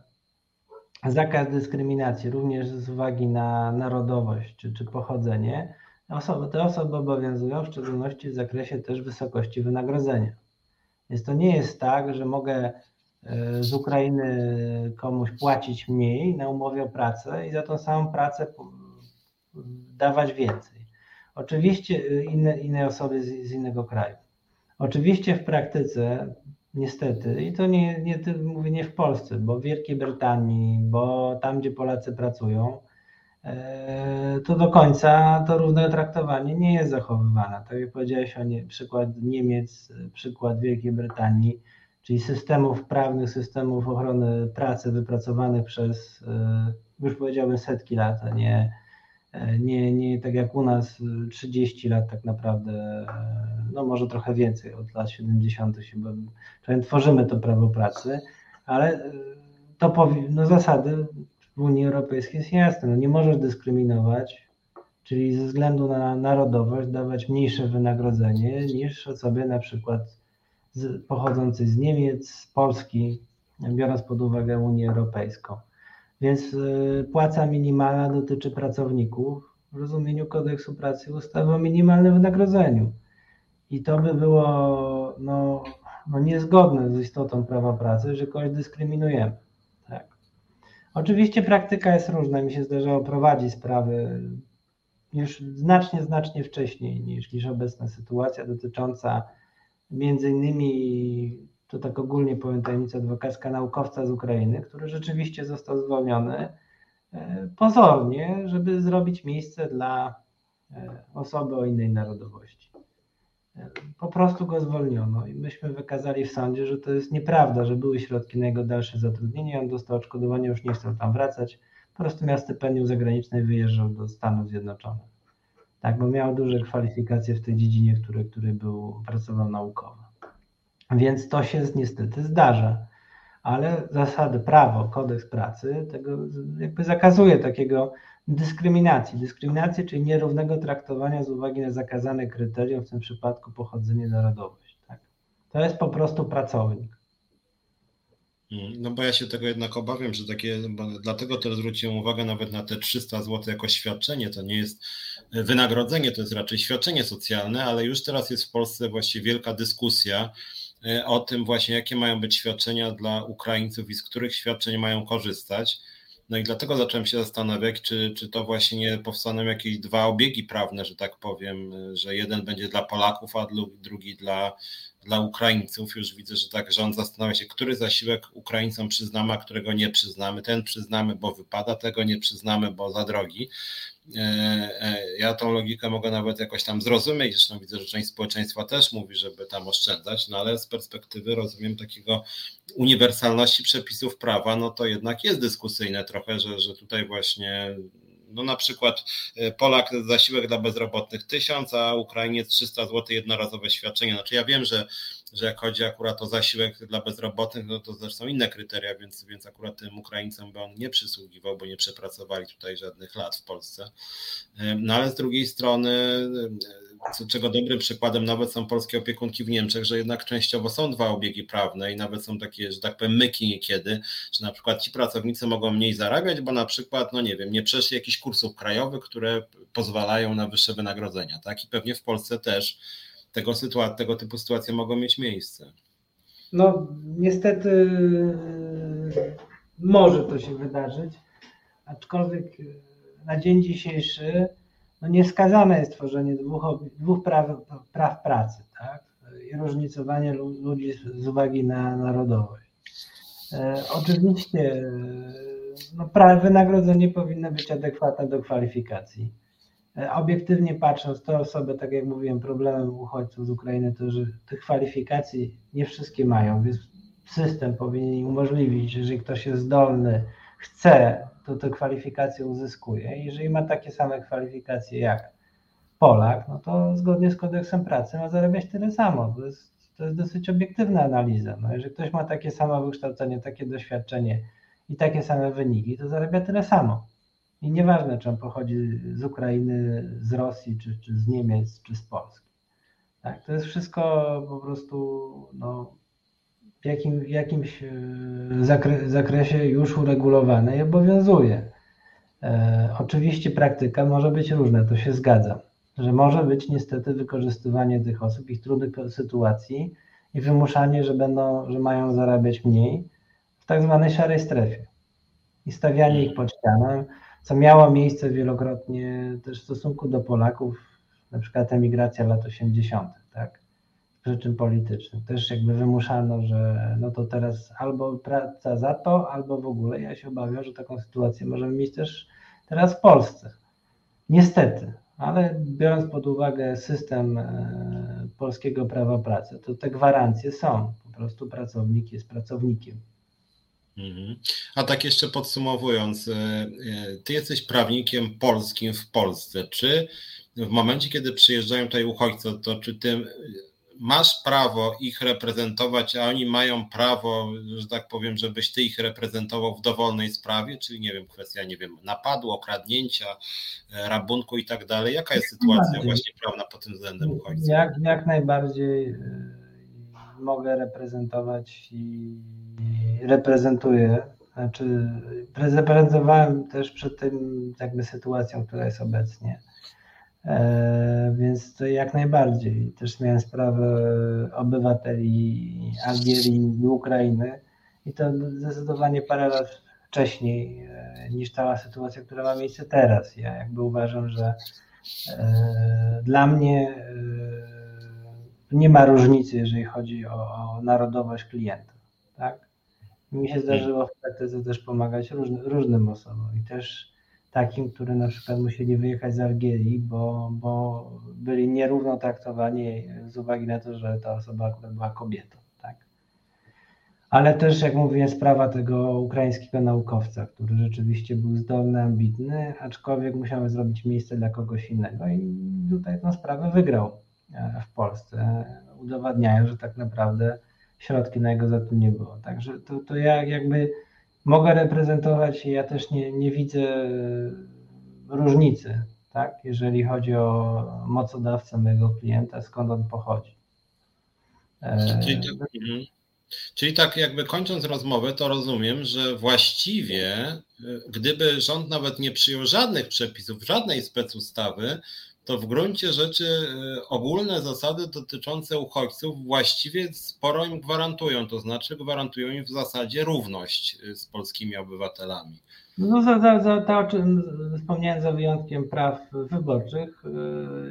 zakaz dyskryminacji, również z uwagi na narodowość czy, czy pochodzenie, osoby, te osoby obowiązują, w szczególności w zakresie też wysokości wynagrodzenia. Więc to nie jest tak, że mogę e, z Ukrainy komuś płacić mniej na umowie o pracę i za tą samą pracę dawać więcej. Oczywiście y, inne, inne osoby z, z innego kraju. Oczywiście w praktyce, niestety, i to nie, nie mówię nie w Polsce, bo w Wielkiej Brytanii, bo tam, gdzie Polacy pracują, e, to do końca to równe traktowanie nie jest zachowywane. Tak jak powiedziałeś o nie, przykład Niemiec, przykład Wielkiej Brytanii, czyli systemów prawnych, systemów ochrony pracy wypracowanych przez, e, już powiedziałbym, setki lat, a nie E, nie, nie tak jak u nas 30 lat tak naprawdę, e, no może trochę więcej, od lat 70. się, tworzymy to prawo pracy, ale e, to no zasady w Unii Europejskiej jest jasne, no nie możesz dyskryminować, czyli ze względu na narodowość dawać mniejsze wynagrodzenie niż osobie na przykład z, pochodzącej z Niemiec, z Polski, biorąc pod uwagę Unię Europejską. Więc y, płaca minimalna dotyczy pracowników w rozumieniu kodeksu pracy ustawy o minimalnym wynagrodzeniu. I to by było no, no niezgodne z istotą prawa pracy, że kogoś dyskryminujemy. Oczywiście praktyka jest różna. Mi się zdarzało prowadzić sprawy już znacznie, znacznie wcześniej niż, niż obecna sytuacja dotycząca między innymi to tak ogólnie powiem tajemnica adwokacka naukowca z Ukrainy, który rzeczywiście został zwolniony e, pozornie, żeby zrobić miejsce dla e, osoby o innej narodowości. Po prostu go zwolniono i myśmy wykazali w sądzie, że to jest nieprawda, że były środki na jego dalsze zatrudnienie, on dostał odszkodowanie, już nie chciał tam wracać, po prostu miał stypendium zagraniczne i wyjeżdżał do Stanów Zjednoczonych. Tak, bo miał duże kwalifikacje w tej dziedzinie, w której, który był, pracował naukowo. Więc to się niestety zdarza. Ale zasady, prawo, kodeks pracy tego jakby zakazuje takiego dyskryminacji. Dyskryminacji, czyli nierównego traktowania z uwagi na zakazane kryterium, w tym przypadku pochodzenie, narodowość. Tak? To jest po prostu pracownik. Mm, no bo ja się tego jednak obawiam, że takie, dlatego też zwróciłem uwagę nawet na te 300 zł jako świadczenie, to nie jest wynagrodzenie, to jest raczej świadczenie socjalne, ale już teraz jest w Polsce właściwie wielka dyskusja, o tym właśnie, jakie mają być świadczenia dla Ukraińców i z których świadczeń mają korzystać. No i dlatego zacząłem się zastanawiać, czy, czy to właśnie nie powstaną jakieś dwa obiegi prawne, że tak powiem, że jeden będzie dla Polaków, a drugi dla, dla Ukraińców. Już widzę, że tak rząd zastanawia się, który zasiłek Ukraińcom przyznamy, a którego nie przyznamy. Ten przyznamy, bo wypada, tego nie przyznamy, bo za drogi. E, e, ja tą logikę mogę nawet jakoś tam zrozumieć, zresztą widzę, że część społeczeństwa też mówi, żeby tam oszczędzać, no ale z perspektywy rozumiem takiego uniwersalności przepisów prawa, no to jednak jest dyskusyjne trochę, że, że tutaj właśnie no na przykład e, Polak zasiłek dla bezrobotnych 1000, a Ukrainiec 300 zł jednorazowe świadczenie. Znaczy ja wiem, że że jak chodzi akurat o zasiłek dla bezrobotnych, no to zresztą inne kryteria, więc, więc akurat tym Ukraińcom by on nie przysługiwał, bo nie przepracowali tutaj żadnych lat w Polsce. No ale z drugiej strony, czego dobrym przykładem nawet są polskie opiekunki w Niemczech, że jednak częściowo są dwa obiegi prawne i nawet są takie, że tak powiem, myki niekiedy, że na przykład ci pracownicy mogą mniej zarabiać, bo na przykład, no nie wiem, nie przeszli jakichś kursów krajowych, które pozwalają na wyższe wynagrodzenia, tak? I pewnie w Polsce też tego, tego typu sytuacje mogą mieć miejsce. No, niestety może to się wydarzyć, aczkolwiek na dzień dzisiejszy no nieskazane jest tworzenie dwóch, dwóch praw, praw pracy, tak? I różnicowanie ludzi z uwagi na narodowość. E, oczywiście no, wynagrodzenie powinno być adekwatne do kwalifikacji E, obiektywnie patrząc, te osoby, tak jak mówiłem, problemem uchodźców z Ukrainy to, że tych kwalifikacji nie wszystkie mają, więc system powinien umożliwić, że jeżeli ktoś jest zdolny, chce, to te kwalifikacje uzyskuje. Jeżeli ma takie same kwalifikacje jak Polak, no to zgodnie z kodeksem pracy ma zarabiać tyle samo. To jest, to jest dosyć obiektywna analiza. No, jeżeli ktoś ma takie samo wykształcenie, takie doświadczenie i takie same wyniki, to zarabia tyle samo. I nieważne, czy on pochodzi z Ukrainy, z Rosji, czy, czy z Niemiec, czy z Polski. Tak, to jest wszystko po prostu no, w, jakim, jakimś e, zakre, zakresie już uregulowane i obowiązuje. E, oczywiście praktyka może być różna, to się zgadza, że może być niestety wykorzystywanie tych osób, ich trudnych sytuacji i wymuszanie, że, będą, że mają zarabiać mniej w tak zwanej szarej strefie i stawianie ich pod ścianą co miało miejsce wielokrotnie też w stosunku do Polaków, na przykład emigracja lat 80., tak? Z przyczyn politycznych. Też jakby wymuszano, że no to teraz albo praca za to, albo w ogóle. Ja się obawiam, że taką sytuację możemy mieć też teraz w Polsce. Niestety, ale biorąc pod uwagę system e, polskiego prawa pracy, to te gwarancje są. Po prostu pracownik jest pracownikiem. Mhm. A tak jeszcze podsumowując, e, e, ty jesteś prawnikiem polskim w Polsce. Czy w momencie, kiedy przyjeżdżają tutaj uchodźcy, to czy ty masz prawo ich reprezentować, a oni mają prawo, że tak powiem, żebyś ty ich reprezentował w dowolnej sprawie, czyli nie wiem, kwestia, nie wiem, napadu, okradnięcia, e, rabunku i tak dalej. Jaka jest sytuacja właśnie prawna pod tym względem uchodźców? Jak, jak najbardziej mogę reprezentować i reprezentuję, znaczy reprezentowałem też przed tym jakby sytuacją, która jest obecnie. E, więc to jak najbardziej. Też miałem sprawę obywateli Algierii i Ukrainy i to zdecydowanie parę lat wcześniej e, niż ta sytuacja, która ma miejsce teraz. Ja jakby uważam, że e, dla mnie nie ma różnicy, jeżeli chodzi o, narodowość klienta. Tak? Mi się zdarzyło w praktyce też pomagać różny, różnym osobom i też takim, które na przykład musieli wyjechać z Algierii, bo, bo byli nierówno traktowani z uwagi na to, że ta osoba akurat była kobietą. Tak? Ale też, jak mówiłem, sprawa tego ukraińskiego naukowca, który rzeczywiście był zdolny, ambitny, aczkolwiek musiał zrobić miejsce dla kogoś innego i tutaj tę sprawę wygrał e, w Polsce, udowadniając, że tak naprawdę środki na jego zatrudnienie nie było. Także to, to ja jakby mogę reprezentować i ja też nie, nie widzę e, różnicy, tak, jeżeli chodzi o mocodawcę mojego klienta, skąd on pochodzi. E, czyli tak, mhm. czyli tak jakby kończąc rozmowę, to rozumiem, że właściwie e, gdyby rząd nawet nie przyjął żadnych przepisów, żadnej specustawy, to w gruncie rzeczy ogólne zasady dotyczące uchodźców właściwie sporo im gwarantują, to znaczy gwarantują im w zasadzie równość z polskimi obywatelami. No za, za, za to, o czym wspomniałem, za wyjątkiem praw wyborczych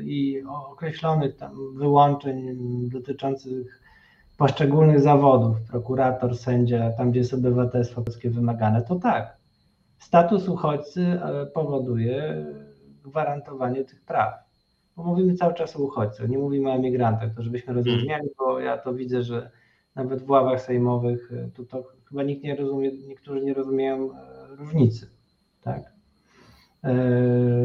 i określonych tam wyłączeń dotyczących poszczególnych zawodów, prokurator, sędzia, tam gdzie jest obywatelstwo polskie wymagane, to tak. Status uchodźcy e, powoduje gwarantowanie tych praw. Bo mówimy cały czas o uchodźcach, nie mówimy o emigrantach, to żebyśmy hmm. rozróżniali, bo ja to widzę, że nawet w ławach sejmowych e, to, to chyba nikt nie rozumie, niektórzy nie rozumieją e, różnicy, tak?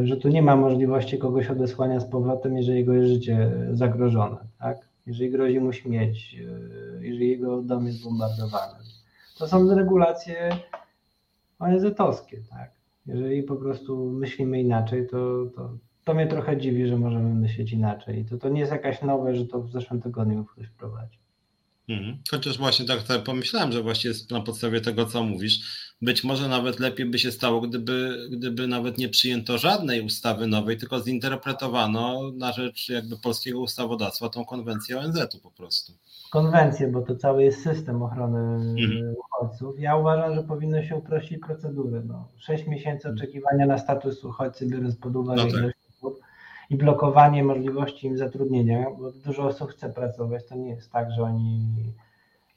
Że tu nie ma możliwości kogoś odesłania z powrotem, jeżeli jego jest życie zagrożone, tak? jeżeli grozi mu śmierć, e, jeżeli jego dom jest bombardowany. To są regulacje ONZ-owskie, tak? Jeżeli po prostu myślimy inaczej, to, to, to mnie trochę dziwi, że możemy myśleć inaczej. To, to nie jest jakaś nowe, że to w zeszłym tygodniu ktoś wprowadził. Mhm. Chociaż właśnie tak sobie pomyślałem, że właśnie na podstawie tego, co mówisz, być może nawet lepiej by się stało, gdyby, gdyby nawet nie przyjęto żadnej ustawy nowej, tylko zinterpretowano na rzecz jakby polskiego ustawodawstwa tą konwencję ONZ-u po prostu. Konwencję, bo to cały jest system ochrony mhm. uchodźców. Ja uważam, że powinno się uprościć procedury. No, 6 miesięcy oczekiwania na status uchodźcy, biorąc pod uwagę no tak. ilość i blokowanie możliwości im zatrudnienia, bo dużo osób chce pracować. To nie jest tak, że oni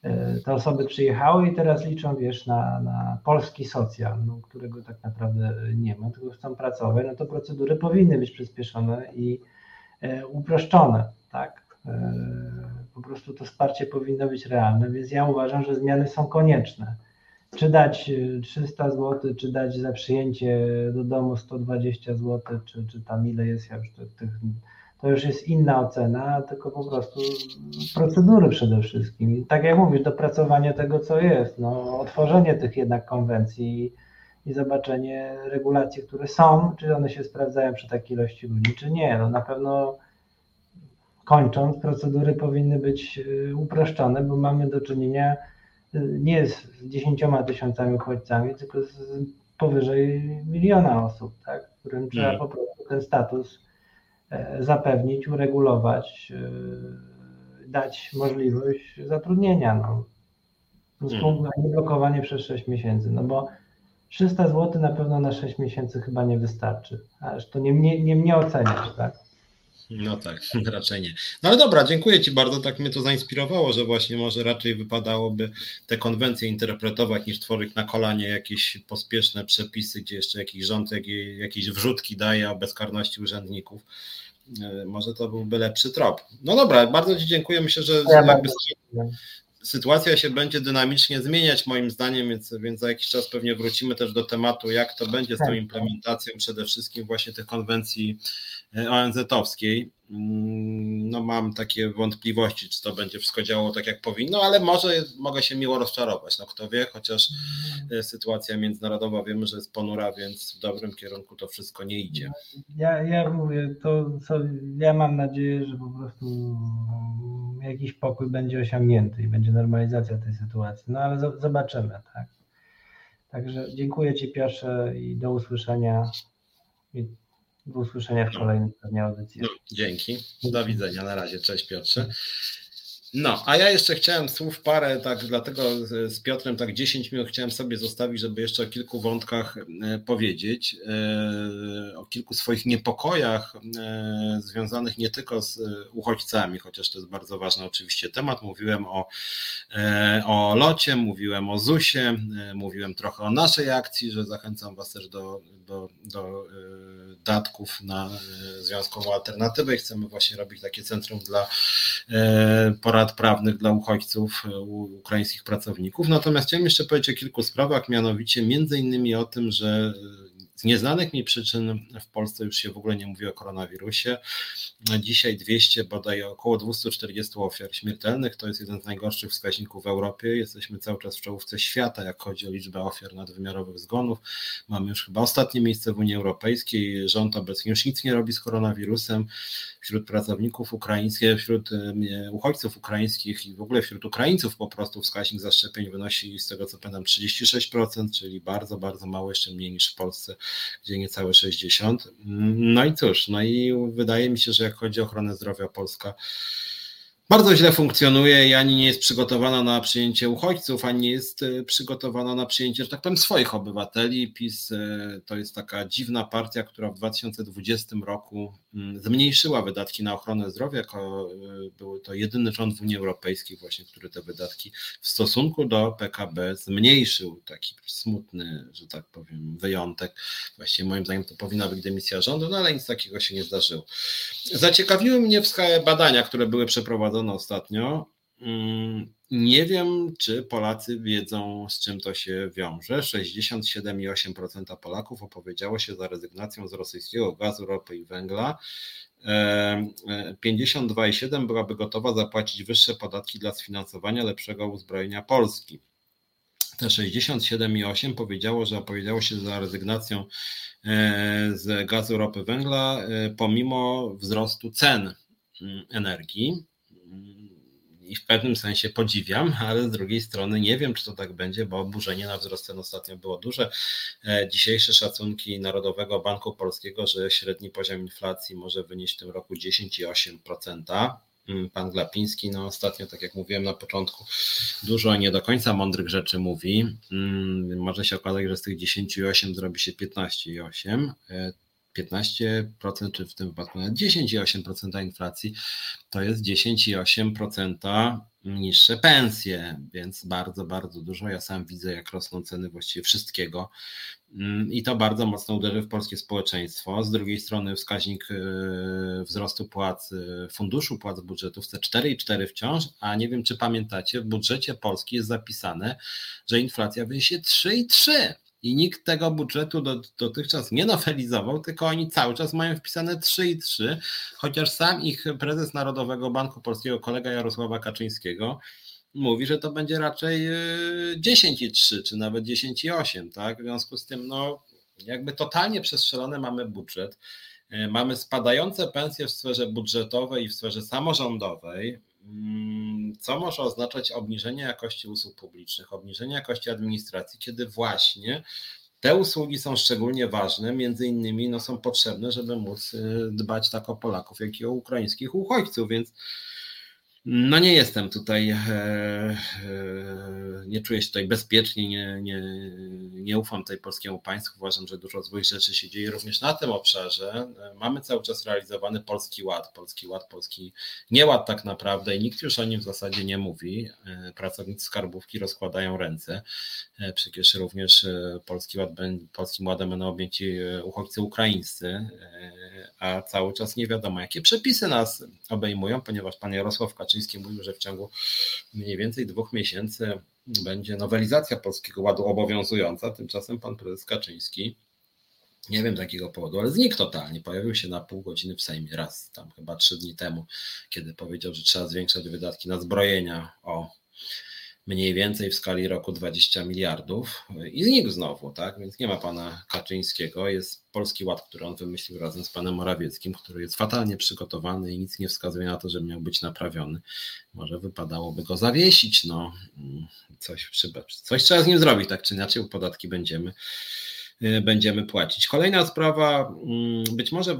E, te osoby przyjechały i teraz liczą, wiesz, na, na polski socjal, no, którego tak naprawdę nie ma, tylko chcą pracować, no to procedury powinny być przyspieszone i e, uproszczone, tak? E, po prostu to wsparcie powinno być realne, więc ja uważam, że zmiany są konieczne. Czy dać 300 zł, czy dać za przyjęcie do domu 120 zł, czy, czy tam ile jest, ja już tych to już jest inna ocena, tylko po prostu procedury przede wszystkim. Tak jak mówisz, dopracowanie tego, co jest, no, otworzenie tych jednak konwencji i zobaczenie regulacji, które są, czy one się sprawdzają przy takiej ilości ludzi, czy nie. No, na pewno kończąc, procedury powinny być y, uproszczone, bo mamy do czynienia y, nie z dziesięcioma tysiącami uchodźcami, tylko z powyżej miliona osób, tak, którym trzeba mm. po prostu ten status E, zapewnić, uregulować, e, dać możliwość zatrudnienia. No. A nie blokowanie przez 6 miesięcy, no bo 300 zł na pewno na 6 miesięcy chyba nie wystarczy. Aż to nie mnie, nie mnie oceniać, tak? No tak, raczej nie. No ale dobra, dziękuję Ci bardzo. Tak mnie to zainspirowało, że właśnie może raczej wypadałoby te konwencje interpretować niż tworzyć na kolanie jakieś pospieszne przepisy, gdzie jeszcze jakiś rząd jakieś wrzutki daje o bezkarności urzędników. E, może to byłby lepszy trop. No dobra, bardzo Ci dziękuję. Myślę, że ja sytuacja się będzie dynamicznie zmieniać moim zdaniem, więc, więc za jakiś czas pewnie wrócimy też do tematu, jak to będzie z tą tak. implementacją przede wszystkim właśnie tych konwencji ONZ-owskiej. Mm, no mam takie wątpliwości, czy to będzie wszystko działało tak jak powinno, ale może mogę się miło rozczarować, no kto wie, chociaż e, sytuacja międzynarodowa wiemy, że jest ponura, więc w dobrym kierunku to wszystko nie idzie. Ja, ja mówię, to co, ja mam nadzieję, że po prostu jakiś pokój będzie osiągnięty i będzie normalizacja tej sytuacji, no ale zobaczymy, tak. Także dziękuję Ci Piotrze i do usłyszenia. Do usłyszenia w kolejnym pewnie audycji. No, dzięki. Do widzenia. Na razie. Cześć Piotrze. No, a ja jeszcze chciałem słów parę, tak dlatego z Piotrem tak 10 minut chciałem sobie zostawić, żeby jeszcze o kilku wątkach e, powiedzieć, e, o kilku swoich niepokojach e, związanych nie tylko z uchodźcami, chociaż to jest bardzo ważny oczywiście temat. Mówiłem o, o locie, mówiłem o ZUS-ie, mówiłem trochę o naszej akcji, że zachęcam Was też do, do, do datków na związkową alternatywę i chcemy właśnie robić takie centrum dla porad rad prawnych dla uchodźców, e, ukraińskich pracowników. Natomiast chciałem jeszcze powiedzieć o kilku sprawach, mianowicie między innymi o tym, że z nieznanych mi przyczyn w Polsce już się w ogóle nie mówi o koronawirusie. Dzisiaj 200, bodaj około 240 ofiar śmiertelnych. To jest jeden z najgorszych wskaźników w Europie. Jesteśmy cały czas w czołówce świata, jak chodzi o liczbę ofiar nadwymiarowych zgonów. Mamy już chyba ostatnie miejsce w Unii Europejskiej. Rząd obecnie już nic nie robi z koronawirusem. Wśród pracowników ukraińskich, wśród uchodźców ukraińskich i w ogóle wśród Ukraińców po prostu wskaźnik zaszczepień wynosi z tego co pamiętam 36%, czyli bardzo, bardzo mało, jeszcze mniej niż w Polsce gdzie niecałe 60. No i cóż, no i wydaje mi się, że jak chodzi o ochronę zdrowia Polska, bardzo źle funkcjonuje i ani nie jest przygotowana na przyjęcie uchodźców, ani nie jest e, przygotowana na przyjęcie, że tak powiem, swoich obywateli. PiS e, to jest taka dziwna partia, która w 2020 roku mm, zmniejszyła wydatki na ochronę zdrowia. E, był to jedyny rząd w Unii Europejskiej, właśnie, który te wydatki w stosunku do PKB zmniejszył. Taki smutny, że tak powiem, wyjątek. Właściwie moim zdaniem to powinna być dymisja rządu, no ale nic takiego się nie zdarzyło. Zaciekawiły mnie badania, które były przeprowadzone prowadzono ostatnio. Mm, nie wiem, czy Polacy wiedzą, z czym to się wiąże. 67,8% Polaków opowiedziało się za rezygnacją z rosyjskiego gazu, ropy i węgla. 52,7% e, byłaby gotowa zapłacić wyższe podatki dla sfinansowania lepszego uzbrojenia Polski. Te 67,8 powiedziało, że opowiedziało się za rezygnacją e, z gazu, ropy, węgla, e, pomimo wzrostu cen mm, energii i w pewnym sensie podziwiam, ale z drugiej strony nie wiem, czy to tak będzie, bo oburzenie na wzrost cen ostatnio było duże. E, dzisiejsze szacunki Narodowego Banku Polskiego, że średni poziom inflacji może wynieść w tym roku 10,8%. Mm, pan Glapiński, no ostatnio, tak jak mówiłem na początku, dużo nie do końca mądrych rzeczy mówi. Mm, może się okazać, że z tych 10,8 zrobi się 15,8. 15%, czy w tym wypadku nawet 10,8% inflacji, to jest 10,8% niższe pensje, więc bardzo, bardzo dużo. Ja sam widzę, jak rosną ceny właściwie wszystkiego mm, i to bardzo mocno uderzy w polskie społeczeństwo. Z drugiej strony wskaźnik e, wzrostu płac, e, funduszu płac budżetów C4,4 wciąż, a nie wiem, czy pamiętacie, w budżecie Polski jest zapisane, że inflacja wyniesie 3,3 i nikt tego budżetu do, dotychczas nie nowelizował, tylko oni cały czas mają wpisane 3 i 3, chociaż sam ich prezes Narodowego Banku Polskiego, kolega Jarosława Kaczyńskiego, mówi, że to będzie raczej 10 y, i 3, czy nawet 10 i 8, tak? W związku z tym, no, jakby totalnie przestrzelony mamy budżet. Y, mamy spadające pensje w sferze budżetowej i w sferze samorządowej. Mm, co może oznaczać obniżenie jakości usług publicznych, obniżenie jakości administracji, kiedy właśnie te usługi są szczególnie ważne, między innymi no, są potrzebne, żeby móc y, dbać tak o Polaków, jak i o ukraińskich uchodźców, więc no nie jestem tutaj, e, e, nie czuję się tutaj bezpiecznie, nie, nie, nie ufam tej polskiemu państwu. Uważam, że dużo złych rzeczy się dzieje również na tym obszarze. Mamy cały czas realizowany Polski Ład, Polski Ład, Polski nieład tak naprawdę i nikt już o nim w zasadzie nie mówi. E, pracownicy skarbówki rozkładają ręce. Przecież również Polski Ład, Polskim Ładem będą objęci uchodźcy ukraińscy, a cały czas nie wiadomo, jakie przepisy nas obejmują, ponieważ pan Jarosław Kaczyński Kaczyński mówił, że w ciągu mniej więcej dwóch miesięcy będzie nowelizacja Polskiego Ładu obowiązująca. Tymczasem pan prezes Kaczyński, nie wiem z jakiego powodu, ale znikł totalnie. Pojawił się na pół godziny w Sejmie raz, tam chyba trzy dni temu, kiedy powiedział, że trzeba zwiększać wydatki na zbrojenia o mniej więcej w skali roku 20 miliardów i znikł znowu, tak? Więc nie ma pana Kaczyńskiego, jest Polski Ład, który on wymyślił razem z panem Morawieckim, który jest fatalnie przygotowany i nic nie wskazuje na to, że miał być naprawiony. Może wypadałoby go zawiesić, no coś, coś trzeba z nim zrobić, tak czy inaczej, podatki będziemy będziemy płacić. Kolejna sprawa, mm, być może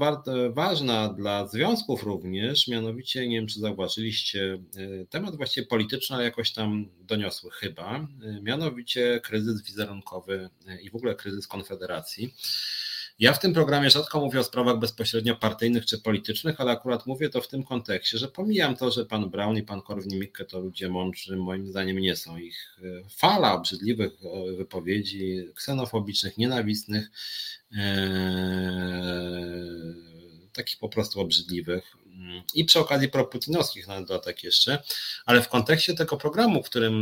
ważna dla związków również, mianowicie, nie wiem czy zauważyliście, y, temat właściwie polityczny, ale jakoś tam doniosły chyba, y, mianowicie kryzys wizerunkowy i w ogóle kryzys Konfederacji. Ja w tym programie rzadko mówię o sprawach bezpośrednio partyjnych czy politycznych, ale akurat mówię to w tym kontekście, że pomijam to, że pan Brown i pan Korwin-Mikke to ludzie mądrzy, moim zdaniem nie są. Ich e, fala obrzydliwych e, wypowiedzi, ksenofobicznych, nienawistnych, ee, takich po prostu obrzydliwych, i przy okazji proputinowskich na dodatek jeszcze, ale w kontekście tego programu, w którym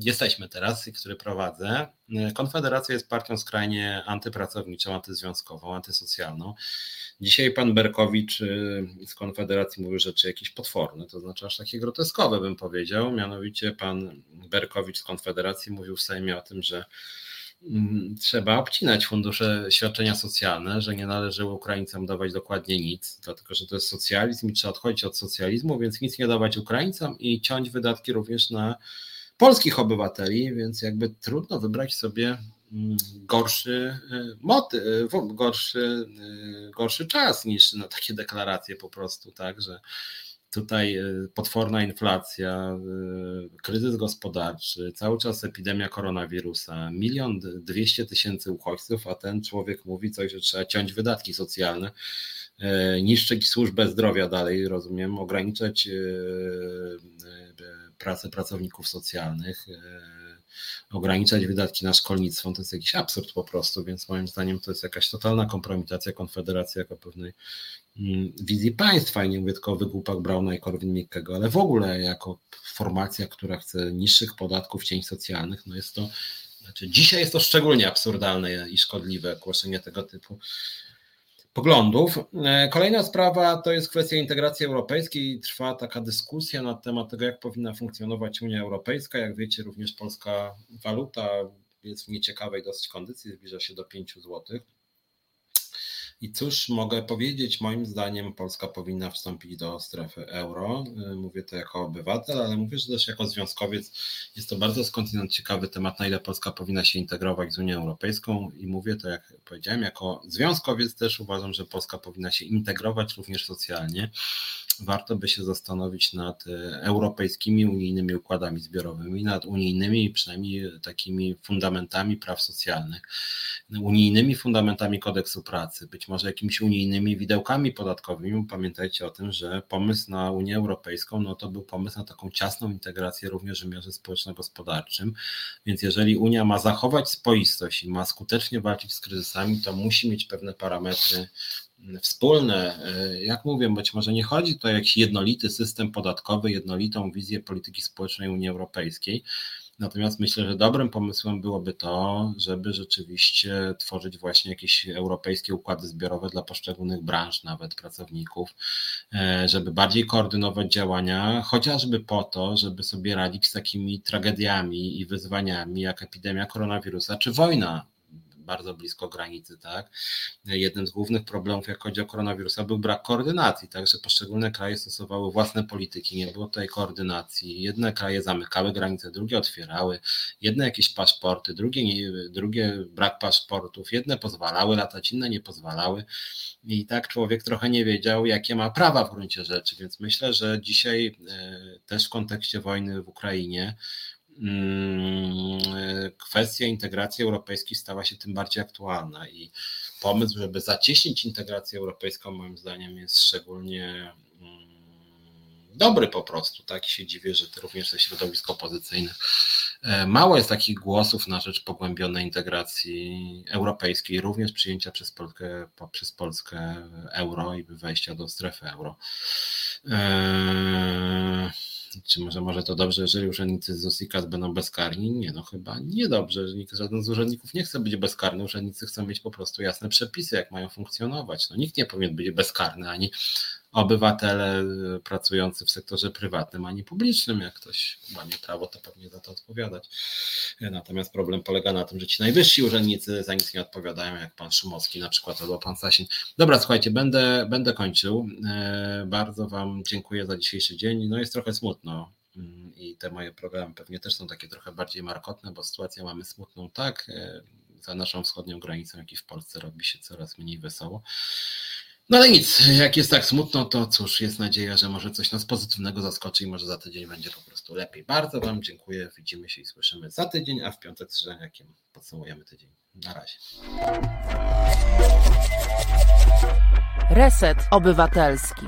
jesteśmy teraz i który prowadzę, Konfederacja jest partią skrajnie antypracowniczą, antyzwiązkową, antysocjalną. Dzisiaj pan Berkowicz y, z Konfederacji mówił rzeczy jakieś potworne, to znaczy aż takie groteskowe bym powiedział. Mianowicie pan Berkowicz z Konfederacji mówił w Sejmie o tym, że trzeba obcinać fundusze świadczenia socjalne, że nie należy Ukraińcom dawać dokładnie nic, dlatego że to jest socjalizm i trzeba odchodzić od socjalizmu, więc nic nie dawać Ukraińcom i ciąć wydatki również na polskich obywateli, więc jakby trudno wybrać sobie mm, gorszy motyw, gorszy, gorszy czas niż na takie deklaracje po prostu, tak, że tutaj potworna inflacja, kryzys gospodarczy, cały czas epidemia koronawirusa, milion dwieście tysięcy uchodźców, a ten człowiek mówi coś, że trzeba ciąć wydatki socjalne. E, niszczyć służbę zdrowia dalej, rozumiem, ograniczać e, e, pracę pracowników socjalnych, ograniczać wydatki na szkolnictwo, to jest jakiś absurd po prostu, więc moim zdaniem to jest jakaś totalna kompromitacja Konfederacji jako pewnej mm, wizji państwa. I nie mówię tylko o wygłupach Brauna i Korwin-Mikkego, ale w ogóle jako formacja, która chce niższych podatków, cień socjalnych, no jest to, znaczy dzisiaj jest to szczególnie absurdalne i szkodliwe głoszenie tego typu poglądów. E, kolejna sprawa to jest kwestia integracji europejskiej. Trwa taka dyskusja na temat tego, jak powinna funkcjonować Unia Europejska. Jak wiecie, również polska waluta jest w nieciekawej dosyć kondycji, zbliża się do 5 złotych. I cóż mogę powiedzieć? Moim zdaniem Polska powinna wstąpić do strefy euro. Y, mówię to jako obywatel, ale mówię, że też jako związkowiec jest to bardzo skądinąd ciekawy temat, na ile Polska powinna się integrować z Unią Europejską. I mówię to, jak powiedziałem, jako związkowiec też uważam, że Polska powinna się integrować również socjalnie warto by się zastanowić nad e, europejskimi, unijnymi układami zbiorowymi, nad unijnymi, przynajmniej takimi fundamentami praw socjalnych, unijnymi fundamentami kodeksu pracy, być może jakimiś unijnymi widełkami podatkowymi. Pamiętajcie o tym, że pomysł na Unię Europejską no to był pomysł na taką ciasną integrację również w wymiarze społeczno-gospodarczym, więc jeżeli Unia ma zachować spoistość i ma skutecznie walczyć z kryzysami, to musi mieć pewne parametry wspólne, jak mówię, być może nie chodzi to o jakiś jednolity system podatkowy, jednolitą wizję polityki społecznej Unii Europejskiej. Natomiast myślę, że dobrym pomysłem byłoby to, żeby rzeczywiście tworzyć właśnie jakieś europejskie układy zbiorowe dla poszczególnych branż, nawet pracowników, e, żeby bardziej koordynować działania, chociażby po to, żeby sobie radzić z takimi tragediami i wyzwaniami jak epidemia koronawirusa czy wojna bardzo blisko granicy, tak. Jednym z głównych problemów, jak chodzi o koronawirusa, był brak koordynacji, tak, że poszczególne kraje stosowały własne polityki, nie było tej koordynacji. Jedne kraje zamykały granice, drugie otwierały, jedne jakieś paszporty, drugie, nie, drugie brak paszportów, jedne pozwalały latać, inne nie pozwalały. I tak człowiek trochę nie wiedział, jakie ma prawa w gruncie rzeczy, więc myślę, że dzisiaj e, też w kontekście wojny w Ukrainie kwestia integracji europejskiej stała się tym bardziej aktualna i pomysł, żeby zacieśnić integrację europejską, moim zdaniem, jest szczególnie mm, dobry po prostu, tak? I się dziwię, że również ze środowisk opozycyjnych e, mało jest takich głosów na rzecz pogłębionej integracji europejskiej, również przyjęcia przez Polskę, przez Polskę euro i wejścia do strefy euro. Eee czy może, może to dobrze, jeżeli urzędnicy z USIKAS będą bezkarni? Nie, no chyba nie dobrze. Nikt, żaden z urzędników nie chce być bezkarny. Urzędnicy chcą mieć po prostu jasne przepisy, jak mają funkcjonować. No, nikt nie powinien być bezkarny, ani obywatele pracujący w sektorze prywatnym, ani publicznym. Jak ktoś łamie prawo, to pewnie za to odpowiadać. Natomiast problem polega na tym, że ci najwyżsi urzędnicy za nic nie odpowiadają, jak pan Szumowski na przykład albo pan Sasin. Dobra, słuchajcie, będę, będę kończył. E, bardzo wam dziękuję za dzisiejszy dzień. No jest trochę smutno mm, i te moje programy pewnie też są takie trochę bardziej markotne, bo sytuację mamy smutną tak, e, za naszą wschodnią granicą, jak i w Polsce robi się coraz mniej wesoło. No ale nic, jak jest tak smutno, to cóż, jest nadzieja, że może coś nas pozytywnego zaskoczy i może za tydzień będzie po prostu lepiej. Bardzo Wam dziękuję, widzimy się i słyszymy za tydzień, a w piątek z Żeniakiem podsumujemy tydzień. Na razie. Reset Obywatelski.